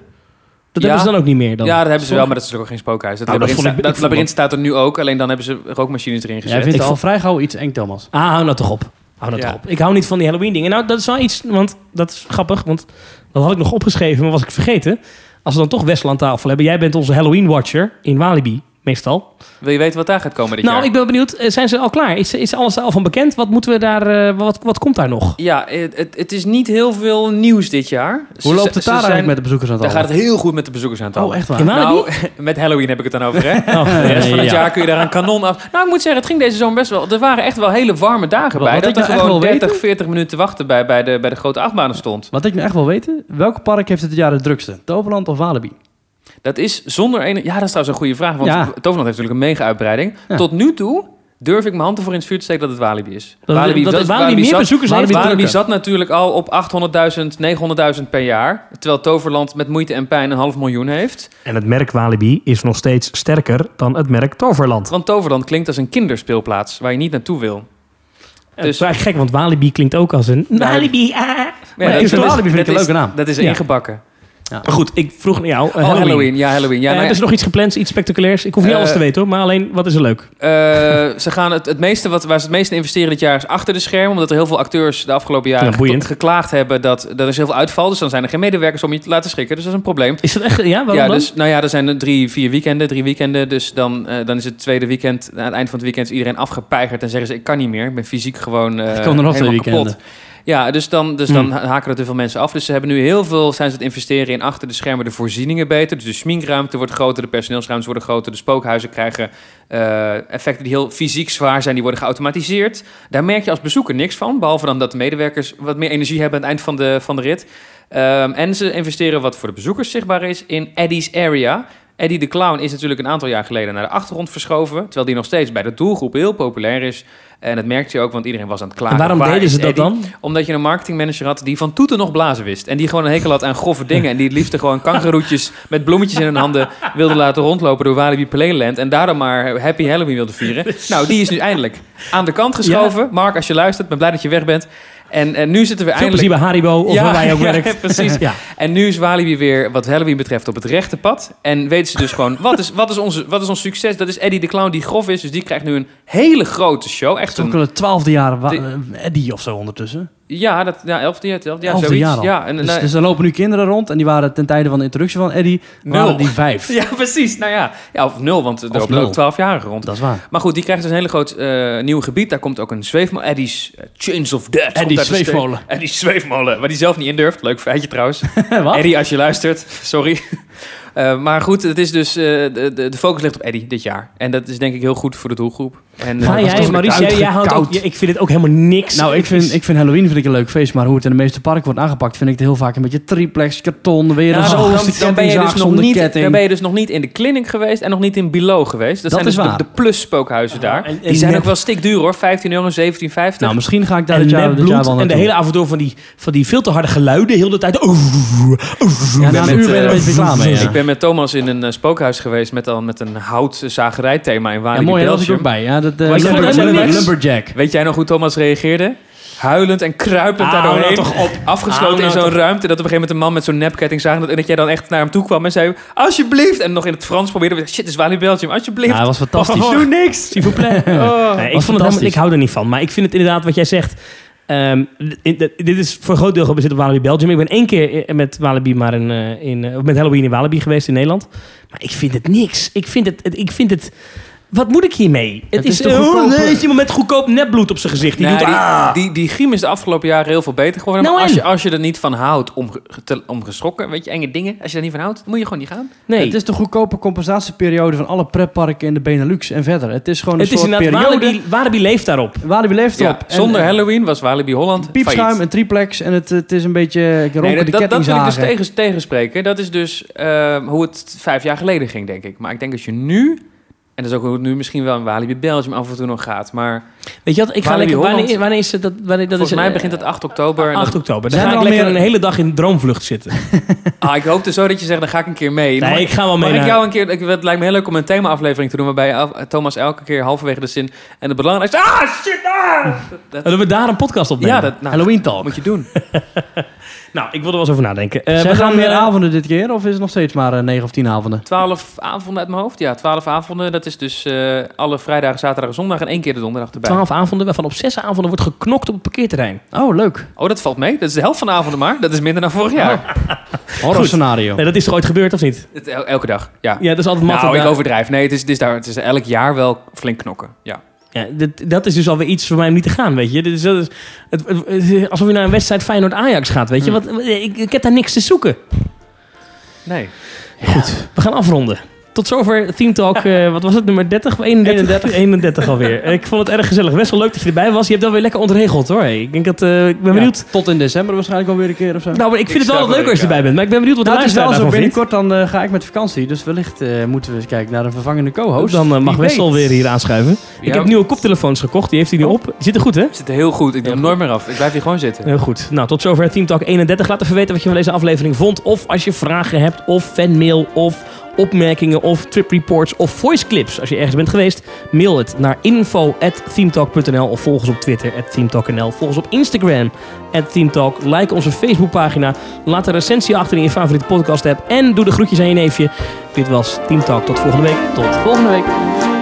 [SPEAKER 2] Dat
[SPEAKER 3] Ja.
[SPEAKER 2] hebben ze dan ook niet meer dan?
[SPEAKER 3] ja, dat hebben ze wel, maar dat is natuurlijk ook geen spookhuis. Dat,
[SPEAKER 2] Nou, dat
[SPEAKER 3] labyrint, sta-
[SPEAKER 2] ik
[SPEAKER 3] dat labyrint staat er nu ook, alleen dan hebben ze rookmachines erin
[SPEAKER 1] Jij
[SPEAKER 3] gezet.
[SPEAKER 1] vindt
[SPEAKER 2] Ik
[SPEAKER 1] het al vrij gauw iets eng, Thomas.
[SPEAKER 2] Ah, hou nou toch op. Hou nou
[SPEAKER 3] Ja.
[SPEAKER 2] toch op. Ik hou niet van die Halloween dingen. Nou, dat is wel iets, want dat is grappig. Want dat had ik nog opgeschreven, maar was ik vergeten. Als we dan toch Wessel aan tafel hebben. Jij bent onze Halloween watcher in Walibi. Meestal.
[SPEAKER 3] Wil je weten wat daar gaat komen dit
[SPEAKER 2] nou,
[SPEAKER 3] jaar?
[SPEAKER 2] ik ben benieuwd. eh, Zijn ze al klaar? Is, is alles al van bekend? Wat moeten we daar... eh, wat, wat komt daar nog?
[SPEAKER 3] Ja, het, het, het is niet heel veel nieuws dit jaar.
[SPEAKER 1] Hoe
[SPEAKER 3] Ze-
[SPEAKER 1] loopt het daar eigenlijk met de bezoekersaantallen?
[SPEAKER 3] Daar gaat het heel goed met de bezoekersaantallen.
[SPEAKER 1] Oh, echt waar?
[SPEAKER 3] Nou, met Halloween heb ik het dan over, hè?
[SPEAKER 2] Oh,
[SPEAKER 3] De rest van het
[SPEAKER 1] Ja.
[SPEAKER 3] jaar kun je daar een kanon af. Nou, ik moet zeggen, het ging deze zomer best wel. Er waren echt wel hele warme dagen
[SPEAKER 1] Wat-
[SPEAKER 3] bij.
[SPEAKER 1] wat
[SPEAKER 3] Dat
[SPEAKER 1] ik
[SPEAKER 3] er
[SPEAKER 1] nou echt
[SPEAKER 3] gewoon
[SPEAKER 1] wil
[SPEAKER 3] 30,
[SPEAKER 1] weten?
[SPEAKER 3] 40 minuten wachten bij, bij, de, bij de grote achtbanen stond.
[SPEAKER 1] Wat ik nu echt wil weten, welk park heeft het dit jaar het drukste? Toverland of Walibi?
[SPEAKER 3] Dat is zonder ene. Ja, dat is trouwens een goede vraag. Want
[SPEAKER 1] Ja.
[SPEAKER 3] Toverland heeft natuurlijk een mega-uitbreiding.
[SPEAKER 1] Ja.
[SPEAKER 3] Tot nu toe durf ik mijn hand ervoor in het vuur te steken dat het Walibi is.
[SPEAKER 2] Dat, dat, dat, Walibi meer
[SPEAKER 3] zat,
[SPEAKER 2] bezoekers heeft.
[SPEAKER 1] Walibi
[SPEAKER 3] Walibi
[SPEAKER 1] drukker.
[SPEAKER 3] zat natuurlijk al op 800.000, 900.000 per jaar. Terwijl Toverland met moeite en pijn een half miljoen heeft.
[SPEAKER 2] En het merk Walibi is nog steeds sterker dan het merk Toverland.
[SPEAKER 3] Want Toverland klinkt als een kinderspeelplaats waar je niet naartoe wil.
[SPEAKER 2] Het is eigenlijk gek, want Walibi klinkt ook als een... Walibi, ah.
[SPEAKER 3] Ja,
[SPEAKER 2] Maar
[SPEAKER 3] dat
[SPEAKER 2] is
[SPEAKER 3] dat
[SPEAKER 1] Walibi vind ik een leuke naam.
[SPEAKER 3] Dat is
[SPEAKER 2] Ja.
[SPEAKER 3] ingebakken.
[SPEAKER 2] Maar goed, ik vroeg naar jou. eh,
[SPEAKER 3] Oh, Halloween. Ja, Halloween. Ja, nou ja,
[SPEAKER 2] er is nog iets gepland, iets spectaculairs. Ik hoef niet
[SPEAKER 3] Eh,
[SPEAKER 2] alles te weten hoor, maar alleen wat is er leuk?
[SPEAKER 3] Eh, ze gaan het, het meeste wat, waar ze het meeste in investeren dit jaar is achter de schermen. Omdat er heel veel acteurs de afgelopen jaren
[SPEAKER 2] Ja,
[SPEAKER 3] ge- geklaagd hebben dat er is heel veel uitval. Dus dan zijn er geen medewerkers om je te laten schrikken. Dus dat is een probleem.
[SPEAKER 2] Is dat echt, ja, waarom
[SPEAKER 3] ja,
[SPEAKER 2] dan?
[SPEAKER 3] dus, nou ja, er zijn er drie, vier weekenden, drie weekenden. Dus dan, dan is het tweede weekend, aan het eind van het weekend, is iedereen afgepeigerd. En zeggen ze, ik kan niet meer. Ik ben fysiek gewoon
[SPEAKER 1] Ik kan er nog twee
[SPEAKER 3] helemaal kapot. Ja, dus dan, dus dan
[SPEAKER 2] Hmm.
[SPEAKER 3] haken er te veel mensen af. Dus ze hebben nu heel veel, zijn ze het investeren in achter de schermen de voorzieningen beter. Dus de sminkruimte wordt groter, de personeelsruimtes worden groter. De spookhuizen krijgen eh, effecten die heel fysiek zwaar zijn, die worden geautomatiseerd. Daar merk je als bezoeker niks van, behalve dan dat de medewerkers wat meer energie hebben aan het eind van de, van de rit. Ehm, en ze investeren wat voor de bezoekers zichtbaar is in Eddie's Area. Eddie de Clown is natuurlijk een aantal jaar geleden naar de achtergrond verschoven. Terwijl die nog steeds bij de doelgroep heel populair is. En dat merkte je ook, want iedereen was aan het klagen.
[SPEAKER 2] en waarom
[SPEAKER 3] Waar
[SPEAKER 2] deden ze dat
[SPEAKER 3] Eddie?
[SPEAKER 2] dan?
[SPEAKER 3] Omdat je een marketingmanager had die van toeten nog blazen wist. En die gewoon een hekel had aan grove dingen. En die het liefst gewoon kangeroetjes met bloemetjes in hun handen wilde laten rondlopen door Walibi Playland. En daarom maar Happy Halloween wilde vieren. Nou, die is nu eindelijk aan de kant geschoven. Mark, als je luistert, ben blij dat je weg bent. En, en nu zitten we
[SPEAKER 2] Veel
[SPEAKER 3] eindelijk...
[SPEAKER 2] bij Haribo of waar wij ook
[SPEAKER 3] ja,
[SPEAKER 2] werkt.
[SPEAKER 3] precies.
[SPEAKER 2] Ja.
[SPEAKER 3] En nu is Walibi weer, wat Halloween betreft, op het rechte pad. En weten ze dus gewoon, wat is, wat is, onze, wat is ons succes? Dat is Eddie de Clown die grof is. Dus die krijgt nu een hele grote show. Echt
[SPEAKER 1] Het is ook al het twaalfde jaar eh, Eddie of zo ondertussen.
[SPEAKER 3] Ja, dat, ja, elfde jaar, elfde jaar,
[SPEAKER 1] Elfde
[SPEAKER 3] zoiets.
[SPEAKER 1] jaar al.
[SPEAKER 3] Ja, en,
[SPEAKER 1] dus,
[SPEAKER 3] nou,
[SPEAKER 1] dus er lopen nu kinderen rond en die waren ten tijde van de introductie van Eddie,
[SPEAKER 3] Nul.
[SPEAKER 1] waren die vijf.
[SPEAKER 3] Ja, precies. Nou ja, ja of nul, want er lopen ook twaalfjarigen rond.
[SPEAKER 1] Dat is waar.
[SPEAKER 3] Maar goed, die krijgt dus een hele groot eh, nieuw gebied. Daar komt ook een zweefmolen. Eddie's uh, Chains of Death.
[SPEAKER 1] Eddie's zweefmolen.
[SPEAKER 3] Eddie's zweefmolen, waar die zelf niet in durft. Leuk feitje trouwens.
[SPEAKER 1] Wat?
[SPEAKER 3] Eddie, als je luistert, sorry. Eh, maar goed, het is dus, eh, de, de, de focus ligt op Eddie dit jaar. En dat is denk ik heel goed voor de doelgroep. En, eh,
[SPEAKER 2] jij, Maurice, jij, jij houdt ook, ja, ik vind het ook helemaal niks.
[SPEAKER 1] Nou, ik vind, ik vind Halloween vind ik een leuk feest, maar hoe het in de meeste parken wordt aangepakt, vind ik het heel vaak een beetje triplex, karton, weer
[SPEAKER 3] Ja, dan, dan, dan ben je dus nog niet,
[SPEAKER 1] ketting.
[SPEAKER 3] dan ben je dus nog niet in de clinic geweest en nog niet in Below geweest. Dat,
[SPEAKER 1] Dat
[SPEAKER 3] zijn
[SPEAKER 1] is
[SPEAKER 3] dus de,
[SPEAKER 1] waar.
[SPEAKER 3] de plus spookhuizen daar.
[SPEAKER 2] en- en
[SPEAKER 3] die zijn
[SPEAKER 2] net-
[SPEAKER 3] ook wel stikduur hoor. 15 euro, 17,50.
[SPEAKER 1] Nou, misschien ga ik daar
[SPEAKER 2] en
[SPEAKER 1] dit jaar, dit jaar wel
[SPEAKER 2] en de hele avond door van die, van die veel te harde geluiden, heel de tijd.
[SPEAKER 1] Ja, na
[SPEAKER 3] met,
[SPEAKER 1] een uur ben je er een beetje klaar mee. ja.
[SPEAKER 3] Ik ben met Thomas in een eh, spookhuis geweest met, al, met een houtzagerijthema in
[SPEAKER 1] Ja,
[SPEAKER 3] Walibi
[SPEAKER 1] mooi, daar was ik
[SPEAKER 3] Belgium.
[SPEAKER 1] ook bij. Ja, dat, eh, lumberjack.
[SPEAKER 3] Weet jij nog hoe Thomas reageerde? Huilend en kruipend doorheen.
[SPEAKER 2] toch op.
[SPEAKER 3] Afgesloten
[SPEAKER 2] nou
[SPEAKER 3] in zo'n ruimte. Dat op een gegeven moment een man met zo'n nepketting zag. En dat jij dan echt naar hem toe kwam en zei... Alsjeblieft. En nog in het Frans probeerde. Shit, dit is Walibi Belgium. Alsjeblieft.
[SPEAKER 1] Ja, dat was fantastisch.
[SPEAKER 3] Doe niks.
[SPEAKER 2] S'il vous plaît.
[SPEAKER 3] Oh.
[SPEAKER 2] Nee, ik, vond het helemaal,
[SPEAKER 1] fantastisch.
[SPEAKER 2] ik hou er niet van. Maar ik vind het inderdaad wat jij zegt. ehm, in- dit- is voor een groot deel gebaseerd op Walibi Belgium. Ik ben één keer met Walibi maar in, eh, in, eh, met Halloween in Walibi geweest in Nederland. Maar ik vind het niks. Ik vind het... het- ik vind het wat moet ik hiermee? Het,
[SPEAKER 1] Het is
[SPEAKER 2] is,
[SPEAKER 1] te
[SPEAKER 2] oh,
[SPEAKER 1] goedkoop.
[SPEAKER 2] nee, is iemand met goedkoop nepbloed op zijn gezicht. Die
[SPEAKER 3] Nee,
[SPEAKER 2] doet,
[SPEAKER 3] die,
[SPEAKER 2] ah.
[SPEAKER 3] die, die griem is de afgelopen jaren heel veel beter geworden.
[SPEAKER 2] Nou
[SPEAKER 3] maar als
[SPEAKER 2] en?
[SPEAKER 3] je, als je er niet van houdt om, te- om geschrokken, weet je, enge dingen. Als je er niet van houdt, moet je gewoon niet gaan.
[SPEAKER 2] nee.
[SPEAKER 1] Het is de goedkope compensatieperiode van alle pretparken in de Benelux en verder. Het is gewoon een
[SPEAKER 2] Het is
[SPEAKER 1] soort
[SPEAKER 2] inderdaad,
[SPEAKER 1] periode.
[SPEAKER 2] Walibi, Walibi leeft daarop.
[SPEAKER 1] Walibi leeft
[SPEAKER 3] Ja,
[SPEAKER 1] erop. En,
[SPEAKER 3] zonder
[SPEAKER 1] eh,
[SPEAKER 3] Halloween was Walibi Holland
[SPEAKER 1] Piepschuim,
[SPEAKER 3] failliet.
[SPEAKER 1] een triplex en het, het is een beetje
[SPEAKER 3] Nee,
[SPEAKER 1] de
[SPEAKER 3] dat, dat, dat wil ik dus tegen, tegenspreken. Dat is dus eh, hoe het vijf jaar geleden ging, denk ik. Maar ik denk als je nu... En dat is ook hoe het nu misschien wel in Walibi Belgium af en toe nog gaat. Maar
[SPEAKER 2] Weet je wat? Ik ga
[SPEAKER 3] Walibi
[SPEAKER 2] lekker, wanneer, wanneer is het? Dat, wanneer, dat
[SPEAKER 3] volgens
[SPEAKER 2] is,
[SPEAKER 3] mij begint het 8 oktober. En
[SPEAKER 2] 8
[SPEAKER 3] dat-
[SPEAKER 2] oktober. Dan ga ik lekker
[SPEAKER 1] meer-
[SPEAKER 2] een hele dag in droomvlucht zitten.
[SPEAKER 3] ah, ik hoopte zo dat je zegt, dan ga ik een keer mee.
[SPEAKER 2] Nee, ik ga wel mee
[SPEAKER 3] Mag ik jou een keer... Ik, het lijkt me heel leuk om een thema-aflevering te doen... waarbij Thomas elke keer halverwege de zin... en het belangrijkste... Ah, shit, ah! Dat,
[SPEAKER 2] Dat we daar een podcast op
[SPEAKER 3] ja, dat nou,
[SPEAKER 1] Halloween talk.
[SPEAKER 3] moet je doen.
[SPEAKER 2] Nou, ik wil er wel eens over nadenken. Eh,
[SPEAKER 1] Zijn
[SPEAKER 2] we
[SPEAKER 1] er
[SPEAKER 2] gaan
[SPEAKER 1] meer
[SPEAKER 2] eh,
[SPEAKER 1] avonden dit keer of is het nog steeds maar eh, negen of tien avonden?
[SPEAKER 3] 12 avonden uit mijn hoofd. Ja, 12 avonden. Dat is dus eh, alle vrijdagen, zaterdag en zondag en één keer de donderdag erbij.
[SPEAKER 2] 12 avonden, waarvan op zes avonden wordt geknokt op het parkeerterrein.
[SPEAKER 1] Oh, leuk.
[SPEAKER 3] Oh, dat valt mee. Dat is de helft van de avonden maar. Dat is minder dan vorig jaar.
[SPEAKER 1] Horror
[SPEAKER 2] Goed.
[SPEAKER 1] scenario.
[SPEAKER 2] Nee, dat is toch ooit gebeurd of niet?
[SPEAKER 3] Het- el- elke dag, ja.
[SPEAKER 2] Ja, dat is altijd makkelijk.
[SPEAKER 3] Nou, ik overdrijf. Nee, het is, het, is daar, het is elk jaar wel flink knokken. Ja.
[SPEAKER 2] Ja, dat, dat is dus alweer iets voor mij om niet te gaan, weet je. Dus dat is, het, het- het- alsof je naar een wedstrijd Feyenoord-Ajax gaat, weet je.
[SPEAKER 3] Mm.
[SPEAKER 2] Wat, ik, ik heb daar niks te zoeken.
[SPEAKER 3] Nee.
[SPEAKER 2] Goed, we gaan afronden. Tot zover Team Talk, eh, wat was het, nummer 30 of 31? 31, 31 alweer. Ik vond het erg gezellig. Best wel leuk dat je erbij was. Je hebt dat weer lekker ontregeld hoor. Ik, denk dat, eh, ik ben benieuwd.
[SPEAKER 1] Ja, tot in december waarschijnlijk alweer een keer of zo.
[SPEAKER 2] Nou, maar ik vind
[SPEAKER 3] Ik
[SPEAKER 2] het wel wat leuk
[SPEAKER 3] het,
[SPEAKER 2] als je erbij bent. Maar ik ben benieuwd wat de
[SPEAKER 1] Nou, wel
[SPEAKER 2] luisteraar daarvan vindt.
[SPEAKER 1] binnenkort, dan eh, ga ik met vakantie. Dus wellicht eh, moeten we eens kijken naar een vervangende co-host.
[SPEAKER 2] Dan mag Wessel weer hier aanschuiven. Ik heb nieuwe koptelefoons gekocht. Die heeft hij nu op. Die zitten goed, hè?
[SPEAKER 3] Het zit heel goed. Ik doe hem nooit meer af. Ik blijf hier gewoon zitten.
[SPEAKER 2] Heel goed. Nou, tot zover Team Talk 31. Laat even weten wat je van deze aflevering vond. Of als je vragen hebt, of fanmail, of opmerkingen, of trip reports, of voice clips. Als je ergens bent geweest, mail het naar info.themetalk.nl of volg ons op Twitter, @themetalk.nl. Volg ons op Instagram, @themetalk. Like onze Facebookpagina. Laat een recensie achter in je favoriete podcast app. En doe de groetjes aan je neefje. Dit was Team Talk. Tot volgende week. Tot volgende week.